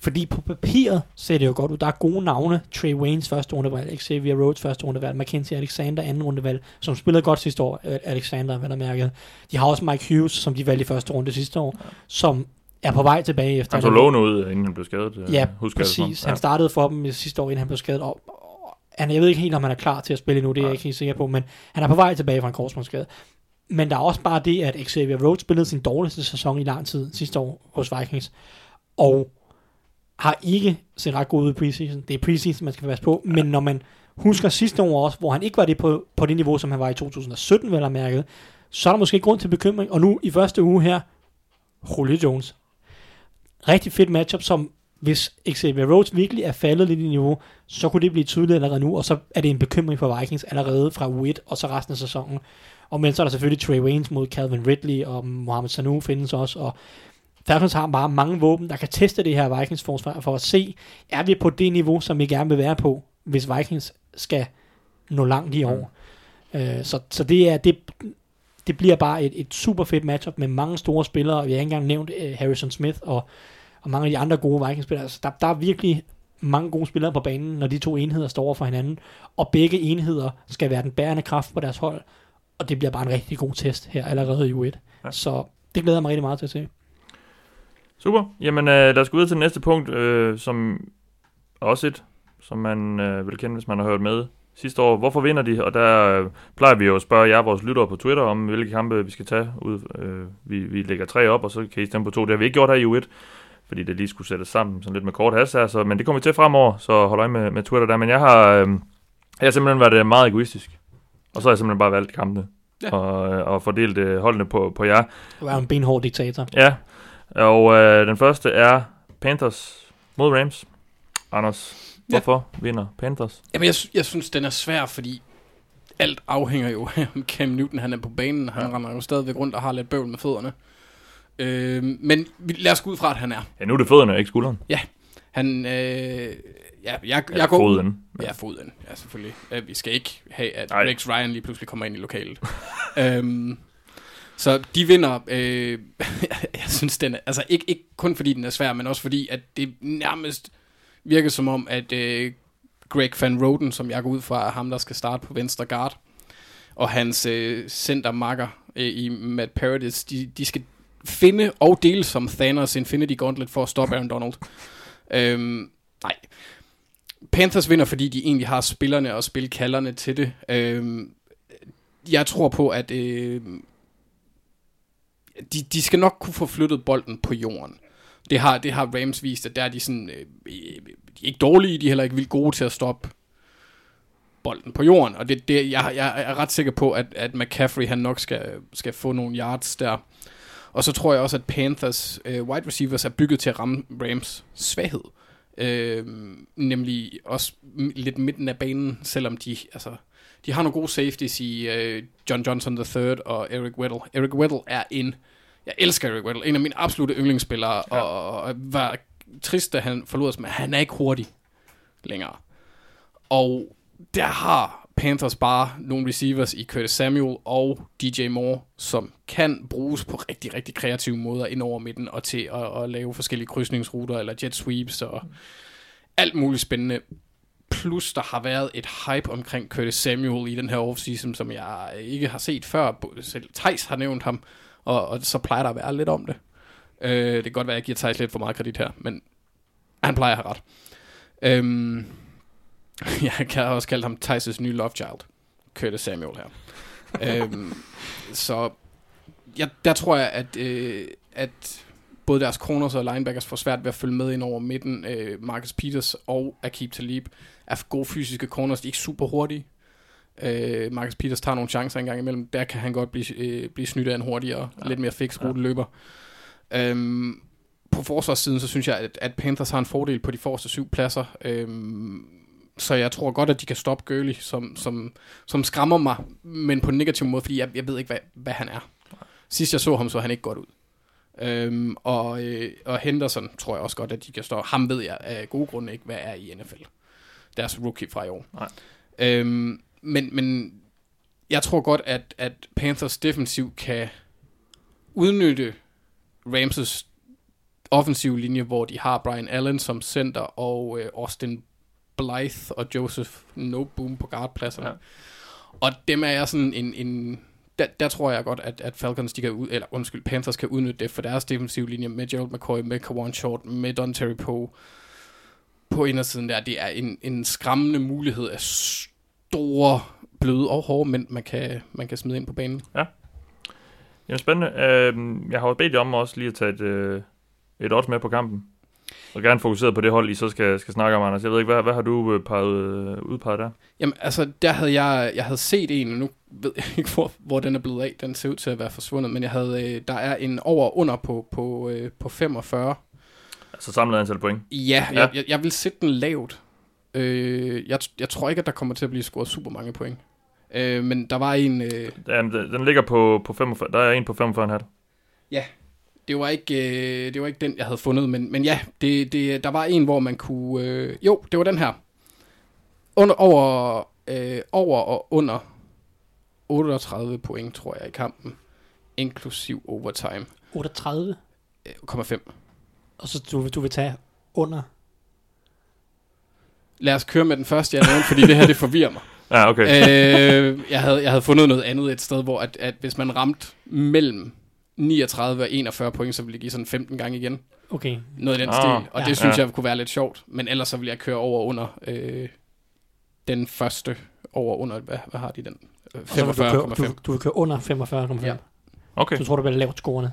Fordi på papiret ser det jo godt ud. Der er gode navne. Trey Waynes første rundevalg, Xavier Rhodes første rundevalg, Mackenzie Alexander anden rundevalg, som spillede godt sidste år, øh, Alexander, hvad der mærket. De har også Mike Hughes, som de valgte i første runde sidste år, som er på vej tilbage efter. Han så lovende ud, inden han blev skadet. øh, Ja, husker præcis. Han startede for dem i sidste år, inden han blev skadet. Og, han, jeg ved ikke helt, om han er klar til at spille nu, det er jeg ikke helt sikker på, men han er på vej tilbage fra en korsbåndsskade. Men der er også bare det, at Xavier Rhodes spillede sin dårligste sæson i lang tid sidste år hos Vikings, og har ikke set ret god ud i preseason. Det er preseason, man skal passe på, men når man husker sidste år også, hvor han ikke var det på, på det niveau, som han var i 2017, vel at mærke, så er der måske grund til bekymring. Og nu i første uge her, Julio Jones. Rigtig fedt matchup, som hvis Xavier Rhodes virkelig er faldet lidt i niveau, så kunne det blive tydeligt allerede nu, og så er det en bekymring for Vikings allerede fra uge 1 og så resten af sæsonen. Og men så er der selvfølgelig Trey Waynes mod Calvin Ridley, og Mohamed Sanu findes også, og Falcons har bare mange våben, der kan teste det her Vikings forsvar for at se, er vi på det niveau, som vi gerne vil være på, hvis Vikings skal nå langt i år. Mm. Øh, så, så det er det, det bliver bare et, et super fedt matchup med mange store spillere, og vi har ikke engang nævnt uh, Harrison Smith og, og mange af de andre gode Vikings-spillere. Altså, der, der er virkelig mange gode spillere på banen, når de to enheder står over for hinanden, og begge enheder skal være den bærende kraft på deres hold, og det bliver bare en rigtig god test her allerede i U1. Ja. Så det glæder jeg mig rigtig meget til at se. Super. Jamen, øh, lad os gå videre til det næste punkt, øh, som også et, som man øh, vil kende, hvis man har hørt med sidste år. Hvorfor vinder de? Og der øh, plejer vi jo at spørge jer, vores lyttere på Twitter, om hvilke kampe vi skal tage ud. Øh, vi, vi lægger tre op, og så kan I stemme på to. Det har vi ikke gjort her i U1, fordi det lige skulle sættes sammen sådan lidt med kort hast her. Så, men det kommer vi til fremover, så hold øje med, med Twitter der. Men jeg har, øh, jeg har simpelthen været øh, meget egoistisk. Og så har jeg simpelthen bare valgt kampene. Ja. Og, øh, og fordelt øh, holdene på, på jer. Du er en benhård diktator. Ja, og øh, den første er Panthers mod Rams. Anders, Ja. hvorfor vinder Panthers? Jamen, jeg, jeg synes, den er svær, fordi alt afhænger jo af, om Cam Newton han er på banen. Han ja. render jo stadigvæk rundt og har lidt bøvl med fødderne. Øh, men vi- lad os gå ud fra, at han er. Ja, nu er det fødderne, ikke skulderen. Han, øh, ja, jeg, jeg Eller går foden. Ja, foden. Ja, selvfølgelig. Vi skal ikke have, at Nej. Rex Ryan lige pludselig kommer ind i lokalet. øhm, så de vinder. Øh, jeg synes, den er, altså ikke, ikke kun fordi den er svær, men også fordi, at det nærmest virker som om, at øh, Greg Van Roden, som jeg går ud fra, er ham, der skal starte på venstre guard, og hans øh, centermakker øh, i Matt Paradis, de, de skal finde og dele som Thanos Infinity Gauntlet for at stoppe Aaron Donald. Øhm, nej, Panthers vinder, fordi de egentlig har spillerne og spilkalderne til det. Øhm, jeg tror på, at øh, de, de skal nok kunne få flyttet bolden på jorden. Det har, det har Rams vist, at der er de sådan, øh, de er ikke dårlige, de er heller ikke vildt gode til at stoppe bolden på jorden. Og det, det, jeg, jeg er ret sikker på, at, at McCaffrey han nok skal, skal få nogle yards der. Og så tror jeg også, at Panthers øh, wide receivers er bygget til at ramme Rams svaghed. Øh, nemlig også lidt midten af banen, selvom de, altså, de har nogle gode safeties i øh, John Johnson III og Eric Weddle. Eric Weddle er en, jeg elsker Eric Weddle, en af mine absolute yndlingsspillere, ja. og, og var trist, da han forlod os, men han er ikke hurtig længere. Og der har Panthers bare nogle receivers i Curtis Samuel og DJ Moore, som kan bruges på rigtig, rigtig kreative måder ind over midten og til at, at lave forskellige krydsningsruter eller jet sweeps og alt muligt spændende. Plus der har været et hype omkring Curtis Samuel i den her offseason, som jeg ikke har set før. Selv Thijs har nævnt ham, og, og så plejer der at være lidt om det. Øh, det kan godt være, at jeg giver Thijs lidt for meget kredit her, men han plejer at have ret. Øhm, jeg kan også kalde ham Thijs' nye love child. Curtis Samuel her. øhm, så ja, der tror jeg, at, øh, at både deres corners og linebackers får svært ved at følge med ind over midten. Øh, Marcus Peters og Akib Talib er gode fysiske corners. De er ikke super hurtige. Øh, Marcus Peters tager nogle chancer engang imellem. Der kan han godt blive, øh, blive snydt af en hurtigere, ja. lidt mere fix ruteløber. Øhm, på forsvarssiden, så synes jeg, at, at Panthers har en fordel på de forreste syv pladser. Øhm, så jeg tror godt, at de kan stoppe Gurley, som, som, som skræmmer mig, men på en negativ måde, fordi jeg, jeg ved ikke, hvad, hvad han er. Sidst jeg så ham, så han ikke godt ud. Øhm, og, øh, og Henderson tror jeg også godt, at de kan stå. Ham ved jeg af gode grunde ikke, hvad er i NFL. Deres rookie fra i år. Nej. Øhm, men, men jeg tror godt, at, at Panthers defensiv kan udnytte Ramses offensiv linje, hvor de har Brian Allen som center og øh, Austin Blythe og Joseph Noboom på guardpladserne. Ja. Ja. Og dem er jeg sådan en... en der, der tror jeg godt, at, at Falcons, de kan ud, eller undskyld, Panthers kan udnytte det for deres defensive linje med Gerald McCoy, med Kawan Short, med Don Terry Poe på indersiden der. Det er en, en skræmmende mulighed af store, bløde og hårde mænd, man kan, man kan smide ind på banen. Jamen spændende. Øh, jeg har jo bedt jer om også lige at tage et, øh, et odds med på kampen. Og gerne fokuseret på det hold, I så skal, skal snakke om, Anders. Jeg ved ikke, hvad, hvad har du øh, peget, øh, udpeget der? Jamen, altså, der havde jeg, jeg havde set en, og nu ved jeg ikke, hvor, hvor den er blevet af. Den ser ud til at være forsvundet, men jeg havde, øh, der er en over og under på, på, på 45. Altså samlet antal point. Ja, Ja. ja. Jeg, jeg, jeg vil sætte den lavt. Øh, jeg, jeg tror ikke, at der kommer til at blive scoret super mange point. Øh, men der var en... Øh, Den, den ligger på, på 45. Der er en på 45,5. Det, var ikke, øh, det var ikke den, jeg havde fundet, men, men ja, det, det, der var en, hvor man kunne... Øh, jo, det var den her. Under, over, øh, over og under 38 point, tror jeg, i kampen. Inklusiv overtime. 38, Øh, 0,5. og så du, du vil tage under. Lad os køre med den første, jeg nævnte, fordi det her, det forvirrer mig. Ja, okay. øh, jeg, havde, jeg havde fundet noget andet et sted, hvor at, at hvis man ramte mellem 39 og 41 point, så ville det give sådan 15 gange igen. Okay, Noget i den Ah, stil. Og ja. det synes Ja. jeg kunne være lidt sjovt. Men ellers så vil jeg køre over under øh, den første over under, hvad, hvad har de den? Øh, og så vil du, 45,5. du, du vil køre under 45,5. Ja. Okay, Du tror, du bliver lavt scorende.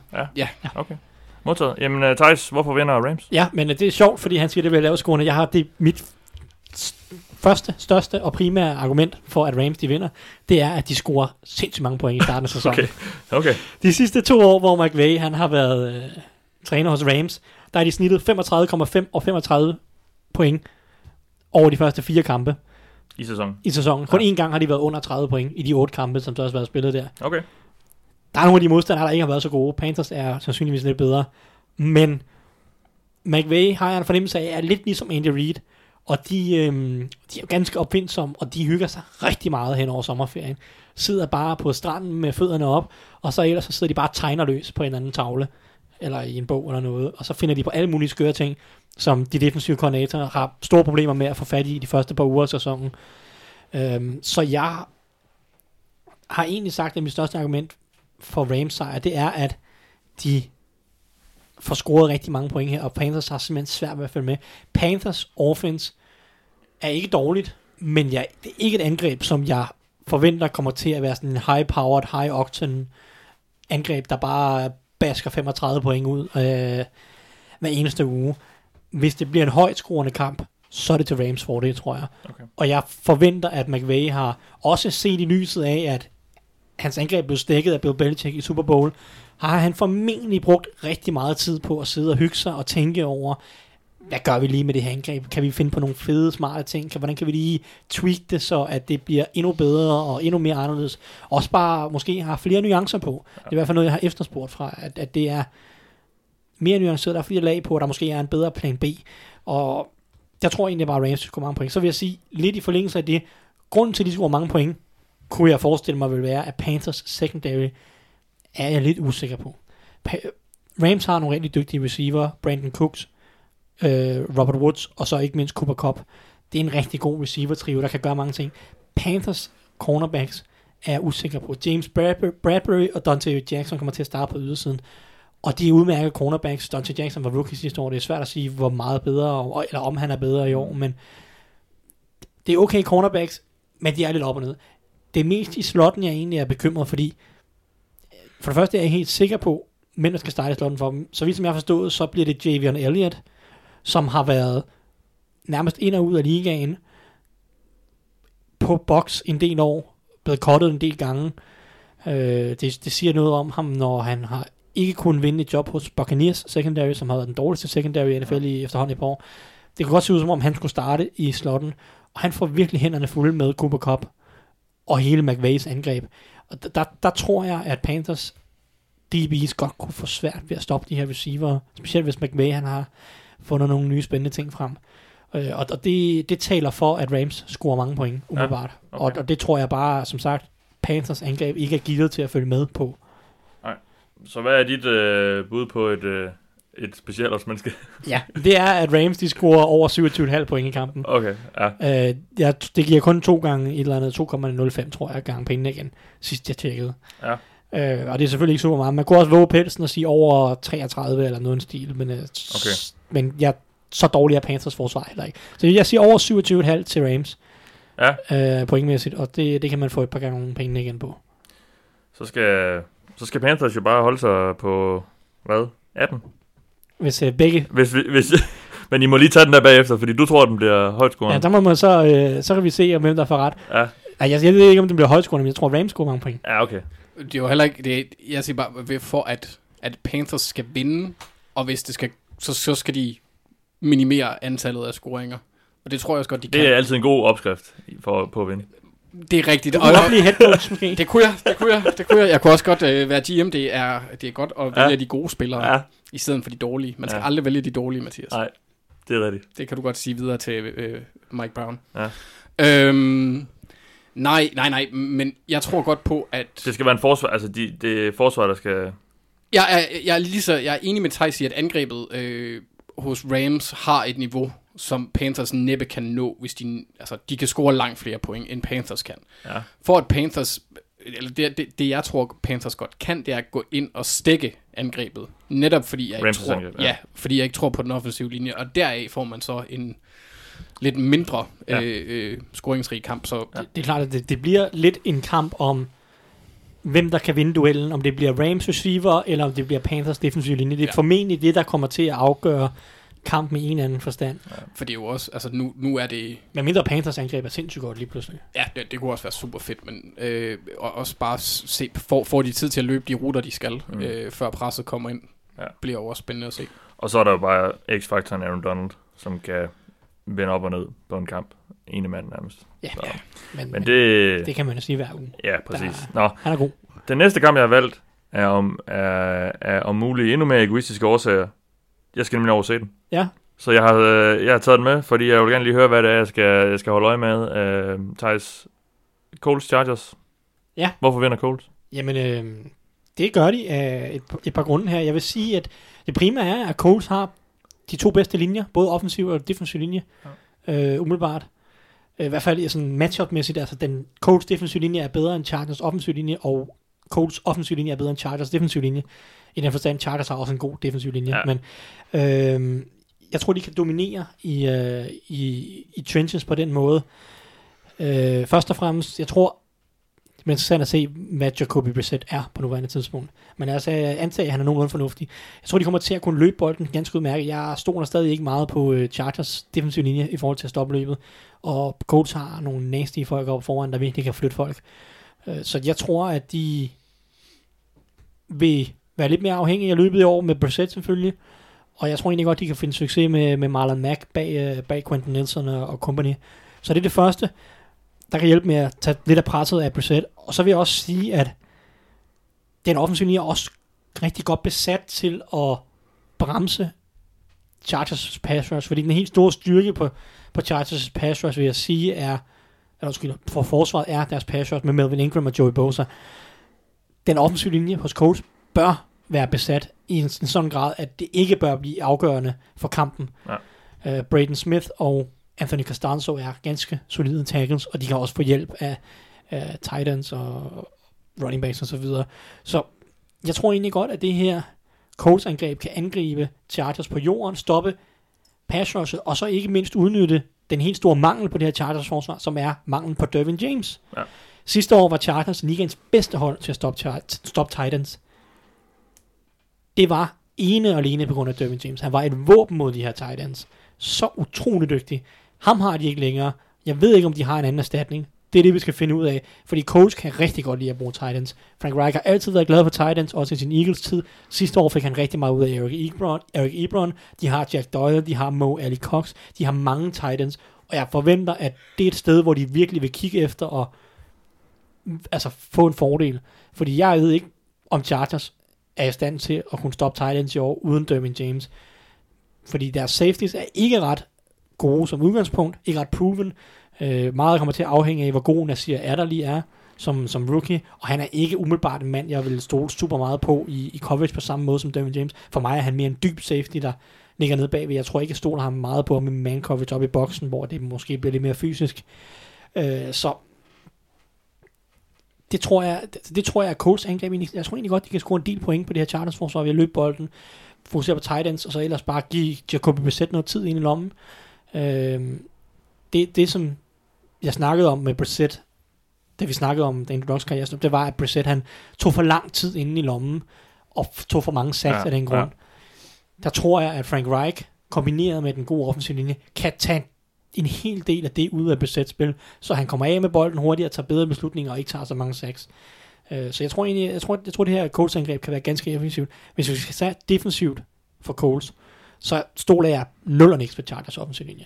okay. Modtaget. Jamen, uh, Thijs, hvorfor vinder Rams? Ja, men øh, det er sjovt, fordi han siger, det bliver lavt scorende. Jeg har det mit første, største og primære argument for, at Rams de vinder, det er, at de scorer sindssygt mange point i starten af sæsonen. Okay. Okay. De sidste to år, hvor McVay han har været øh, træner hos Rams, der er de snittet 35,5 og 35 point over de første fire kampe I sæsonen. i sæsonen. Kun Ja. én gang har de været under 30 point i de otte kampe, som der også har været spillet der. Okay. Der er nogle af de modstandere, der ikke har været så gode. Panthers er sandsynligvis lidt bedre. Men McVay har jeg en fornemmelse af, er lidt ligesom Andy Reid. Og de, øh, de er ganske opfindsomme, og de hygger sig rigtig meget hen over sommerferien. Sidder bare på stranden med fødderne op, og så ellers så sidder de bare og tegner løs på en eller anden tavle, eller i en bog eller noget. Og så finder de på alle mulige skøre ting, som de defensive koordinatorer har store problemer med at få fat i de første par uger af sæsonen. Øhm, så jeg har egentlig sagt, at mit største argument for Rams sejr, det er, at de får scoret rigtig mange point her, og Panthers har simpelthen svært ved at følge med. Panthers offense er ikke dårligt, men jeg, det er ikke et angreb, som jeg forventer kommer til at være sådan en high-powered, high-octane angreb, der bare basker 35 point ud øh, hver eneste uge. Hvis det bliver en højt skruende kamp, så er det til Rams fordel, tror jeg. Okay. Og jeg forventer, at McVay har også set i lyset af, at hans angreb blev stækket af Bill Belichick i Super Bowl, har han formentlig brugt rigtig meget tid på at sidde og hygge sig og tænke over, hvad gør vi lige med det her angreb? Kan vi finde på nogle fede, smarte ting? Kan, hvordan kan vi lige tweak det, så at det bliver endnu bedre og endnu mere anderledes? Også bare måske har flere nuancer på. Det er i hvert fald noget, jeg har efterspurgt fra, at, at det er mere nuanceret. Der er flere lag på, og der måske er en bedre plan B. Og jeg tror egentlig bare, at Rams skulle mange point. Så vil jeg sige, lidt i forlængelse af det, grunden til, at de scorer mange point, kunne jeg forestille mig vil være, at Panthers secondary er jeg lidt usikker på. Rams har nogle rigtig dygtige receiver, Brandon Cooks, øh, Robert Woods, og så ikke mindst Cooper Cup. Det er en rigtig god receiver-trio, der kan gøre mange ting. Panthers cornerbacks er jeg usikker på. James Bradbury, Bradbury og Dante Jackson kommer til at starte på ydersiden. Og de er udmærkede cornerbacks. Dante Jackson var rookie sidste år. Det er svært at sige, hvor meget bedre, eller om han er bedre i år, men det er okay cornerbacks, men de er lidt op og ned. Det er mest i slotten, jeg egentlig er bekymret, fordi for det første er jeg helt sikker på, hvem der skal starte i slotten for dem. Så vidt som jeg har forstået, så bliver det Javion Elliott, som har været nærmest ind og ud af ligaen på box en del år, blevet kottet en del gange. Øh, det, det siger noget om ham, når han har ikke kunnet vinde et job hos Buccaneers secondary, som har været den dårligste secondary i NFL i efterhånden et par år. Det kan godt se ud som om, han skulle starte i slotten, og han får virkelig hænderne fulde med Cooper Cup og hele McVays angreb. Og der, der, tror jeg, at Panthers DB's godt kunne få svært ved at stoppe de her receiver, specielt hvis McVay han har fundet nogle nye spændende ting frem. Øh, og og det, det taler for, at Rams scorer mange point, umiddelbart. Ja, okay. og, og det tror jeg bare, som sagt, Panthers angreb ikke er givet til at følge med på. Så hvad er dit øh, bud på et, øh, et specialårsmenneske? Ja, det er, at Rams de scorer over 27,5 point i kampen. Okay, ja. Øh, jeg, det giver kun to gange et eller andet 2,05, tror jeg, gange pengene igen, sidst jeg tjekkede. Ja. Øh, og det er selvfølgelig ikke super meget. Man kunne også våge pelsen og sige over 33 eller noget stil, men, øh, Okay. men jeg, så dårlig er Panthers forsvar heller ikke. Så jeg siger over 27,5 til Rams Ja, øh, pointmæssigt, og det, det kan man få et par gange pengene igen på. så skal, så skal Panthers jo bare holde sig på, hvad, 18? Hvis øh, begge... Hvis, vi- hvis, men I må lige tage den der bagefter, fordi du tror, at den bliver højt Ja, der må man så, øh, så kan vi se, om hvem der får ret. Ja, Ej, jeg, jeg ved ikke, om det bliver højscorende, men jeg tror, Rams scorer mange point. ja, okay. Det er jo heller ikke... Det er, jeg siger bare, ved- for at, at Panthers skal vinde, og hvis det skal... Så, så skal de minimere antallet af scoringer. Og det tror jeg også godt, de kan. Det er altid en god opskrift for, på at vinde. Det er rigtigt. Du Og, kunne og, godt blive head coach, måske. det kunne jeg, det kunne jeg, det kunne jeg. Jeg kunne også godt øh, være GM. Det er, det er godt at vælge Ja. de gode spillere, Ja, i stedet for de dårlige. Man skal Ja. aldrig vælge de dårlige, Mathias. nej, det er rigtigt. Det kan du godt sige videre til øh, Mike Brown. Ja. Øhm, nej, nej, nej, men jeg tror godt på, at... Det skal være en forsvar, altså de, det er forsvar, der skal... Jeg er, jeg er, lige så, jeg er enig med Thijs i, at angrebet øh, hos Rams har et niveau, som Panthers næppe kan nå, hvis de, altså, de kan score langt flere point, end Panthers kan. Ja. For at Panthers, eller det, det, det jeg tror Panthers godt kan, det er at gå ind og stikke angrebet. Netop fordi jeg ikke tror, angreb, ja. ja. fordi jeg ikke tror på den offensive linje, og deraf får man så en lidt mindre Ja. øh, øh, scoringsrig kamp. Så Ja. Det er klart, at det, det bliver lidt en kamp om, hvem der kan vinde duellen. Om det bliver Rams receiver, eller om det bliver Panthers defensive linje. Det er. Ja. formentlig det, der kommer til at afgøre kampen i en eller anden forstand. for det er jo også, altså nu, nu er det, Men mindre Panthers angreb er sindssygt godt lige pludselig. Ja, det, det kunne også være super fedt, men øh, og også bare se, får, får de tid til at løbe de ruter, de skal, Mm. øh, før presset kommer ind. Ja. Ja. Bliver jo også spændende at se. Og så er der jo bare X-faktoren Aaron Donald, som kan vende op og ned på en kamp. Ene mand nærmest. Ja, Så. ja. Men, Men det... det kan man jo sige hver uge. Ja, præcis. Der- Nå, Han er god. den næste kamp, jeg har valgt, er om, er, er om muligt endnu mere egoistiske årsager. Jeg skal nemlig over se den. Ja. Så jeg har, øh, jeg har taget den med, fordi jeg vil gerne lige høre, hvad det er, jeg skal, jeg skal holde øje med. Øh, Thijs, Coles Chargers. Ja. Hvorfor vinder Coles? Jamen, øh, det gør de af et, et par grunde her. Jeg vil sige, at det primære er, at Coles har de to bedste linjer, både offensiv og defensiv linje, ja. øh, umiddelbart. Øh, I hvert fald sådan matchup-mæssigt, altså den Coles defensiv linje er bedre end Chargers offensiv linje, og Coles offensiv linje er bedre end Chargers defensiv linje. I den forstand, Chargers har også en god defensiv linje, Ja. men øh, jeg tror, de kan dominere i, øh, i, i trenches på den måde. Øh, først og fremmest, jeg tror, det er interessant at se, hvad Jacoby Brissett er på nuværende tidspunkt. Men altså, jeg antager, at han er nogenlunde fornuftig. Jeg tror, de kommer til at kunne løbe bolden ganske udmærket. Jeg stoler stadig ikke meget på uh, Chargers defensiv linje i forhold til at stoppe løbet. Og Colts har nogle nasty folk op foran, der virkelig kan flytte folk. Uh, så jeg tror, at de vil være lidt mere afhængige af løbet i år med Brissett selvfølgelig. Og jeg tror egentlig godt, de kan finde succes med, med Marlon Mack bag, øh, bag Quentin Nelson og, og company. Så det er det første der kan hjælpe med at tage lidt af presset af Brissett. Og så vil jeg også sige, at den offensive linje er også rigtig godt besat til at bremse Chargers pass rush, fordi den helt store styrke på, på Chargers pass rush, vil jeg sige, er, eller undskyld, for forsvaret er deres pass rush med Melvin Ingram og Joey Bosa. Den offensive linje hos Colts bør være besat i en, en sådan grad, at det ikke bør blive afgørende for kampen. Ja. Uh, Braden Smith og Anthony Costanzo er ganske solide tackles, og de kan også få hjælp af, tight ends og running backs og så videre. Så jeg tror egentlig godt, at det her Colts angreb kan angribe Chargers på jorden, stoppe pass rushet, og så ikke mindst udnytte den helt store mangel på det her Chargers forsvar, som er manglen på Dervin James. Ja. Sidste år var Chargers ligens bedste hold til at stoppe, stoppe Titans. Det var ene og alene på grund af Derwin James. Han var et våben mod de her Titans. Så utrolig dygtig. Ham har de ikke længere. Jeg ved ikke, om de har en anden erstatning. Det er det, vi skal finde ud af. Fordi coach kan rigtig godt lide at bruge Titans. Frank Reich har altid været glad for Titans, også i sin Eagles tid. Sidste år fik han rigtig meget ud af Eric Ebron. Eric Ebron. De har Jack Doyle, de har Mo Ali Cox. De har mange Titans. Og jeg forventer, at det er et sted, hvor de virkelig vil kigge efter og altså få en fordel. Fordi jeg ved ikke, om Chargers er i stand til at kunne stoppe tight ends i år uden Dermin James. Fordi deres safeties er ikke ret gode som udgangspunkt, ikke ret proven. Øh, meget kommer til at afhænge af, hvor god Nasir Adderley der lige er som, som rookie, og han er ikke umiddelbart en mand, jeg vil stole super meget på i, i coverage på samme måde som Derwin James. For mig er han mere en dyb safety, der ligger nede bagved. Jeg tror ikke, jeg stoler ham meget på med man coverage op i boksen, hvor det måske bliver lidt mere fysisk. Øh, så det tror jeg, det, det tror jeg er Colts angreb. Jeg tror egentlig godt, de kan score en del point på det her Chargers forsvar ved at løbe bolden, fokusere på tight ends, og så ellers bare give Jacoby Brissett noget tid ind i lommen. Øh, det, det, som jeg snakkede om med Brissett, da vi snakkede om den Rocks karriere, det var, at Brissett han tog for lang tid inde i lommen, og tog for mange sacks Ja, af den grund. Ja. Der tror jeg, at Frank Reich, kombineret med den gode offensive linje, kan tage en hel del af det ud af Brissetts spil, så han kommer af med bolden hurtigere, tager bedre beslutninger og ikke tager så mange sacks. Øh, Så jeg tror egentlig, jeg tror, jeg tror det her Colts angreb kan være ganske effektivt. Hvis vi skal tage defensivt for Colts, så stoler jeg 0 og niks på Chargers offensive linje.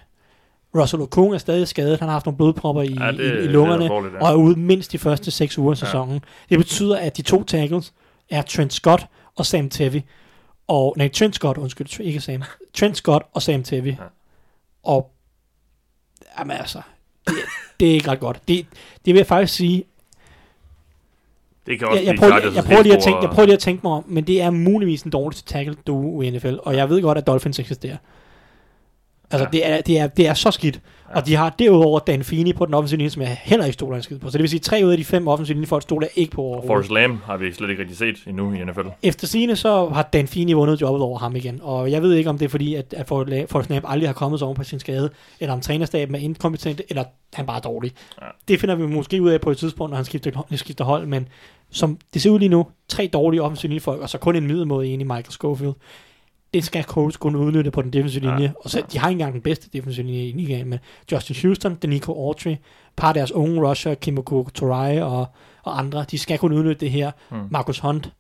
Russell Okung er stadig skadet. Han har haft nogle blodpropper i, Ja, det- i, i det er lungerne, alvorligt, ja. og er ude mindst de første 6 uger af sæsonen. Det betyder, at de to tackles er Trent Scott og Sam Tevy. Og, nej, Trent Scott, undskyld, ikke Sam. Trent Scott og Sam Tevy. Ja. Og, jamen altså, det, det er ikke ret godt. Det, det vil jeg faktisk sige, Det kan også jeg, jeg, prøver, jeg, jeg, prøver lige at tænke, jeg prøver lige at tænke mig om, men det er muligvis den dårligste tackle duo i NFL, og jeg ved godt, at Dolphins eksisterer. Altså, Ja. det, er, det, er, det er så skidt. Ja. Og de har derudover Dan Feeney på den offensive linje, som jeg heller ikke stoler en skid på. Så det vil sige, at tre ud af de fem offensive linjefolk stoler ikke på overhovedet. Forrest Lamb har vi slet ikke rigtig set endnu i NFL. Efter sine så har Dan Feeney vundet jobbet over ham igen, og jeg ved ikke, om det er fordi, at, at Forrest Lamb aldrig har kommet sig oven på sin skade, eller om trænerstaben er inkompetent, eller han bare er dårlig. Ja. Det finder vi måske ud af på et tidspunkt, når han skifter, skifter hold, men som det ser ud lige nu, tre dårlige offensive linjefolk, og så kun en middelmåde en i Michael Schofield. Det skal Colts kunne udnytte på den defensive Ja. linje, og så, de har ikke engang den bedste defensive linje i ligaen, med Justin Houston, Danico Autry, par af deres unge rusher, Kimoko Torai og, og andre, de skal kunne udnytte det her. Hmm. Marcus Hunt.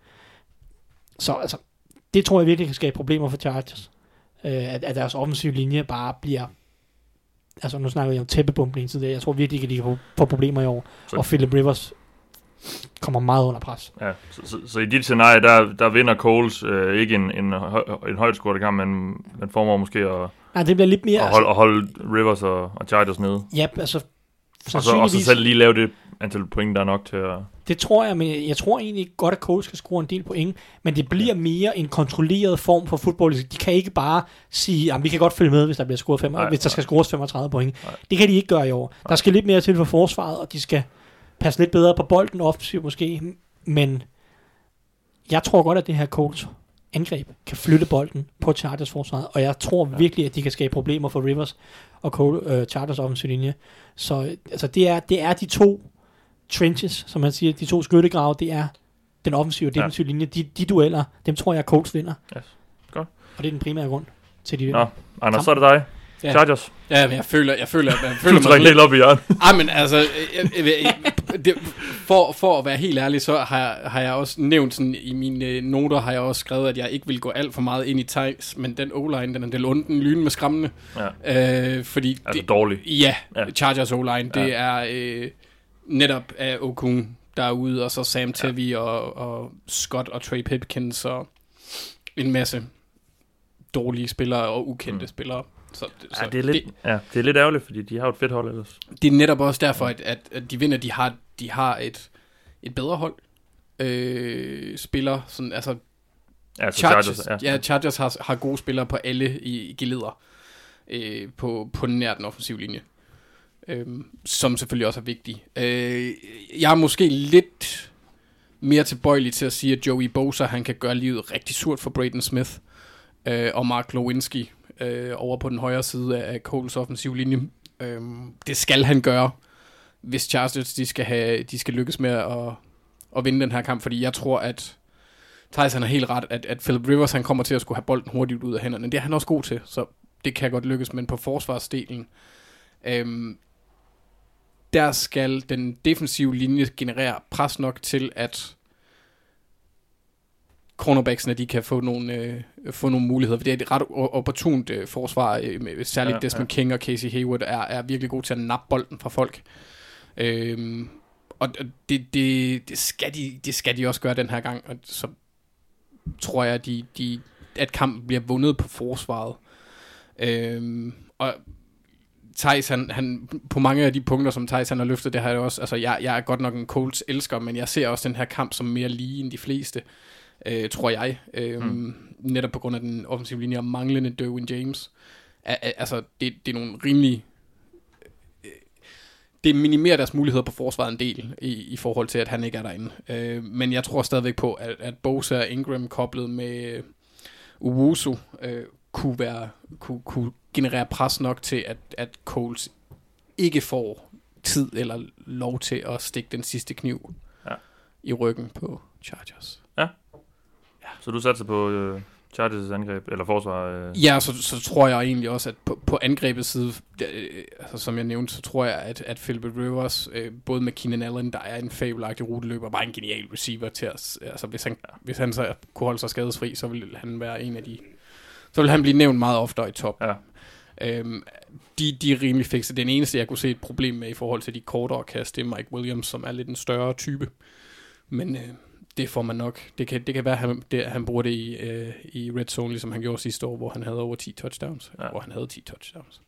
Så altså, det tror jeg virkelig kan skabe problemer for Chargers. Øh, at, at deres offensive linje bare bliver... Altså, nu snakker vi om tæppebumpning tidligere. Jeg tror virkelig, at de kan få problemer i år. Så- Og Philip Rivers kommer meget under pres. Ja, så, så, så i dit scenarie, der, der vinder Coles øh, ikke en, en, en højt scoret kamp, men man formår måske at, Nej, det bliver lidt mere... at, holde, at holde Rivers og, og Chargers nede. ja, altså... Og så, og så selv lige lave det antal point, der er nok til at... Det tror jeg, men jeg tror egentlig godt, at Colts skal score en del point, men det bliver mere en kontrolleret form for fodbold. De kan ikke bare sige, at vi kan godt følge med, hvis der bliver scoret fem, Nej, hvis der skal scores 35 point. Nej. Det kan de ikke gøre i år. Der skal lidt mere til for forsvaret, og de skal passe lidt bedre på bolden offensivt måske, men jeg tror godt, at det her Colts angreb kan flytte bolden på Chargers forsvaret, og jeg tror virkelig, at de kan skabe problemer for Rivers og Cole, øh, Chargers offensiv linje. Så altså, det, er, det er de to trenches, som man siger, de to skyttegrave, det er den offensive og Ja. defensive linje. De, de dueller, dem tror jeg, Colts vinder. Yes. Godt. Og det er den primære grund til, de vinder. Nå, Anders, så er det dig. Ja. Chargers. Ja, men jeg føler, jeg føler, jeg Du føler mig trækker sådan helt op i hjørnet. Ah, men altså, jeg, jeg, jeg, det, for, for at være helt ærlig, så har har jeg også nævnt sådan, i mine øh, noter, har jeg også skrevet, at jeg ikke vil gå alt for meget ind i Thijs, men den O-line, den er del onden lyn med skræmmende. Ja, Øh, fordi altså det, dårlig. ja, Ja. Chargers O-line, det er øh, netop af Okun derude, og så Sam Tevy og, og Scott og Trey Pipkins og en masse dårlige spillere og ukendte Mm. spillere. Så, så Ja, det er, lidt, ja, det er lidt ærgerligt, fordi de har et fedt hold ellers. det er netop også derfor, at, at, at de vinder, de har, de har et, et bedre hold. Øh, spiller, sådan, altså Ja, så Chargers, Chargers, ja. ja, Chargers har, har gode spillere på alle i, i geleder øh, på, på nær den offensive linje. Øh, som selvfølgelig også er vigtig. Øh, jeg er måske lidt mere tilbøjelig til at sige, at Joey Bosa han kan gøre livet rigtig surt for Braden Smith øh, og Mark Lewinsky øh, over på den højre side af Coles offensive linje. Øh, det skal han gøre, hvis Chargers de skal, have, de skal lykkes med at, at vinde den her kamp, fordi jeg tror, at Thijs han er helt ret, at, at Philip Rivers han kommer til at skulle have bolden hurtigt ud af hænderne. Det er han også god til, så det kan godt lykkes, men på forsvarsdelen, øhm, der skal den defensive linje generere pres nok til, at cornerbacksene, de kan få nogle, øh, få nogle muligheder, for det er et ret opportunt øh, forsvar, øh, med, særligt Ja, Desmond ja. King og Casey Hayward er, er virkelig gode til at nappe bolden fra folk. Øhm, og det, det, det, skal de, det skal de også gøre den her gang, og så tror jeg, de, de, at kampen bliver vundet på forsvaret. Øhm, og Thijs, han, han, på mange af de punkter, som Thijs han har løftet, det har jeg også, altså jeg, jeg er godt nok en Colts elsker, men jeg ser også den her kamp som mere lige end de fleste, øh, tror jeg. Øhm, mm. Netop på grund af den offensive linje og manglende Derwin James. A, a, altså, det, det er nogle rimelig øh, det minimerer deres muligheder på forsvaret en del i, i forhold til, at han ikke er derinde. Øh, men jeg tror stadigvæk på, at, at Bosa og Ingram koblet med Uwusu øh, kunne, være, kunne, kunne generere pres nok til, at, at Coles ikke får tid eller lov til at stikke den sidste kniv Ja. i ryggen på Chargers. Så du satser på øh, Chargers angreb, eller forsvar? Øh. Ja, så, så tror jeg egentlig også, at på, på angrebets side, øh, altså, som jeg nævnte, så tror jeg, at, at Philip Rivers, øh, både med Keenan Allen, der er en fabelagtig ruteløber, var en genial receiver til at, altså hvis han, hvis han så kunne holde sig skadesfri, så ville han være en af de, så ville han blive nævnt meget oftere i top. Ja. Øhm, de, de er rimelig fikse. Den eneste, jeg kunne se et problem med i forhold til de kortere kast, det er Mike Williams, som er lidt en større type. Men øh, det får man nok. Det kan, det kan være, at han, det, han bruger det i, øh, i red zone, ligesom han gjorde sidste år, hvor han havde over 10 touchdowns. Ja. Hvor han havde 10 touchdowns.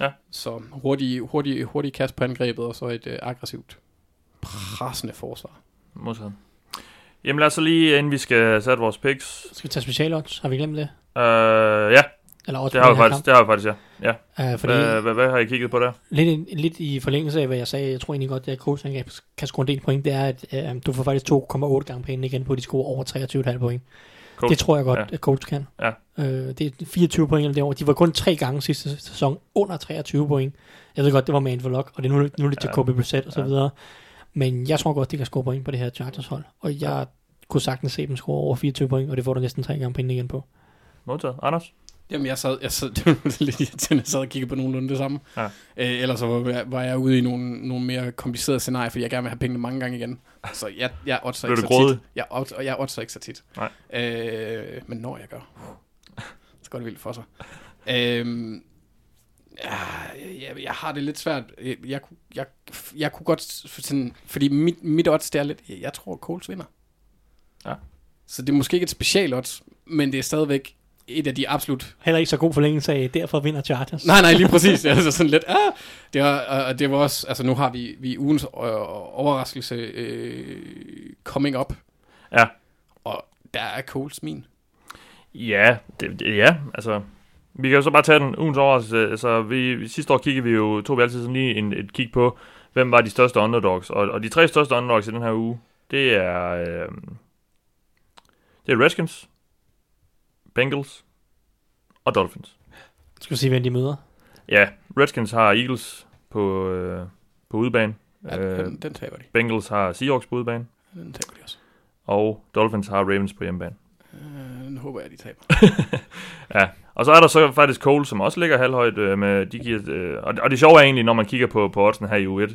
Ja. Så hurtig, hurtig, hurtig kast på angrebet, og så et øh, aggressivt, pressende forsvar. Modtaget. Jamen lad os så lige, inden vi skal sætte vores picks. Skal vi tage specialodds? Har vi glemt det? Øh, ja, Eller odds det har vi faktisk, det har vi faktisk, ja. ja. Uh, fordi Hvad, hvad, hvad har I kigget på der? lidt, lidt i forlængelse af, hvad jeg sagde, jeg tror egentlig godt, at Colts angreb kan score en del point, det er, at uh, du får faktisk 2,8 gange penge igen på, at de scorer over 23,5 point. Colts. Det tror jeg godt, Ja. ja. at Colts kan. Ja. Uh, det er 24 point eller derovre. De var kun tre gange sidste sæson under 23 point. Jeg ved godt, det var man for luck, og det er nu, nu til Ja. Kobe Brissett og så Ja. videre. Men jeg tror godt, de kan score point på det her Chargers hold. Og jeg kunne sagtens se dem score over 24 point, og det får du næsten tre gange penge igen på. Modtaget. Anders? Jamen, jeg sad, jeg sad, det lidt irriterende, jeg sad og kiggede på nogenlunde det samme. Ja. Øh, ellers så var jeg, var jeg ude i nogle, nogle mere komplicerede scenarier, fordi jeg gerne vil have pengene mange gange igen. Så jeg, jeg Blev ikke så grådig? tit. Jeg, og jeg oddser ikke så tit. Nej. Øh, men når jeg gør, så går det vildt for sig. Øh, ja, jeg, jeg har det lidt svært. Jeg, jeg, kunne- jeg, jeg kunne godt sådan, fordi mit, mit odds, det er lidt, jeg tror, Coles vinder. Ja. Så det er måske ikke et special odds, men det er stadigvæk et af de absolut Heller ikke så god forlængelse af, derfor vinder Chargers. Nej, nej, lige præcis. Det er altså sådan lidt, ah, det var, og det var også, altså nu har vi, vi ugens øh, overraskelse øh, coming up, Ja. og der er Coles min. Ja, det, det, ja, altså... Vi kan jo så bare tage den ugens overraskelse. Altså, vi, vi- sidste år kiggede vi jo, tog vi altid sådan lige en, et kig på, hvem var de største underdogs. Og, og de tre største underdogs i den her uge, det er... Øh, det er Redskins, Bengals og Dolphins. Skal vi se, hvem de møder? Ja, Redskins har Eagles på, øh, på udebane. Ja, Øh, den, den taber de. Bengals har Seahawks på udebane. Den taber de også. Og Dolphins har Ravens på hjemmebane. Øh, den håber jeg, de taber. Ja, og så er der så faktisk Cole, som også ligger halvhøjt øh, med, de giver, øh, og, og det sjove er egentlig, når man kigger på, på oddsene her i U1,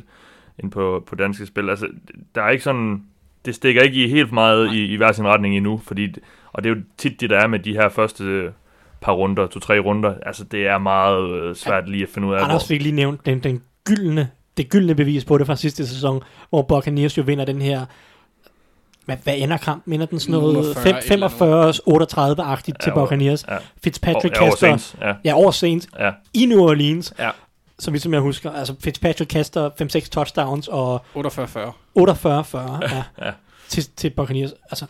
ind på, på danske spil, altså, der er ikke sådan, det stikker ikke i helt meget i, i hver sin retning endnu, fordi, og det er jo tit det, der er med de her første par runder, to-tre runder, altså det er meget øh, svært lige at finde ud af, Anders fik lige nævnt den, den gyldne, det gyldne bevis på det fra sidste sæson, hvor Buccaneers jo vinder den her hvad, hvad ender kampen? Ender den sådan noget 45 45-38-agtigt til Ja, over- Bucacneers? ja. Fitzpatrick ja, over kaster... Saints, ja, Ja, over Saints. Ja, i New Orleans, Ja. Så vidt som jeg husker. Altså, Fitzpatrick kaster 5-6 touchdowns og 48-40. 48-40 ja. Ja. til, til Buccaneers. Altså,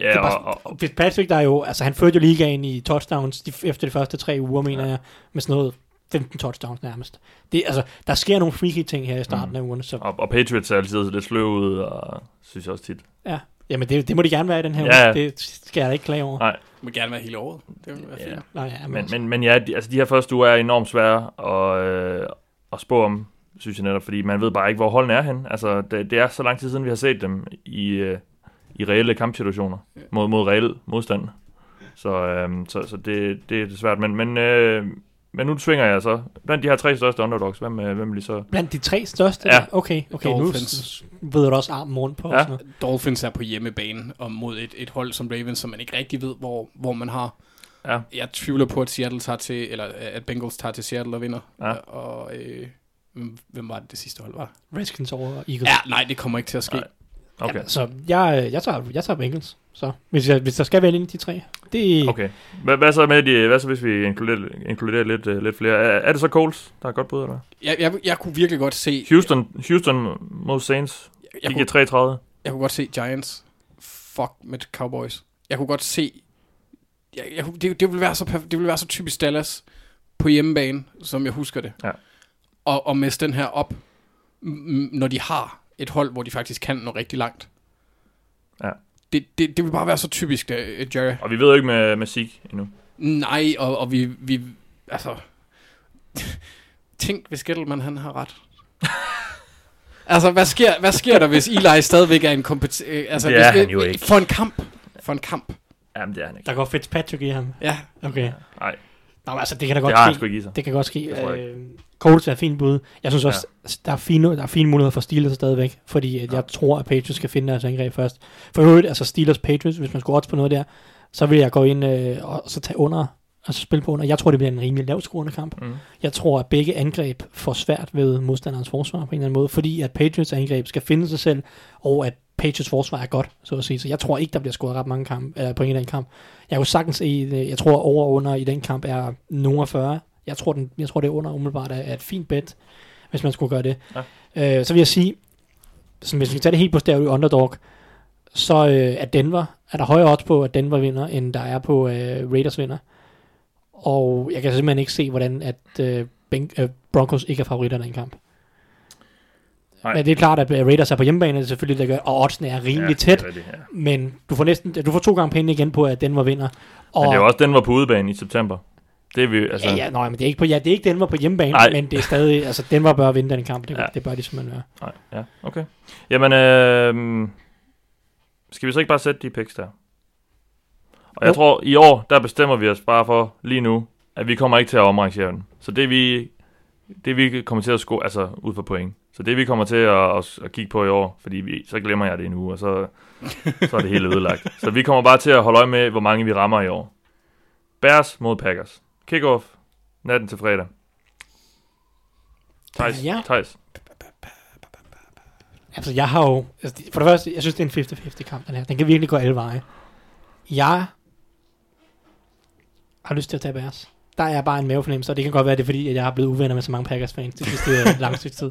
ja og, bare, og, og, Fitzpatrick, der er jo, altså han førte jo ligaen i touchdowns de, efter de første tre uger, mener jeg, med sådan noget 15 touchdowns nærmest. Det, altså, der sker nogle freaky ting her i starten Mm. af ugen, så og, og Patriots er altid lidt sløv ud, og synes jeg også tit. ja. Jamen, det, det må de gerne være i den her Ja. uge. Det skal jeg da ikke klage over. Nej. Det må gerne være hele året. Det vil være Ja. fint. Nej, ja, men, Men, men, ja, de, altså de her første uger er enormt svære at, øh, at spå om, synes jeg netop, fordi man ved bare ikke, hvor holdene er hen. Altså, det, det er så lang tid siden, vi har set dem i, øh, i reelle kampsituationer mod, mod reel modstand. Så, øh, så, så det, det er svært. Men, men, øh, men nu svinger jeg så. Blandt de her tre største underdogs, hvem, øh, hvem vil I så... blandt de tre største, Ja. okay, okay, nu Dolphins. s- ved du også armen rundt på. Ja. Ja. Sådan noget. Dolphins er på hjemmebane og mod et, et hold som Ravens, som man ikke rigtig ved, hvor, hvor man har. Ja. Jeg tvivler på, at Seattle tager til, eller at Bengals tager til Seattle og vinder. Ja. Og øh, hvem- hvem var det, det sidste hold var? Redskins over Eagles. Ja, nej, det kommer ikke til at ske. Nej. Okay. Ja, så jeg, jeg, tager, jeg tager Bengals. Så hvis, jeg, hvis der skal vælge en af de tre. Det, Okay. Hvad, hvad så med de, hvad så hvis vi inkluderer, inkluderer lidt, uh, lidt flere? Er, er det så Coles, der er godt bud, eller? Jeg, jeg, jeg kunne virkelig godt se... Houston, Houston mod Saints, jeg, de kunne, giver 33. jeg kunne godt se Giants fuck med Cowboys. Jeg kunne godt se... Jeg, jeg, det, det, ville være så, det ville være så typisk Dallas på hjemmebane, som jeg husker det. Ja. Og, og messe den her op, m- når de har et hold, hvor de faktisk kan nå rigtig langt. Ja. Det, det, det vil bare være så typisk, uh, Jerry. Og vi ved jo ikke med, med Zeke endnu. Nej, og, og vi, vi... Altså... Tænk, hvis Gettleman han har ret. altså, hvad sker, hvad sker der, hvis Eli stadigvæk er en kompet... øh, Altså, Det hvis, er han jo ikke. For en kamp. For en kamp. Jamen, det er han ikke. Der går Fitzpatrick i ham. Ja. Okay. Nej, Nå, men altså, det kan da det godt han ske. sgu ikke i sig. Det kan godt ske. Det tror jeg Øh, Colts er et fint bud. Jeg synes også, ja. der, er fine, der er fine muligheder for Steelers stadigvæk, fordi at jeg tror, at Patriots skal finde deres angreb først. For øvrigt, altså Steelers Patriots, hvis man skulle odds på noget der, så vil jeg gå ind øh, og så tage under, altså spille på under. Jeg tror, det bliver en rimelig lavskruende kamp. Mm. Jeg tror, at begge angreb får svært ved modstanderens forsvar på en eller anden måde, fordi at Patriots angreb skal finde sig selv, og at Patriots forsvar er godt, så at sige. Så jeg tror ikke, der bliver scoret ret mange kamp, eller point i den kamp. Jeg kunne sagtens se, øh, jeg tror over og under i den kamp er nogen af 40. Jeg tror, den, jeg tror det er under umiddelbart er, et fint bet, hvis man skulle gøre det. Ja. Øh, så vil jeg sige, så hvis vi kan tage det helt på stavlig underdog, så øh, er Denver, er der højere odds på, at Denver vinder, end der er på øh, Raiders vinder. Og jeg kan simpelthen ikke se, hvordan at øh, ben, øh, Broncos ikke er favoritter i den kamp. Nej. Men det er klart, at øh, Raiders er på hjemmebane, det selvfølgelig, der gør, og oddsene er rimelig ja, tæt, Det ja. men du får næsten, du får to gange penge igen på, at Denver vinder. Og, Men det er jo også den, var på udebane i september. Det er vi, altså... ja, ja, nej, men det er ikke på, ja, det er ikke Denver på hjemmebane, Nej. men det er stadig, altså Denver bør vinde den kamp, det, Ja. det bør de simpelthen være. Nej, ja, okay. Jamen, øh, skal vi så ikke bare sætte de picks der? Og jeg Jo. tror, i år, der bestemmer vi os bare for lige nu, at vi kommer ikke til at omrangere den. Så det vi, det vi kommer til at score, altså ud fra point. Så det vi kommer til at, at, at kigge på i år, fordi vi, så glemmer jeg det en uge, og så, så er det helt ødelagt. Så vi kommer bare til at holde øje med, hvor mange vi rammer i år. Bears mod Packers. Kickoff natten til fredag. Thijs, Ja. Thijs. Altså, jeg har jo... Altså, for det første, jeg synes, det er en 50-50 kamp, den her. Den kan virkelig gå alle veje. Jeg har lyst til at tage Bears. Der er bare en mavefornemmelse, og det kan godt være, det er fordi, at jeg har blevet uvenner med så mange Packers-fans det sidste lang stykke tid.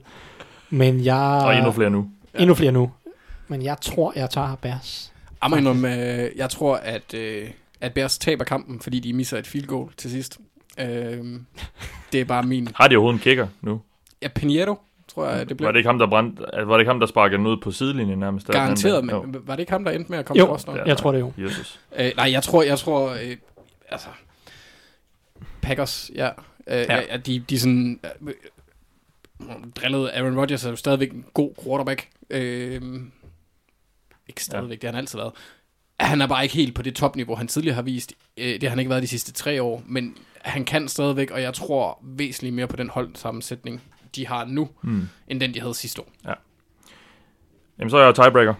Men jeg... Og endnu flere nu. Endnu flere nu. Men jeg tror, jeg tager Bears. Jeg, må indrømme, øh, jeg tror, at, øh, at Bears taber kampen, fordi de misser et field goal til sidst. Øh, det er bare min... Har de overhovedet en kicker nu? Ja, Pinheiro, tror jeg, det blev Var det ikke ham, der brændte, var det ikke ham, der sparkede den ud på sidelinjen nærmest? garanteret. Jo. Men, var det ikke ham, der endte med at komme Jo, til? Ja. Jeg tror det jo. Jesus. Øh, nej, jeg tror, jeg tror, øh, altså, Packers, ja, øh, ja. ja de, de sådan, øh, drillede Aaron Rodgers er jo stadigvæk en god quarterback, øh, ikke stadigvæk, ja. det har han altid været. Han er bare ikke helt på det topniveau, han tidligere har vist. Øh, det har han ikke været de sidste tre år, men han kan stadigvæk, og jeg tror væsentligt mere på den holdsammensætning, de har nu, Hmm. end den, de havde sidste år. Jamen, så er jeg tiebreaker.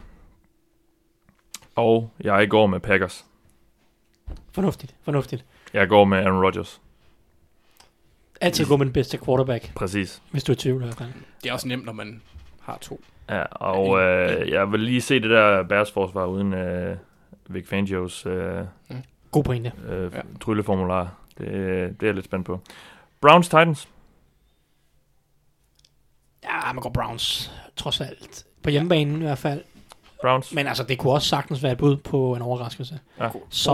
Og jeg går med Packers. Fornuftigt, fornuftigt. Jeg går med Aaron Rodgers. Altid gå med den bedste quarterback, Præcis. hvis du er i tvivl. Det er også nemt, når man har to. Ja, og øh, jeg vil lige se det der Bears forsvar uden øh, Vic Fangios øh, God pointe. øh, Ja. trylleformular. Det, det er jeg lidt spændt på. Browns Titans. Ja, man går Browns, trods alt. På hjemmebanen i hvert fald. Browns. Men altså, det kunne også sagtens være et bud på en overraskelse. Ja. Så,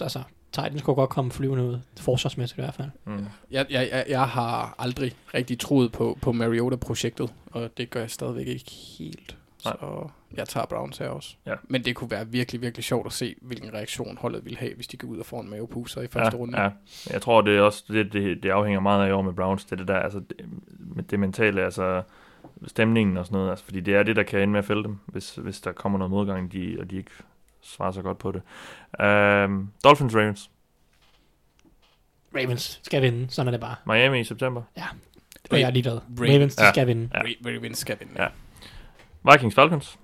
altså, Titans kunne godt komme flyvende ud, forsvarsmæssigt i hvert fald. Mm. Jeg, jeg, jeg, jeg har aldrig rigtig troet på, på Mariota-projektet, og det gør jeg stadigvæk ikke helt. Så jeg tager Browns her også. Ja. Men det kunne være virkelig, virkelig sjovt at se, hvilken reaktion holdet ville have, hvis de går ud og får en mavepuser i første ja, runde. Ja. Jeg tror, det er også det, det, det afhænger meget af i år med Browns. Det er det der, altså det, med det mentale, altså stemningen og sådan noget. Altså, fordi det er det, der kan ende med at fælde dem, hvis, hvis der kommer noget modgang, de, og de ikke svarer så godt på det. Um, Dolphins Ravens. Ravens skal vinde, sådan er det bare. Miami i september. Og jeg er ligeglad. Ravens. Ravens, de Ja. skal vinde. Ja. Ja. Ravens skal vinde. Ja. Vikings Falcons.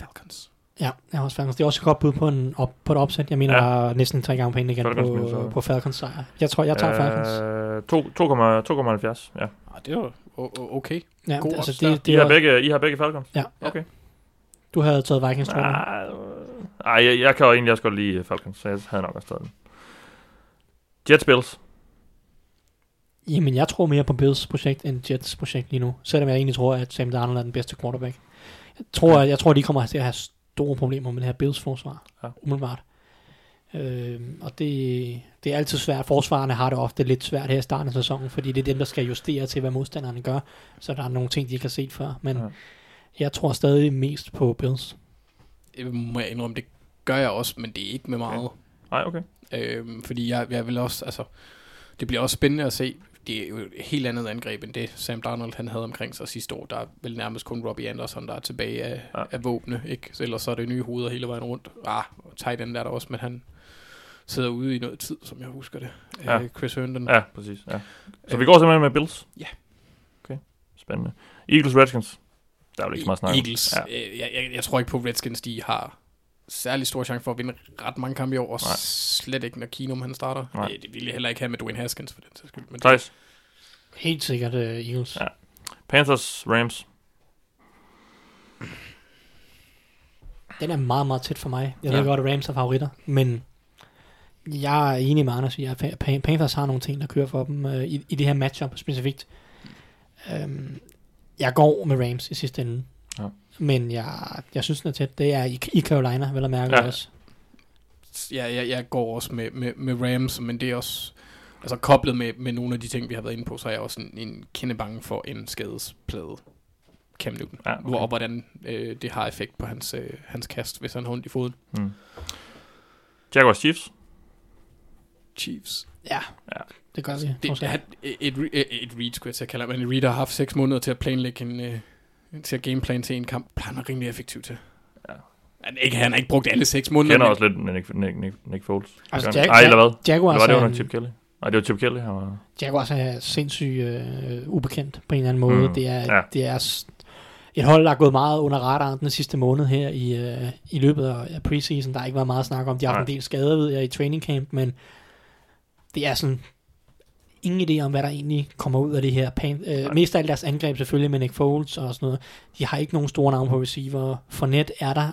Falcons. Ja, jeg har også Falcons. Det er også et godt bud på, en op, på et opsæt. Jeg mener, Ja. der er næsten tre gange penge igen Falcons på, på Falcons sejr. Jeg tror, jeg tager Falcons. Øh, to- 2,- 2,70. Ja. Ah, det o- okay. Ja, god altså der. det, I det har, er, begge, I har begge Falcons? Ja. Okay. Du havde taget Vikings, tror jeg. Nej, øh, jeg, jeg kan jo egentlig også godt lide Falcons, så jeg havde nok også taget den. Jets Bills. Jamen, jeg tror mere på Bills projekt end Jets projekt lige nu. Selvom jeg egentlig tror, at Sam Darnold er den bedste quarterback. Jeg tror, jeg tror de kommer til at have store problemer med det her Bills forsvar. Ja. Umiddelbart. Øh, og det, det er altid svært. Forsvarerne har det ofte lidt svært her i starten af sæsonen, fordi det er dem, der skal justere til, hvad modstanderne gør. Så der er nogle ting, de ikke har set før. Men Ja. ja. jeg tror stadig mest på Bills. Det må jeg indrømme, det gør jeg også, men det er ikke med meget. Nej, okay. Øhm, fordi jeg, jeg vil også, altså, det bliver også spændende at se. Det er jo et helt andet angreb end det, Sam Darnold han havde omkring sig sidste år. Der er vel nærmest kun Robbie Anderson, der er tilbage af, Ja. af våbne. Ikke? Så ellers så er det nye hoveder hele vejen rundt. Ah, tight end er der også, men han sidder ude i noget tid, som jeg husker det. Ja. Ja. Chris Herndon. Ja, præcis. Ja. Så vi går simpelthen med Bills? Ja. Okay, spændende. Eagles Redskins. Der er jo ikke så meget snak om. Eagles. Ja. Ja. Jeg, jeg, jeg tror ikke på, at Redskins de har særlig stor chance for at vinde ret mange kampe i år, og Nej. slet ikke, når Keenum han starter. Nej. Det, det ville jeg heller ikke have med Dwayne Haskins for den sags skyld. Men Thijs. Helt sikkert uh, Eagles. Ja. Panthers Rams. Den er meget, meget tæt for mig. Jeg Ja. ved godt, at Rams er favoritter, men jeg er enig med Anders i, at Pa- Pa- Panthers har nogle ting, der kører for dem uh, i, i det her matchup specifikt. Um, jeg går med Rams i sidste ende. Ja. Men jeg, jeg synes, den er tæt. Det er i, i Carolina, vel at mærke Ja. ja. også. Ja, jeg, jeg går også med, med, med Rams, men det er også... Altså koblet med, med nogle af de ting, vi har været inde på, så er jeg også en, en kende bange for en skadesplade Cam Newton. Ja, Okay. Og hvordan øh, det har effekt på hans, øh, hans kast, hvis han har ondt i foden. Mm. Jaguars Chiefs. Chiefs. Ja, Ja. det gør vi. Det, trods alt. han, et, et, et, et read, skulle jeg til at kalde det, men et read har haft seks måneder til at planlægge en, øh, til at gameplan til en kamp. Han er rimelig effektiv til. Ja. Han, ikke, han har ikke brugt alle seks måneder. Kender men- også lidt Nick, Nick, Nick, Nick Foles. Altså, han? Jag- Ej, eller hvad? Jaguars, Eller var det er under en- Chip Kelly? Nej, det var Chip Kelly, han var... Jaguars er sindssygt øh, ubekendt på en eller anden måde. Mm, det, er, ja. det er et hold, der er gået meget under radaren den sidste måned her i, øh, i løbet af preseason. Der har ikke været meget snak om. De har haft en del skader, ved jeg, i training camp, men det er sådan ingen idé om, hvad der egentlig kommer ud af det her. Pan, øh, mest af alt deres angreb selvfølgelig med Nick Foles og sådan noget. De har ikke nogen store navne på receiver. Fournette er der,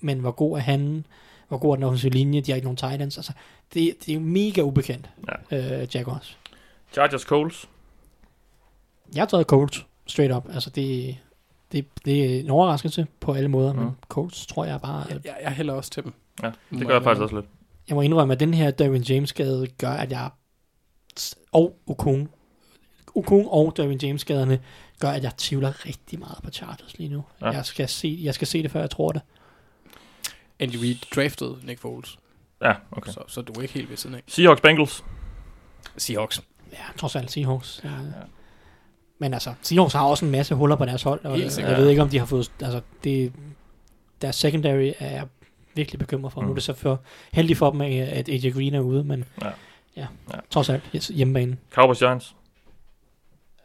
men hvor god er han? Hvor god er den offensive linje? De har ikke nogen tight ends. Altså, det, det er jo mega ubekendt, ja. øh, Jaguars. Chargers Coles. Jeg har taget Colts straight up. Altså, det, det, det er en overraskelse på alle måder, mm. Men Colts tror jeg bare... Jeg, jeg, jeg hælder også til dem. Ja, det gør jeg faktisk også lidt. Jeg må indrømme, at den her Derwin James skade gør, at jeg... Og Okung. Okung og Derwin James skaderne gør, at jeg tvivler rigtig meget på Chargers lige nu. Ja. Ja. Jeg, skal se, jeg skal se det, før jeg tror det. Andy Reid draftede Nick Foles, Ja, okay. så, så du er ikke helt ved siden af. Seahawks Bengals. Seahawks. Ja, trods alt Seahawks. Ja. Men altså, Seahawks har også en masse huller på deres hold, og Helt jeg, sikkert. jeg ved ikke, om de har fået... Altså, det, deres secondary er jeg virkelig bekymret for. Mm. Nu er Mm. det så for heldigt for dem, at AJ Green er ude, men Ja. Ja, ja. Ja. trods alt yes, hjemmebane. Cowboys Giants.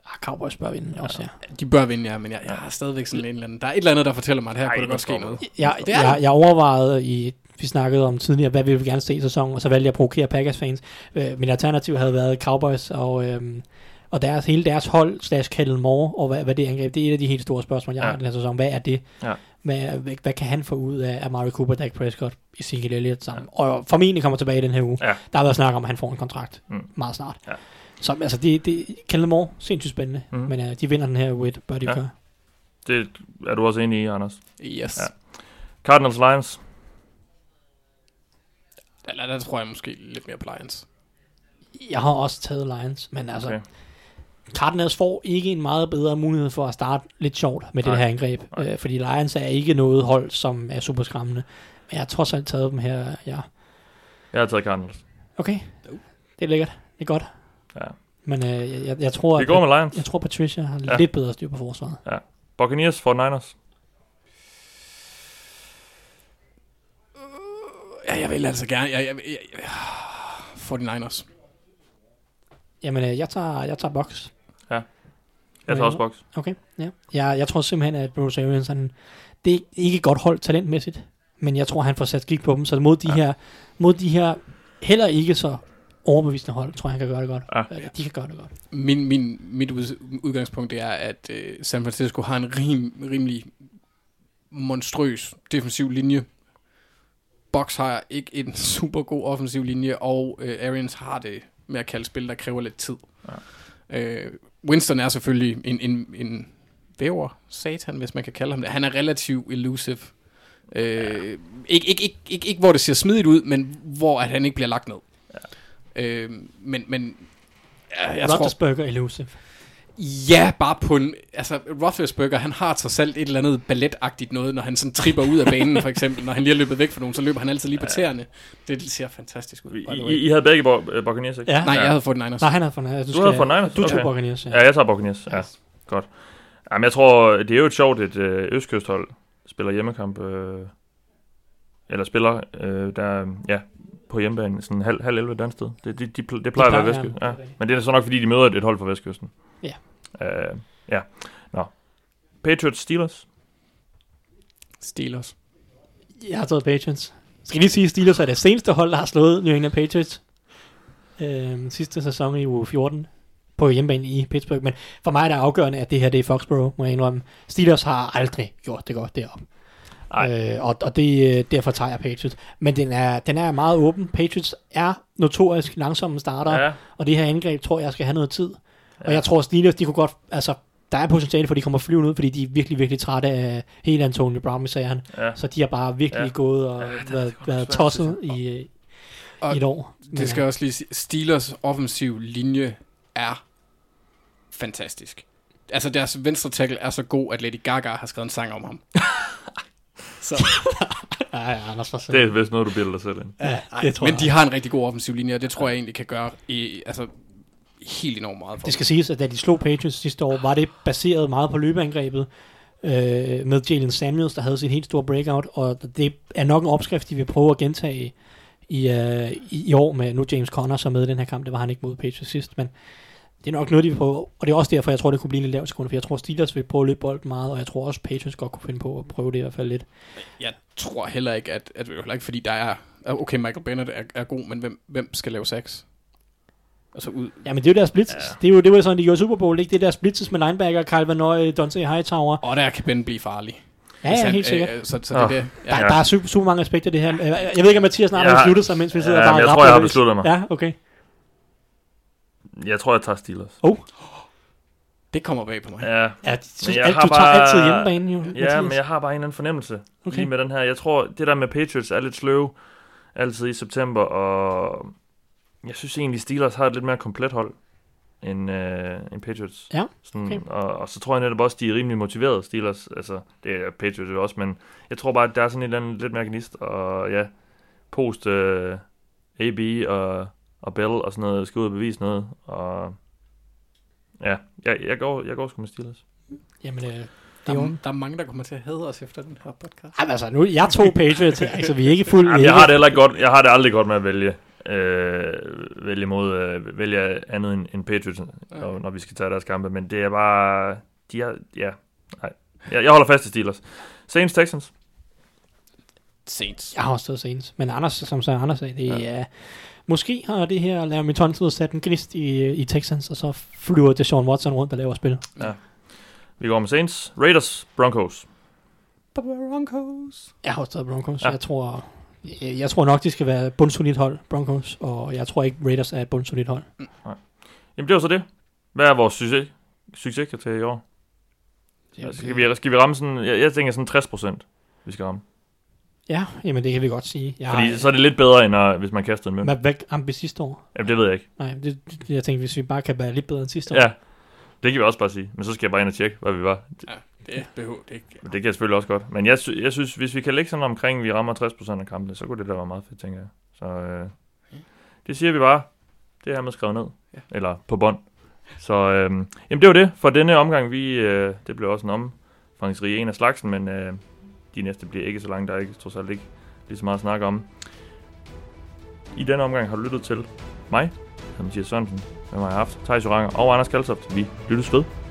Ah, Cowboys bør vinde også, ja. De bør vinde, ja, men jeg, jeg har stadigvæk sådan en eller anden... Der er et eller andet, der fortæller mig, at her Ej, kunne der hvor godt ske noget. Jeg, Det jeg, det. jeg overvejede i, vi snakkede om tidligere, hvad vi vil gerne se i sæsonen, og så valgte jeg at provokere Packers fans. Øh, min alternativ havde været Cowboys, og, øhm, og deres, hele deres hold, slash Kellen Moore, og hvad, hvad det angreb, det er et af de helt store spørgsmål, jeg Ja. har i den her sæson. Hvad er det? Ja. Hvad, hvad, hvad kan han få ud af Amari Cooper, Dak Prescott, Ezekiel Elliott sammen? Ja. Og formentlig kommer tilbage i den her uge. Ja. Der har været snak om, at han får en kontrakt Mm. meget snart. Ja. Så altså, det, det Kellen Moore, sindssygt spændende, Mm. men uh, de vinder den her uge, bør de Ja. gøre. Det er du også enig i, Anders. Yes. Ja. Cardinals Lions. Der, der tror jeg måske lidt mere på Lions. Jeg har også taget Lions, men altså, Okay. Cardinals får ikke en meget bedre mulighed for at starte lidt sjovt med Nej. det her angreb. Nej. Øh, fordi Lions er ikke noget hold, som er super skræmmende. Men jeg har trods alt taget dem her. Ja. Jeg har taget Cardinals. Okay, det er lækkert. Det er godt. Ja. Men øh, jeg, jeg, jeg, tror, Vi at, går med Lions. jeg tror, Patricia har Ja. ja. lidt bedre styr på forsvaret. Buccaneers for Niners. Ja, jeg vil altså gerne... Jeg, jeg, jeg, jeg, for de Niners. Jamen, øh, jeg tager, jeg tager box. Jeg tager også box. Okay, ja. Jeg, jeg tror simpelthen, at Bruce Arians, han, det er ikke godt hold talentmæssigt, men jeg tror, han får sat skik på dem, så mod de, Ja. her, mod de her heller ikke så overbevisende hold, tror jeg, han kan gøre det godt. Ja. Eller, de kan gøre det godt. Min, min, mit ud, udgangspunkt er, at øh, San Francisco har en rim, rimelig monstrøs defensiv linje. Box har ikke en super god offensiv linje, og øh, Arians har det med at kalde spil, der kræver lidt tid. Ja. Øh, Winston er selvfølgelig en, en, en væver satan, hvis man kan kalde ham det. Han er relativt elusive. Øh, ja. ikke, ikke, ikke, ikke, ikke hvor det ser smidigt ud, men hvor at han ikke bliver lagt ned. Ja. Øh, men, men ja, jeg tror, Roethlisberger elusive. Ja, bare på en... Altså, Roethlisberger, han har trods alt et eller andet balletagtigt noget, når han sådan tripper ud af banen, for eksempel. Når han lige er løbet væk fra nogen, så løber han altid lige på tæerne. Det ser fantastisk ud. I, I havde begge øh, Buccaneers, ikke? Ja. Nej, jeg havde fået Niners. Nej, han havde fundet. Du, Du havde fået Niners? Du tog Okay. Buccaneers, ja. Ja, jeg tager Buccaneers. Ja, godt. Jamen, jeg tror, det er jo et sjovt, et øh, østkysthold spiller hjemmekamp, øh, eller spiller øh, der, ja, på hjemmebane, sådan halv, halv 11 dansk sted. Det, de, de, det plejer at være vestkysten. ja. Ja. Men det er så nok, fordi de møder et, et hold fra vestkysten. Ja. Øh, ja. Nå. Patriots Steelers. Steelers. Jeg har taget Patriots. Skal vi lige sige, at Steelers er det seneste hold, der har slået New England Patriots. Øhm, sidste sæson i uge 14 på hjemmebane i Pittsburgh. Men for mig er det afgørende, at det her det er Foxborough, må jeg indrømme. Steelers har aldrig gjort det godt deroppe. Øh, og, og det, øh, derfor tager jeg Patriots. Men den er, den er meget åben. Patriots er notorisk langsomme starter, Ja. og det her angreb tror jeg skal have noget tid. Og jeg tror Steelers, de kunne godt, altså der er potentiale for, at de kommer flyvende ud, fordi de er virkelig, virkelig trætte af hele Antonio Brown, sagde han. Ja. Så de har bare virkelig Ja. ja. gået og Ja, ja, det været, været tosset i, øh, Og i et år. Det skal jeg også lige sige. Steelers offensiv linje er fantastisk. Altså, deres venstre tackle er så god, at Lady Gaga har skrevet en sang om ham. så, Ja, ja, Anders var Det er vist noget, du bilder dig selv ind. ja, det tror men jeg. de har en rigtig god offensiv linje, og det tror jeg egentlig kan gøre i, altså, helt enormt meget for Det skal siges, at da de slog Patriots sidste år, var det baseret meget på løbeangrebet øh, med Jalen Samuels, der havde sin helt store breakout, og det er nok en opskrift, de vil prøve at gentage i, øh, i, i år med nu James Conner så med i den her kamp. Det var han ikke mod Patriots sidst, men det er nok noget, de vil prøve. Og det er også derfor, jeg tror, det kunne blive lidt lavt sekunder, for jeg tror, Steelers vil prøve at løbe bolden meget, og jeg tror også, Patriots godt kunne finde på at prøve det i hvert fald lidt. Jeg tror heller ikke, at, at heller ikke, fordi der er, okay, Michael Bennett er, er god, men hvem, hvem skal lave sacks? Altså ud, Ja, men det er jo deres blitzes. Ja. Det, er jo, det var jo sådan, de gjorde i Super Bowl, ikke? Det er deres blitzes med linebacker, Kyle Van Noy, Dante Hightower. og der kan Ben blive farlig. Ja, ja, han- helt sikkert. Øh, så, så det er Åh. det. Der, Ja. ja. der er super, super mange aspekter i det her. Jeg ved ikke, om Mathias snart Jeg har besluttet sig, mens vi sidder Ja, og bare jeg tror, jeg har besluttet mig. Ja, okay. Jeg tror, jeg tager Steelers. Det kommer bag på mig. Ja, Ja, jeg synes, jeg alt, har du tager bare- altid hjemmebane, jo. Ja, Mathias. men jeg har bare en eller anden fornemmelse okay. Lige med den her. Jeg tror, det der med Patriots er lidt sløv altid i september, og jeg synes egentlig, Steelers har et lidt mere komplet hold end, øh, end Patriots. Ja, Sådan, okay. og, og så tror jeg netop også, de er rimelig motiverede, Steelers. Altså, det er Patriots jo også, men jeg tror bare, at der er sådan et eller andet lidt mere gnist, og ja, post øh, AB og, og Bell og sådan noget, skal ud og bevise noget, og ja, jeg, jeg, går, jeg går sgu med Steelers. Jamen, øh, det Der, er jo... er, der er mange, der kommer til at hade os efter den her podcast. Ej, men altså, nu, jeg tog Patriots her, så vi er ikke fuldt... Jamen, jeg har det heller godt. Jeg har det aldrig godt med at vælge øh, vælge mod øh, vælge andet end, end Patriots, når, når vi skal tage deres kampe, men det er bare de er, ja, nej. Jeg, jeg holder fast i Steelers. Saints Texans. Saints. Jeg har også taget Saints. Men Anders, som så Anders sagde, det er... Ja. Måske har det her Larry Tunsil sat en gnist i, i Texans, og så flyver Deshaun Watson rundt og laver spil. Vi går med Saints. Raiders, Broncos. Broncos. Jeg har også taget Broncos. Ja. Ja. Jeg tror... Jeg, jeg tror nok, de skal være et bundsolidt hold, Broncos, og jeg tror ikke, Raiders er et bundsolidt hold. Jamen det var så det. Hvad er vores succes, succes til i år? Altså, skal, vi, skal vi ramme sådan, jeg, jeg tænker sådan 60 procent, vi skal ramme. Ja, jamen det kan vi godt sige. Jeg Fordi har, så er det lidt bedre, end når, hvis man kaster en mønt. hvad, hvad ramte vi sidste år? Jamen det ved jeg ikke. Nej, det, jeg tænkte, hvis vi bare kan være lidt bedre end sidste år. Ja, det kan vi også bare sige. Men så skal jeg bare ind og tjekke, hvad vi var. Ja, det behøver det ikke. Men det kan jeg selvfølgelig også godt. Men jeg, sy- jeg synes, hvis vi kan lægge sådan omkring, vi rammer 60% af kampene, så kunne det da være meget fedt, tænker jeg. Så øh, det siger vi bare. Det er med skrevet ned. Ja. Eller på bånd. Så øh, jamen det var det for denne omgang. Vi, øh, det blev også en omfangsrig en af slagsen, men øh, de næste bliver ikke så lange. Der er ikke, trods alt ikke lige så meget at snakke om. I denne omgang har du lyttet til mig, Mathias Sørensen, med mig har haft Thijs Joranger og Anders Kaltoft. Vi lyttes ved.